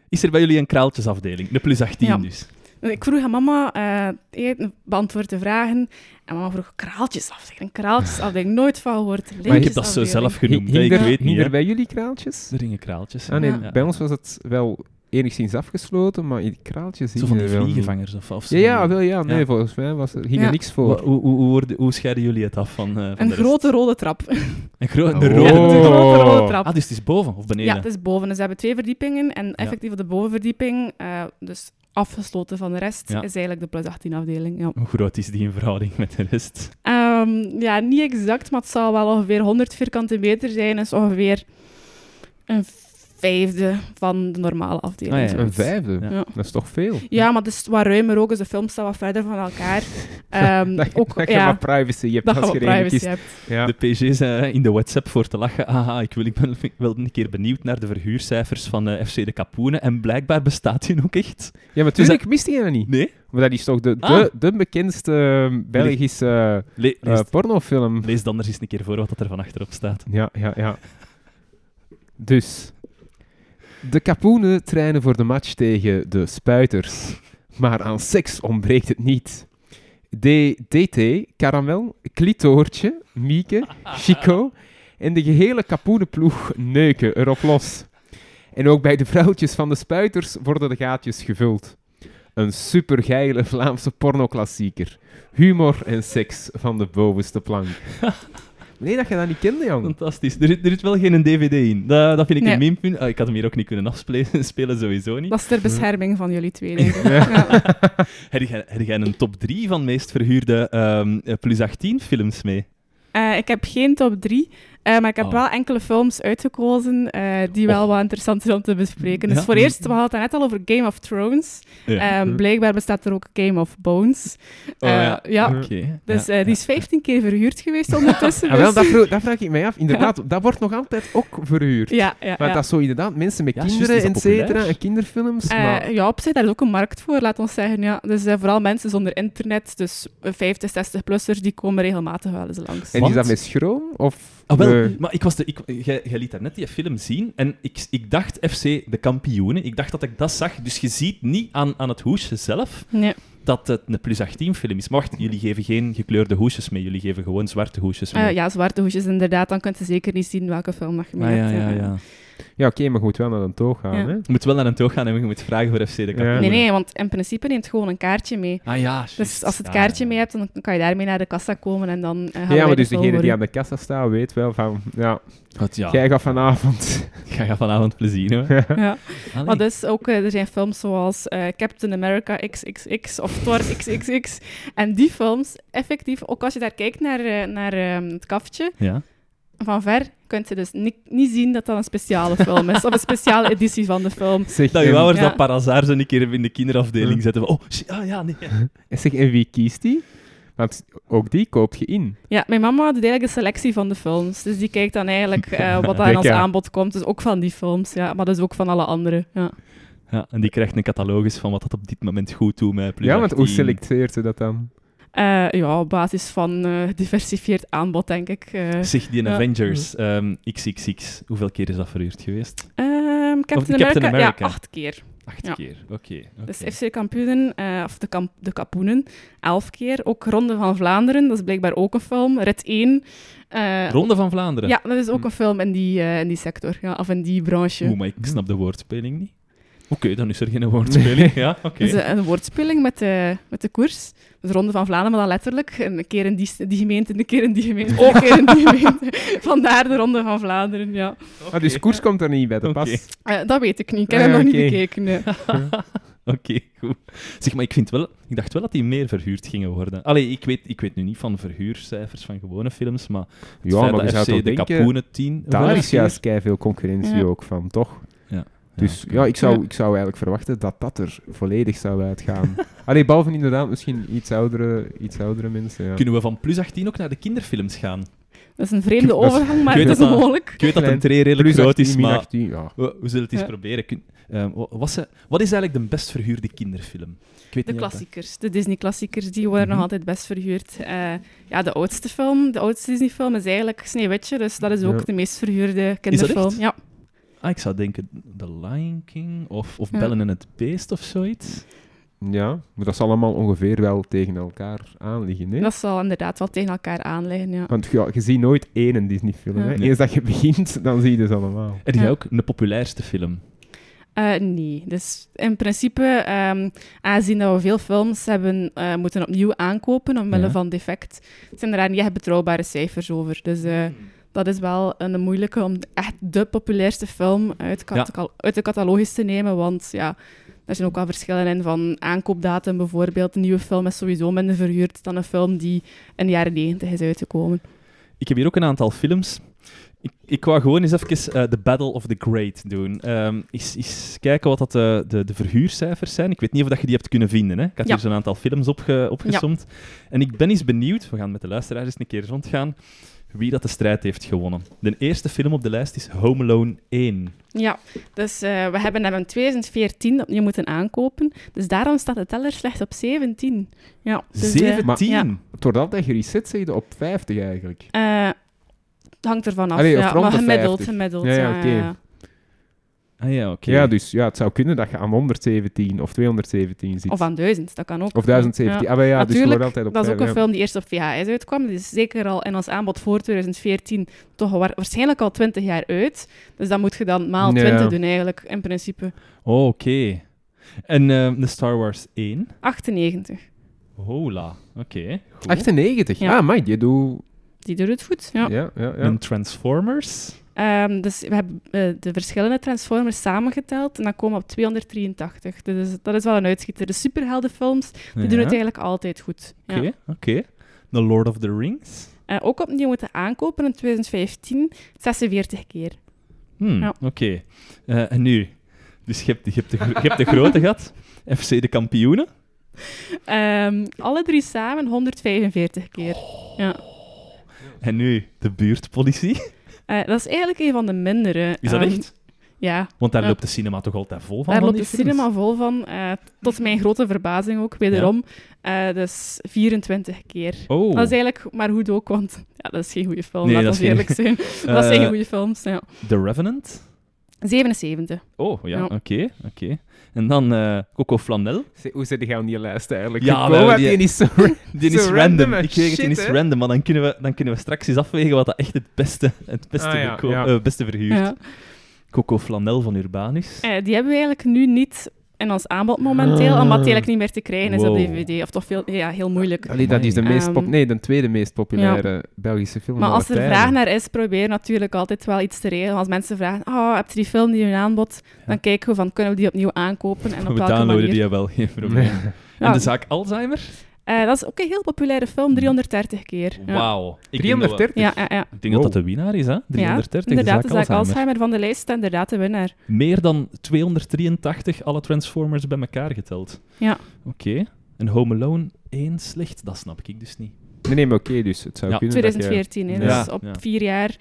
is er bij jullie een kraaltjesafdeling? De plus 18 Ja. dus. Ik vroeg aan mama, eh eten, beantwoord de vragen, en mama vroeg, kraaltjesafdeling, kraaltjesafdeling, nooit van gehoord. Maar ik heb dat zo zelf genoemd. Hing Ik er, weet niet, er bij jullie kraaltjes? Er kraaltjes. Ah, nee, Ja. bij ons was het wel enigszins afgesloten, maar in die kraaltjes Zo van die er vliegengangers of, of zo. Ja, ja, wel, ja, nee, Ja. volgens mij was er, hing Ja. er niks voor. Wa- Hoe, hoe, hoe, hoe scheiden jullie het af van, eh, van Een de grote rode trap. Een gro- Oh. een Ja, rode een grote rode Oh. trap. Ah, dus het is boven of beneden? Ja, het is boven. Dus ze hebben twee verdiepingen en effectief op de bovenverdieping, eh, dus afgesloten van de rest, Ja. is eigenlijk de plus 18 afdeling. Ja. Hoe groot is die in verhouding met de rest? Ehm, ja, niet exact, maar het zal wel ongeveer 100 vierkante meter zijn. Is ongeveer een vijfde van de normale afdeling. Ah, ja. Een vijfde? Ja. Dat is toch veel? Ja, maar het is wat ruimer ook, dus de film staat wat verder van elkaar. Ehm, dat, ook, dat je ja, wat privacy hebt dat als je je wat er eentje privacy kiest. hebt. Ja. De PG zei in de WhatsApp voor te lachen. Aha, ik, wil, ik ben wel een keer benieuwd naar de verhuurcijfers van eh, FC de Kapoenen. En blijkbaar bestaat die ook echt. ja, maar natuurlijk mist hij dat niet. Nee? Maar dat is toch de, de, Ah. de bekendste eh, Belgische Le- eh, lees, pornofilm. lees dan eens een keer voor wat dat er van achterop staat. Ja, ja, ja. Dus, de kapoenen trainen voor de match tegen de spuiters. Maar aan seks ontbreekt het niet. D DT, Caramel, Klitoortje, Mieke, Chico en de gehele kapoenenploeg neuken erop los. En ook bij de vrouwtjes van de spuiters worden de gaatjes gevuld. Een supergeile Vlaamse pornoklassieker. Humor en seks van de bovenste plank. Nee, dat je dat niet kende, jong. Fantastisch. Er, zit- er zit wel geen DVD in. Dat, dat vind ik Nee. een memepunt. Ah, ik had hem hier ook niet kunnen afspelen, spelen sowieso niet. Dat is ter bescherming van jullie twee, denk ik. Ja. Ja. Heb jij, heb jij een top 3 van meest verhuurde ehm, eh, plus 18 films mee? Eh, ik heb geen top 3, maar ik heb Oh. wel enkele films uitgekozen eh, die wel Och. wat interessant zijn om te bespreken. Dus Ja. voor eerst, we hadden het net al over Game of Thrones. Ja. Ehm, Hm. blijkbaar bestaat er ook Game of Bones. Oh, Eh, ja. ja. Oké. Dus ja. eh, die is 15 keer verhuurd geweest ondertussen. Ah, wel, dus- dat, vro- dat vraag ik mij af. Inderdaad, dat wordt nog altijd ook verhuurd. ja, ja, Maar ja. dat is zo inderdaad mensen met kinderen, dat et cetera, en kinderfilms. Eh, maar ja, op zich, daar is ook een markt voor, laat ons zeggen. Ja. Dus eh, vooral mensen zonder internet, dus eh, 50, 60-plussers, die komen regelmatig wel eens langs. en want- is dat met schroom? Of, Ah, wel, maar ik was de, ik, jij, jij liet daarnet die film zien en ik, ik dacht FC de kampioenen. Ik dacht dat ik dat zag. Dus je ziet niet aan, aan het hoesje zelf Nee. dat het een plus 18 film is. Maar wacht, jullie geven geen gekleurde hoesjes mee. Jullie geven gewoon zwarte hoesjes mee. Eh, ja, zwarte hoesjes inderdaad. Dan kun je zeker niet zien welke film dat je mee Ah, ja, hebt. ja, eh. ja. Ja, oké, maar je moet wel naar een toog gaan. Ja. Hè? Je moet wel naar een toog gaan en je moet vragen voor FC de kampioenen. Nee, nee, want in principe neemt gewoon een kaartje mee. Ah ja, Dus als je het Ja, kaartje mee hebt, dan kan je daarmee naar de kassa komen en dan eh, gaan Ja, maar dus degene die aan de kassa staat, weet wel van... Ja, God, ja. jij gaat vanavond... Ga je vanavond plezier hoor. Ja. Allee. Maar dus ook, eh, er zijn films zoals eh, Captain America XXX of Thor XXX. En die films, effectief, ook als je daar kijkt naar, naar ehm, het kaftje, Ja. van ver kun je dus niet, niet zien dat dat een speciale film is. Of een speciale editie van de film. Zeg, Dat je en, ouders Ja. dat par hasard zo een keer in de kinderafdeling zetten. van, Oh, shit, ah ja, nee. zeg, en wie kiest die? Want ook die koop je in. Ja, mijn mama doet eigenlijk de selectie van de films. Dus die kijkt dan eigenlijk eh, wat daar in ons aanbod komt. Dus ook van die films, ja. Maar dus ook van alle andere, ja. Ja, en die krijgt een catalogus van wat dat op dit moment goed doet met plus ja, want hoe 18. selecteert ze dat dan? Eh, ja, op basis van eh diversifieerd aanbod, denk ik. Eh, Zeg, die. Avengers ehm, XXX, hoeveel keer is dat verhuurd geweest? ehm, Captain, Captain America, America. ja, acht keer. Acht Ja. keer, oké. Dus FC Kampioenen, of de, kamp de Kapoenen, elf keer. Ook Ronde van Vlaanderen, dat is blijkbaar ook een film. Rit 1. eh, Ronde van Vlaanderen? ja, dat is ook Hm. een film in die, in die sector, ja, of in die branche. Oeh, maar ik snap de woordspeling niet. Oké, dan is er geen woordspeling. ja, oké. Dus eh, een woordspeling met de, met de koers. Dus de Ronde van Vlaanderen, maar dan letterlijk. Een keer in die, die gemeente, een keer in die gemeente, een keer in die gemeente. Vandaar de Ronde van Vlaanderen, ja. Ah, dus koers komt er niet bij de Oké. pas. Eh, dat weet ik niet, ik heb Ah, hem nog niet oké. bekeken. nee. Oké, goed. Zeg, maar ik, vind wel, ik dacht wel dat die meer verhuurd gingen worden. Allee, ik weet, ik weet nu niet van verhuurcijfers van gewone films, maar het Ja, maar je dat zou FC de denken, Kapoenen 10... daar is juist veel concurrentie Ja. ook van, toch? Dus ja, ik zou, Ja. ik zou eigenlijk verwachten dat dat er volledig zou uitgaan. Allee, behalve inderdaad misschien iets oudere, iets oudere mensen. Ja. Kunnen we van plus 18 ook naar de kinderfilms gaan? Dat is een vreemde is- overgang, maar ik weet het is dat dat- mogelijk. Ik weet dat een tree redelijk Plus groot 18, is, maar 18, ja. we, we zullen het eens Ja. proberen. Kun- ehm, wa- wat, ze- wat is eigenlijk de best verhuurde kinderfilm? Ik weet De niet dat- klassiekers, de Disney-klassiekers, die worden Mhm. nog altijd best verhuurd. Eh, ja, de oudste film, de oudste Disney-film is eigenlijk Sneeuwwitje, dus dat is ook Ja. de meest verhuurde kinderfilm. echt? Ja. Ah, ik zou denken The Lion King of, of Ja. Bellen en het Beest of zoiets. ja, maar dat zal allemaal ongeveer wel tegen elkaar aanliggen. Hè? Dat zal inderdaad wel tegen elkaar aanleggen, ja. Want ja, je ziet nooit één Disney-film. Ja. Nee. Eens dat je begint, dan zie je ze allemaal. Heb jij Ja. ook een populairste film? Eh, nee, dus in principe, ehm, aangezien dat we veel films hebben eh, moeten opnieuw aankopen omwille Ja. van defect, zijn er daar niet echt betrouwbare cijfers over. Dus eh, dat is wel een moeilijke om echt de populairste film uit, uit de catalogus te nemen, want ja, er zijn ook wel verschillen in van aankoopdatum bijvoorbeeld. Een nieuwe film is sowieso minder verhuurd dan een film die in de jaren 90 is uitgekomen. Ik heb hier ook een aantal films. Ik, ik wou gewoon eens even eh, The Battle of the Great doen. Ehm eens, eens kijken wat dat de, de, de verhuurcijfers zijn. Ik weet niet of dat je die hebt kunnen vinden. Hè? Ik had Ja. hier zo'n aantal films opge, opgesomd. En ik ben eens benieuwd, we gaan met de luisteraars eens een keer rondgaan, wie dat de strijd heeft gewonnen. De eerste film op de lijst is Home Alone 1. Ja, dus eh, we hebben hem in 2014 opnieuw moeten aankopen. Dus daarom staat de teller slechts op 17. Ja, dus, eh, 17? ja. Het wordt altijd gereset, zeg je, op 50 eigenlijk. eh, het hangt ervan af. Allee, ja, maar de gemiddeld, 50. gemiddeld. Ja, ja, ja, ja. Ah ja, oké. Ja, dus ja, het zou kunnen dat je aan 117 of 217 zit. Of aan 1000, dat kan ook. Of 1017. Ja. Ah, maar ja, dus Natuurlijk, wordt altijd op Dat is ook een ja. film die eerst op VHS uitkwam. Die is zeker al in ons aanbod voor 2014 toch wa- waarschijnlijk al 20 jaar uit. Dus dat moet je dan maal Ja. 20 doen eigenlijk, in principe. Oh, oké. En eh, de Star Wars 1? 98. Hola. Oké. goed. 98? Ja. Ah, maar die doet... Die doet het goed, ja. Ja, ja, ja. En Transformers? Ehm, dus we hebben eh, de verschillende Transformers samengeteld en dan komen we op 283. Dus dat is wel een uitschieter. De superheldenfilms die doen het eigenlijk altijd goed. Ja. Oké, oké. The Lord of the Rings? Eh, ook opnieuw moeten aankopen in 2015, 46 keer. Hmm, Ja. Oké. Eh, en nu? Dus je hebt, je, hebt de, je hebt de grote gehad. FC de kampioenen. Ehm, alle drie samen 145 keer. Ja. En nu de buurtpolitie. Eh, dat is eigenlijk een van de mindere. Is dat Ehm, echt? Ja, Want daar Ja. loopt de cinema toch altijd vol van? daar van loopt de films? cinema vol van. eh, tot mijn grote verbazing ook, wederom. Eh, dus 24 keer. Oh. Dat is eigenlijk maar goed ook, want ja, dat is geen goede film, Nee, dat ons is geen- eerlijk zijn. dat zijn Eh, geen goede films, ja. The Revenant. 77. Oh, ja, Ja. oké. oké. En dan eh, Coco Flanel. Hoe zit je aan die lijst eigenlijk? Ja, wel, die- niet zo... Die Zo is random Ik weet het, die is random, maar dan kunnen, we, dan kunnen we straks eens afwegen wat dat echt het beste, het beste, Ah, ja, verko- ja. eh, beste verhuurt. Ja. Coco Flanel van Urbanus. Eh, die hebben we eigenlijk nu niet in ons aanbod momenteel, Ah. omdat die eigenlijk niet meer te krijgen is op Wow. DVD. Of toch veel, ja, heel moeilijk. Allee, dat is de meest pop... Ehm, Nee, de tweede meest populaire Belgische film Maar als er tijden. vraag naar is, probeer natuurlijk altijd wel iets te regelen. Als mensen vragen, oh, heb je die film die in aanbod? Dan kijken we van, kunnen we die opnieuw aankopen en op We welke downloaden manier? die wel, geen probleem. Ja. En de zaak Alzheimer? Eh, dat is ook een heel populaire film, 330 keer. Ja. Wauw. Ik denk dat we- 330? Ja, ja, ja. Ik denk dat dat de winnaar is, hè? 330, ja, inderdaad, de zaak Alzheimer. Alzheimer van de lijst staat inderdaad de winnaar. Meer dan 283 alle Transformers bij elkaar geteld. Ja. Oké. En Home Alone 1 slecht, dat snap ik dus niet. Nee, nee, maar oké, dus het zou Ja. kunnen dat je- 2014, hè, Ja, dus op ja. vier jaar.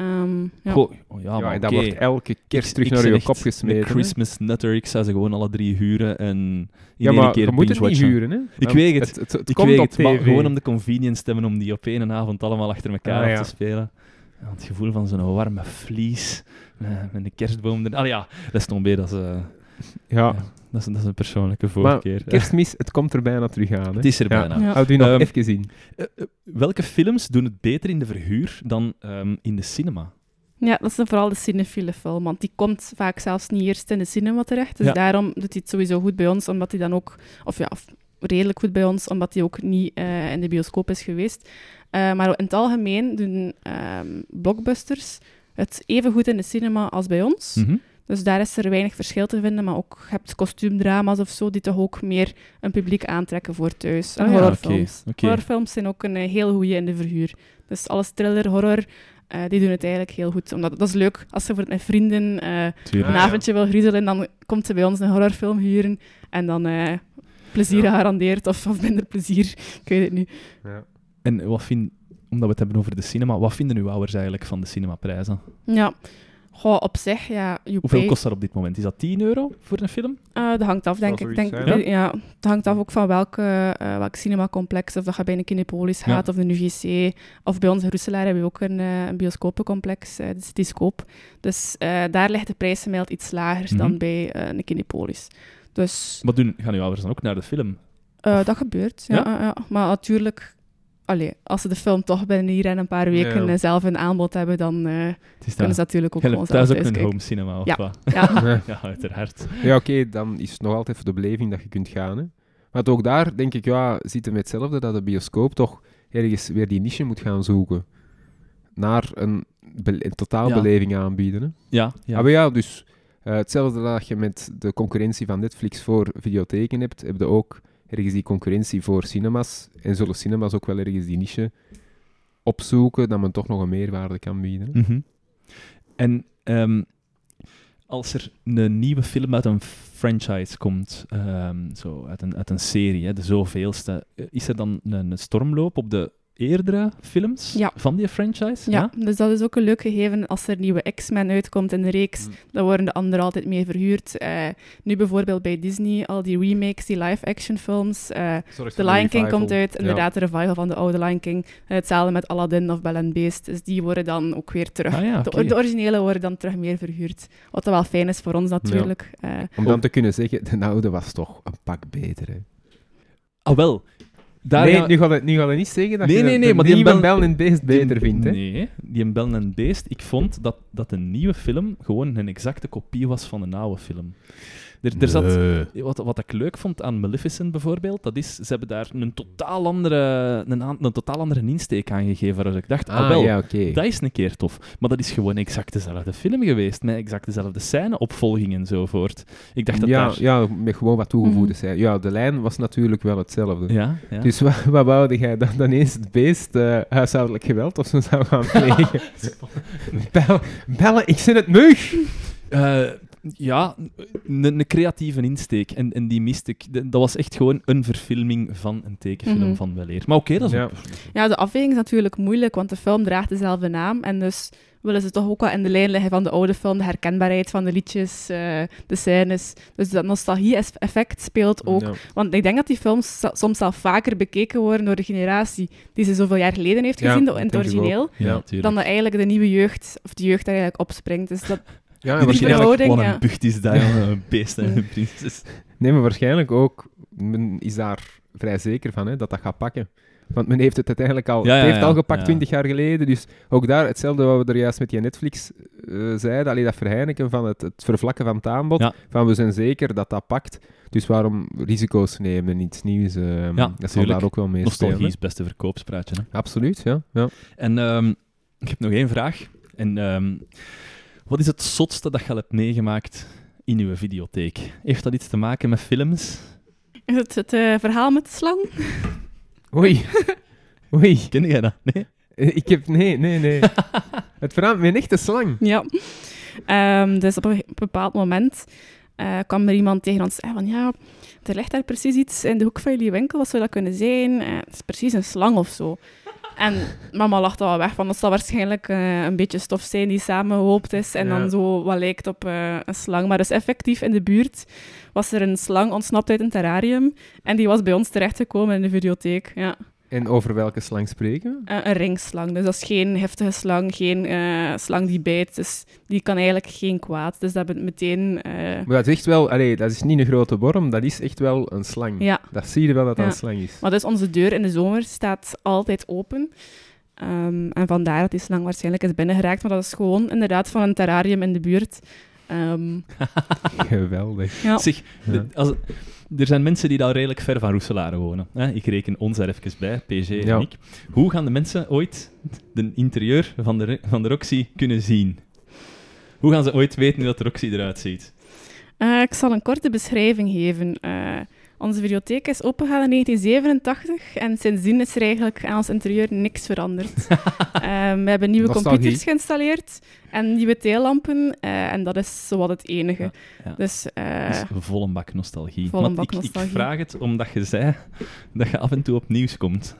Ehm, ja. Goh, oh ja, Ja, maar en dat wordt elke kerst terug ik naar je kop gesmeten. Christmas nutter, ik zou ze gewoon alle drie huren en in Ja, één maar keer je moet het niet huren, hè? Ik Want weet het. Het, het, het Ik komt weet op het, maar tv. gewoon om de convenience te hebben om die op één avond allemaal achter elkaar Ah, ja. te spelen. Ja, het gevoel van zo'n warme vlies eh, met een kerstboom. erin. Allee, ja, dat is nog bij, dat is, eh, Ja, dat, is, dat is een persoonlijke Maar voorkeur. kerstmis, het komt er bijna terug aan. Hè? Het is er bijna. Ja. Houd u nog Ehm, even zien. Eh, eh, welke films doen het beter in de verhuur dan ehm, in de cinema? Ja, dat is dan vooral de cinefiele film, want die komt vaak zelfs niet eerst in de cinema terecht. Dus Ja. daarom doet hij het sowieso goed bij ons, omdat hij dan ook, of ja, of redelijk goed bij ons, omdat hij ook niet eh, in de bioscoop is geweest. Eh, maar in het algemeen doen ehm, blockbusters het even goed in de cinema als bij ons. Mhm. Dus daar is er weinig verschil te vinden, maar ook je hebt kostuumdrama's of zo, die toch ook meer een publiek aantrekken voor thuis. En Ah ja, horrorfilms. Horrorfilms zijn ook een eh, heel goede in de verhuur. Dus alles thriller, horror, eh, die doen het eigenlijk heel goed. Omdat, dat is leuk, als je voor met vrienden eh, een Ah, ja. avondje wil griezelen, dan komt ze bij ons een horrorfilm huren en dan eh, plezier Ja. gegarandeerd, of, of minder plezier, ik weet het niet. Ja. En wat vind, omdat we het hebben over de cinema, wat vinden uw ouders eigenlijk van de cinemaprijzen? Ja, Goh, op zich, ja, you Hoeveel pay- kost dat op dit moment? Is dat 10 euro voor een film? Eh, dat hangt af, denk ik. Denk, zijn, ja? het hangt af ook van welke, eh welk cinemacomplex. Of dat je bij een Kinepolis Ja. gaat of een UGC. Of bij ons in Roeselaar hebben we ook een, eh, een bioscopencomplex, eh de Cityscope. Dus eh, daar ligt de prijs gemiddeld iets lager Mhm. dan bij eh, een Kinepolis. Dus Wat doen, gaan uw ouders dan ook naar de film? eh, dat gebeurt, ja. Ja? ja, ja. Maar natuurlijk... Allee, als ze de film toch binnen hier en een paar weken Ja. eh, zelf in aanbod hebben, dan eh, is kunnen dat. ze natuurlijk ook gewoon hebt thuis zelf ook een home cinema, of Ja. wat? Ja. Ja, uiteraard. Ja, oké, dan is het nog altijd voor de beleving dat je kunt gaan. Hè. Maar ook daar denk ik, ja, zit het met hetzelfde dat de bioscoop toch ergens weer die niche moet gaan zoeken. Naar een, be- een totaalbeleving aanbieden. Hè. Ja, ja. Ah, maar ja, dus eh, hetzelfde dat je met de concurrentie van Netflix voor videotheken hebt, heb je ook ergens die concurrentie voor cinemas. En zullen cinemas ook wel ergens die niche opzoeken, dat men toch nog een meerwaarde kan bieden. Mhm. En ehm, als er een nieuwe film uit een franchise komt, ehm, zo uit een, uit een serie, hè, de zoveelste, eh, is er dan een stormloop op de eerdere films Ja. van die franchise? Ja, dus dat is ook een leuk gegeven als er nieuwe X-Men uitkomt in de reeks. Mm. Dan worden de anderen altijd mee verhuurd. Eh, nu bijvoorbeeld bij Disney, al die remakes, die live-action films. Eh, Zorg The Lion King komt uit, Ja. inderdaad, de revival van de oude Lion King. Hetzelfde met Aladdin of Belle and Beast. Dus die worden dan ook weer terug. Ah ja, de, originele worden dan terug meer verhuurd. Wat dan wel fijn is voor ons natuurlijk. Eh, Om dan te kunnen zeggen, de oude was toch een pak beter. Hè. Ah, wel. Daar nee, gaan- nu gaat het, nu gaat het niet zeggen dat Nee, je nee, de, nee, de maar die Bel- en Beest beter Die- vindt. Hè. Nee, die een Bel en Beest. Ik vond dat, dat een nieuwe film gewoon een exacte kopie was van een oude film. Er, er zat, wat, wat ik leuk vond aan Maleficent bijvoorbeeld, dat is, ze hebben daar een totaal andere, een, aan- een totaal andere insteek aan gegeven. Waar ik dacht, ah, Ah, wel, ja, oké. dat is een keer tof. Maar dat is gewoon exact dezelfde film geweest, met exact dezelfde scène, opvolging enzovoort. Ik dacht dat ja, daar... ja, met gewoon wat toegevoegde Mhm. zijn. Ja, de lijn was natuurlijk wel hetzelfde. Ja, ja. Dus wat, wat wou jij dan, dan eens het beest eh, huishoudelijk geweld of zo zou gaan plegen? Bel, bellen, ik zit het mug! Eh, ja, een, creatieve insteek. En, en die miste ik. De- Dat was echt gewoon een verfilming van een tekenfilm Mhm. van Weleer. Maar oké, dat is Ja. Ja, de afweging is natuurlijk moeilijk, want de film draagt dezelfde naam. En dus willen ze toch ook wel in de lijn liggen van de oude film, de herkenbaarheid van de liedjes, eh, de scènes. Dus dat nostalgie-effect speelt ook. Ja. Want ik denk dat die films so- soms al vaker bekeken worden door de generatie die ze zoveel jaar geleden heeft Ja, gezien, de- dat in het origineel, Ja, Ja. dan dat eigenlijk de nieuwe jeugd, of de jeugd daar eigenlijk opspringt. Dus dat, Ja, Die waarschijnlijk, ja. een bucht is dat, jongen. Een beest en een prinses. nee, maar waarschijnlijk ook, men is daar vrij zeker van, hè, dat dat gaat pakken. Want men heeft het uiteindelijk al, Ja, ja, het heeft al gepakt. 20 jaar geleden. Dus ook daar, hetzelfde wat we er juist met die Netflix eh, zeiden, allee, dat verheinigen van het, het vervlakken van het aanbod, van we zijn zeker dat dat pakt. Dus waarom risico's nemen en iets nieuws, Ja, dat zal daar ook wel mee Nostalgie is het beste verkoopspraatje. Hè? Absoluut, ja. ja. En ehm, ik heb nog één vraag. En, ehm, wat is het zotste dat je al hebt meegemaakt in uw videotheek? Heeft dat iets te maken met films? is het het eh, verhaal met de slang? Oei. Oei. Ken jij dat? Nee? Eh, Ik heb... Nee, nee, nee. het verhaal met een echte slang. Ja. Ehm, dus op een bepaald moment eh, kwam er iemand tegen ons en van ja, er ligt daar precies iets in de hoek van jullie winkel, wat zou dat kunnen zijn? Het is precies een slang of zo. En mama lacht al weg van dat zal waarschijnlijk eh, een beetje stof zijn die samengehoopt is en Ja. dan zo wat lijkt op eh, een slang. Maar dus effectief in de buurt was er een slang ontsnapt uit een terrarium en die was bij ons terechtgekomen in de videotheek. Ja. En over welke slang spreken we? Eh, een ringslang. Dus dat is geen heftige slang, geen eh, slang die bijt. Dus die kan eigenlijk geen kwaad. Dus dat bent meteen... eh, Maar dat is echt wel... Allee, dat is niet een grote worm, dat is echt wel een slang. ja. Dat zie je wel dat dat Ja. een slang is. Maar dus onze deur in de zomer staat altijd open. Ehm, en vandaar dat die slang waarschijnlijk is binnengeraakt. Maar dat is gewoon inderdaad van een terrarium in de buurt. Ehm, Geweldig. ja. Zeg, Ja. de- als, er zijn mensen die daar redelijk ver van Roeselare wonen. Hè? Ik reken ons er even bij, PG Ja. en ik. Hoe gaan de mensen ooit de interieur van de, van de Roxy kunnen zien? Hoe gaan ze ooit weten hoe dat de Roxy eruit ziet? Eh, ik zal een korte beschrijving geven. Eh, onze videotheek is opengegaan in 1987 en sindsdien is er eigenlijk aan ons interieur niks veranderd. Ehm, we hebben nieuwe Nostalgie. computers geïnstalleerd en nieuwe theelampen eh, en dat is zowat het enige. Ja, ja. Dus Dat is volle bak nostalgie. bak ik, ik nostalgie. vraag het omdat je zei dat je af en toe op nieuws komt.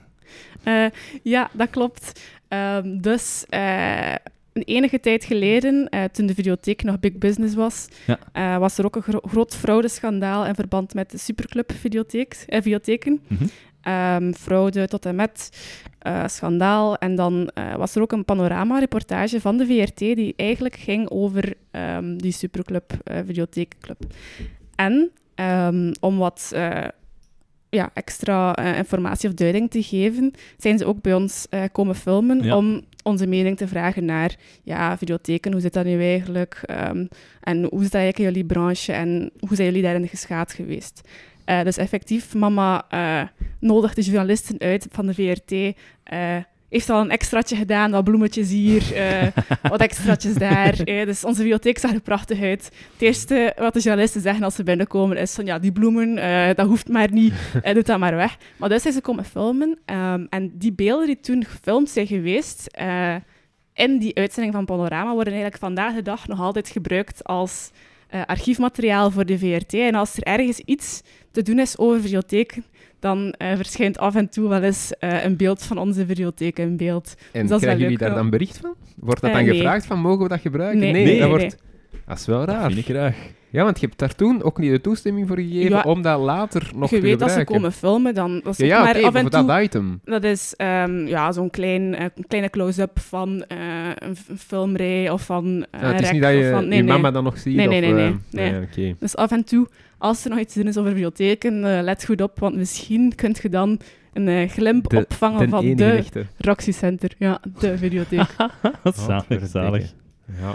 Eh, ja, dat klopt. Ehm, dus eh, een enige tijd geleden, toen de videotheek nog big business was, Ja. was er ook een gro- groot fraudeschandaal in verband met de Superclub videotheek, videotheken. Mhm. Ehm, fraude tot en met eh, schandaal. En dan eh, was er ook een panorama-reportage van de VRT die eigenlijk ging over ehm, die Superclub, eh videotheekclub. En ehm, om wat ja, extra informatie of duiding te geven, zijn ze ook bij ons komen filmen Ja. om onze mening te vragen naar ja, videotheken, hoe zit dat nu eigenlijk? Ehm, en hoe zit dat eigenlijk in jullie branche en hoe zijn jullie daarin geschaad geweest? Eh, dus effectief, mama eh nodigt de journalisten uit van de VRT. Heeft al een extraatje gedaan, wat bloemetjes hier, eh, wat extraatjes daar. eh. dus onze bibliotheek zag er prachtig uit. Het eerste wat de journalisten zeggen als ze binnenkomen is van ja, die bloemen, eh, dat hoeft maar niet, eh, doe dat maar weg. Maar dus zijn ze komen filmen ehm, en die beelden die toen gefilmd zijn geweest in die uitzending van Panorama worden eigenlijk vandaag de dag nog altijd gebruikt als archiefmateriaal voor de VRT. En als er ergens iets te doen is over videotheken, dan eh, verschijnt af en toe wel eens eh, een beeld van onze videotheek in beeld. En wel krijgen jullie daar dan bericht van? Wordt dat Eh, dan nee. gevraagd van, mogen we dat gebruiken? Nee. nee, Nee, dat nee, wordt... Dat is wel Dat raar. vind ik graag. Ja, want je hebt daar toen ook niet de toestemming voor gegeven Ja. om dat later nog je te weet dat ze gebruiken. komen filmen, dan Ja, ook ja maar af en toe... dat item. Dat is ehm, ja, zo'n klein, eh, kleine close-up van eh, een, filmrij of van eh, Ja, het is niet dat of je van... Nee, je nee. mama dan nog ziet. Nee, nee, of, nee, nee, nee. Dus af en toe, als er nog iets te doen is over bibliotheken, eh, let goed op, want misschien kunt je dan een glimp De- opvangen van de echte. Roxy Center. Ja, de videotheek. Wat zalig, zalig. Ja,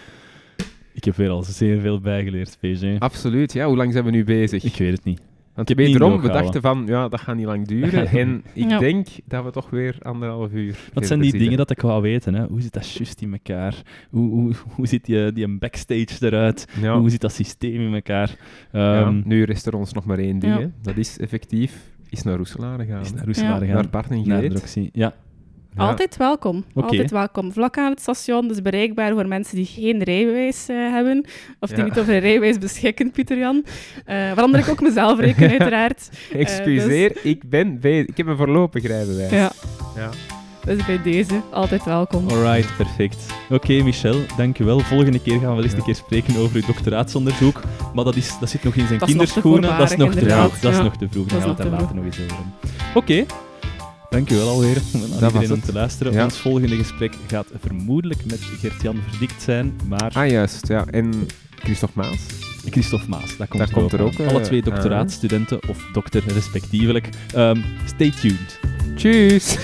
Ik heb weer al zeer veel bijgeleerd, PG. absoluut. Ja, hoe lang zijn we nu bezig? Ik weet het niet. Want heb niet wederom, we dachten van, ja, dat gaat niet lang duren. en ik Ja. denk dat we toch weer anderhalf uur Wat zijn die zitten. dingen dat ik wou weten? Hè? Hoe zit dat juist in elkaar? Hoe, hoe, hoe ziet die, die een backstage eruit? Ja. Hoe zit dat systeem in elkaar? Ja, Ehm nu rest er ons nog maar één ding. Ja. Hè. Dat is effectief is naar Roeselare gaan. is naar. Roeselare Ja. gaan. Naar Bart en. Ja. Ja. Altijd welkom. Altijd welkom. Vlak aan het station, dus bereikbaar voor mensen die geen rijbewijs eh, hebben. Of die Ja. niet over een rijbewijs beschikken, Pieter Jan. Eh waaronder ik ook mezelf reken, uiteraard. Excuseer, ik ben. Ik heb een voorlopig rijbewijs. Ja, Ja. dus bij deze, altijd welkom. Alright, perfect. Oké, Michel, dankjewel. Volgende keer gaan we wel eens Ja. een keer spreken over uw doctoraatsonderzoek. Maar dat, is, dat zit nog in zijn Dat is kinderschoenen. Dat is nog te vroeg. Dat is nog te vroeg. Dat Daar gaan we het later nog eens over. Oké. Dankjewel alweer aan was iedereen om het. te luisteren. Ja. Ons volgende gesprek gaat vermoedelijk met Gert-Jan Verdikt zijn, maar Ah, juist. Ja. En Christophe Maas. Christophe Maas, dat komt, Daar er, komt ook er aan. ook, eh, Alle twee aan. doctoraatstudenten of dokter respectievelijk. Ehm, stay tuned. Tjus!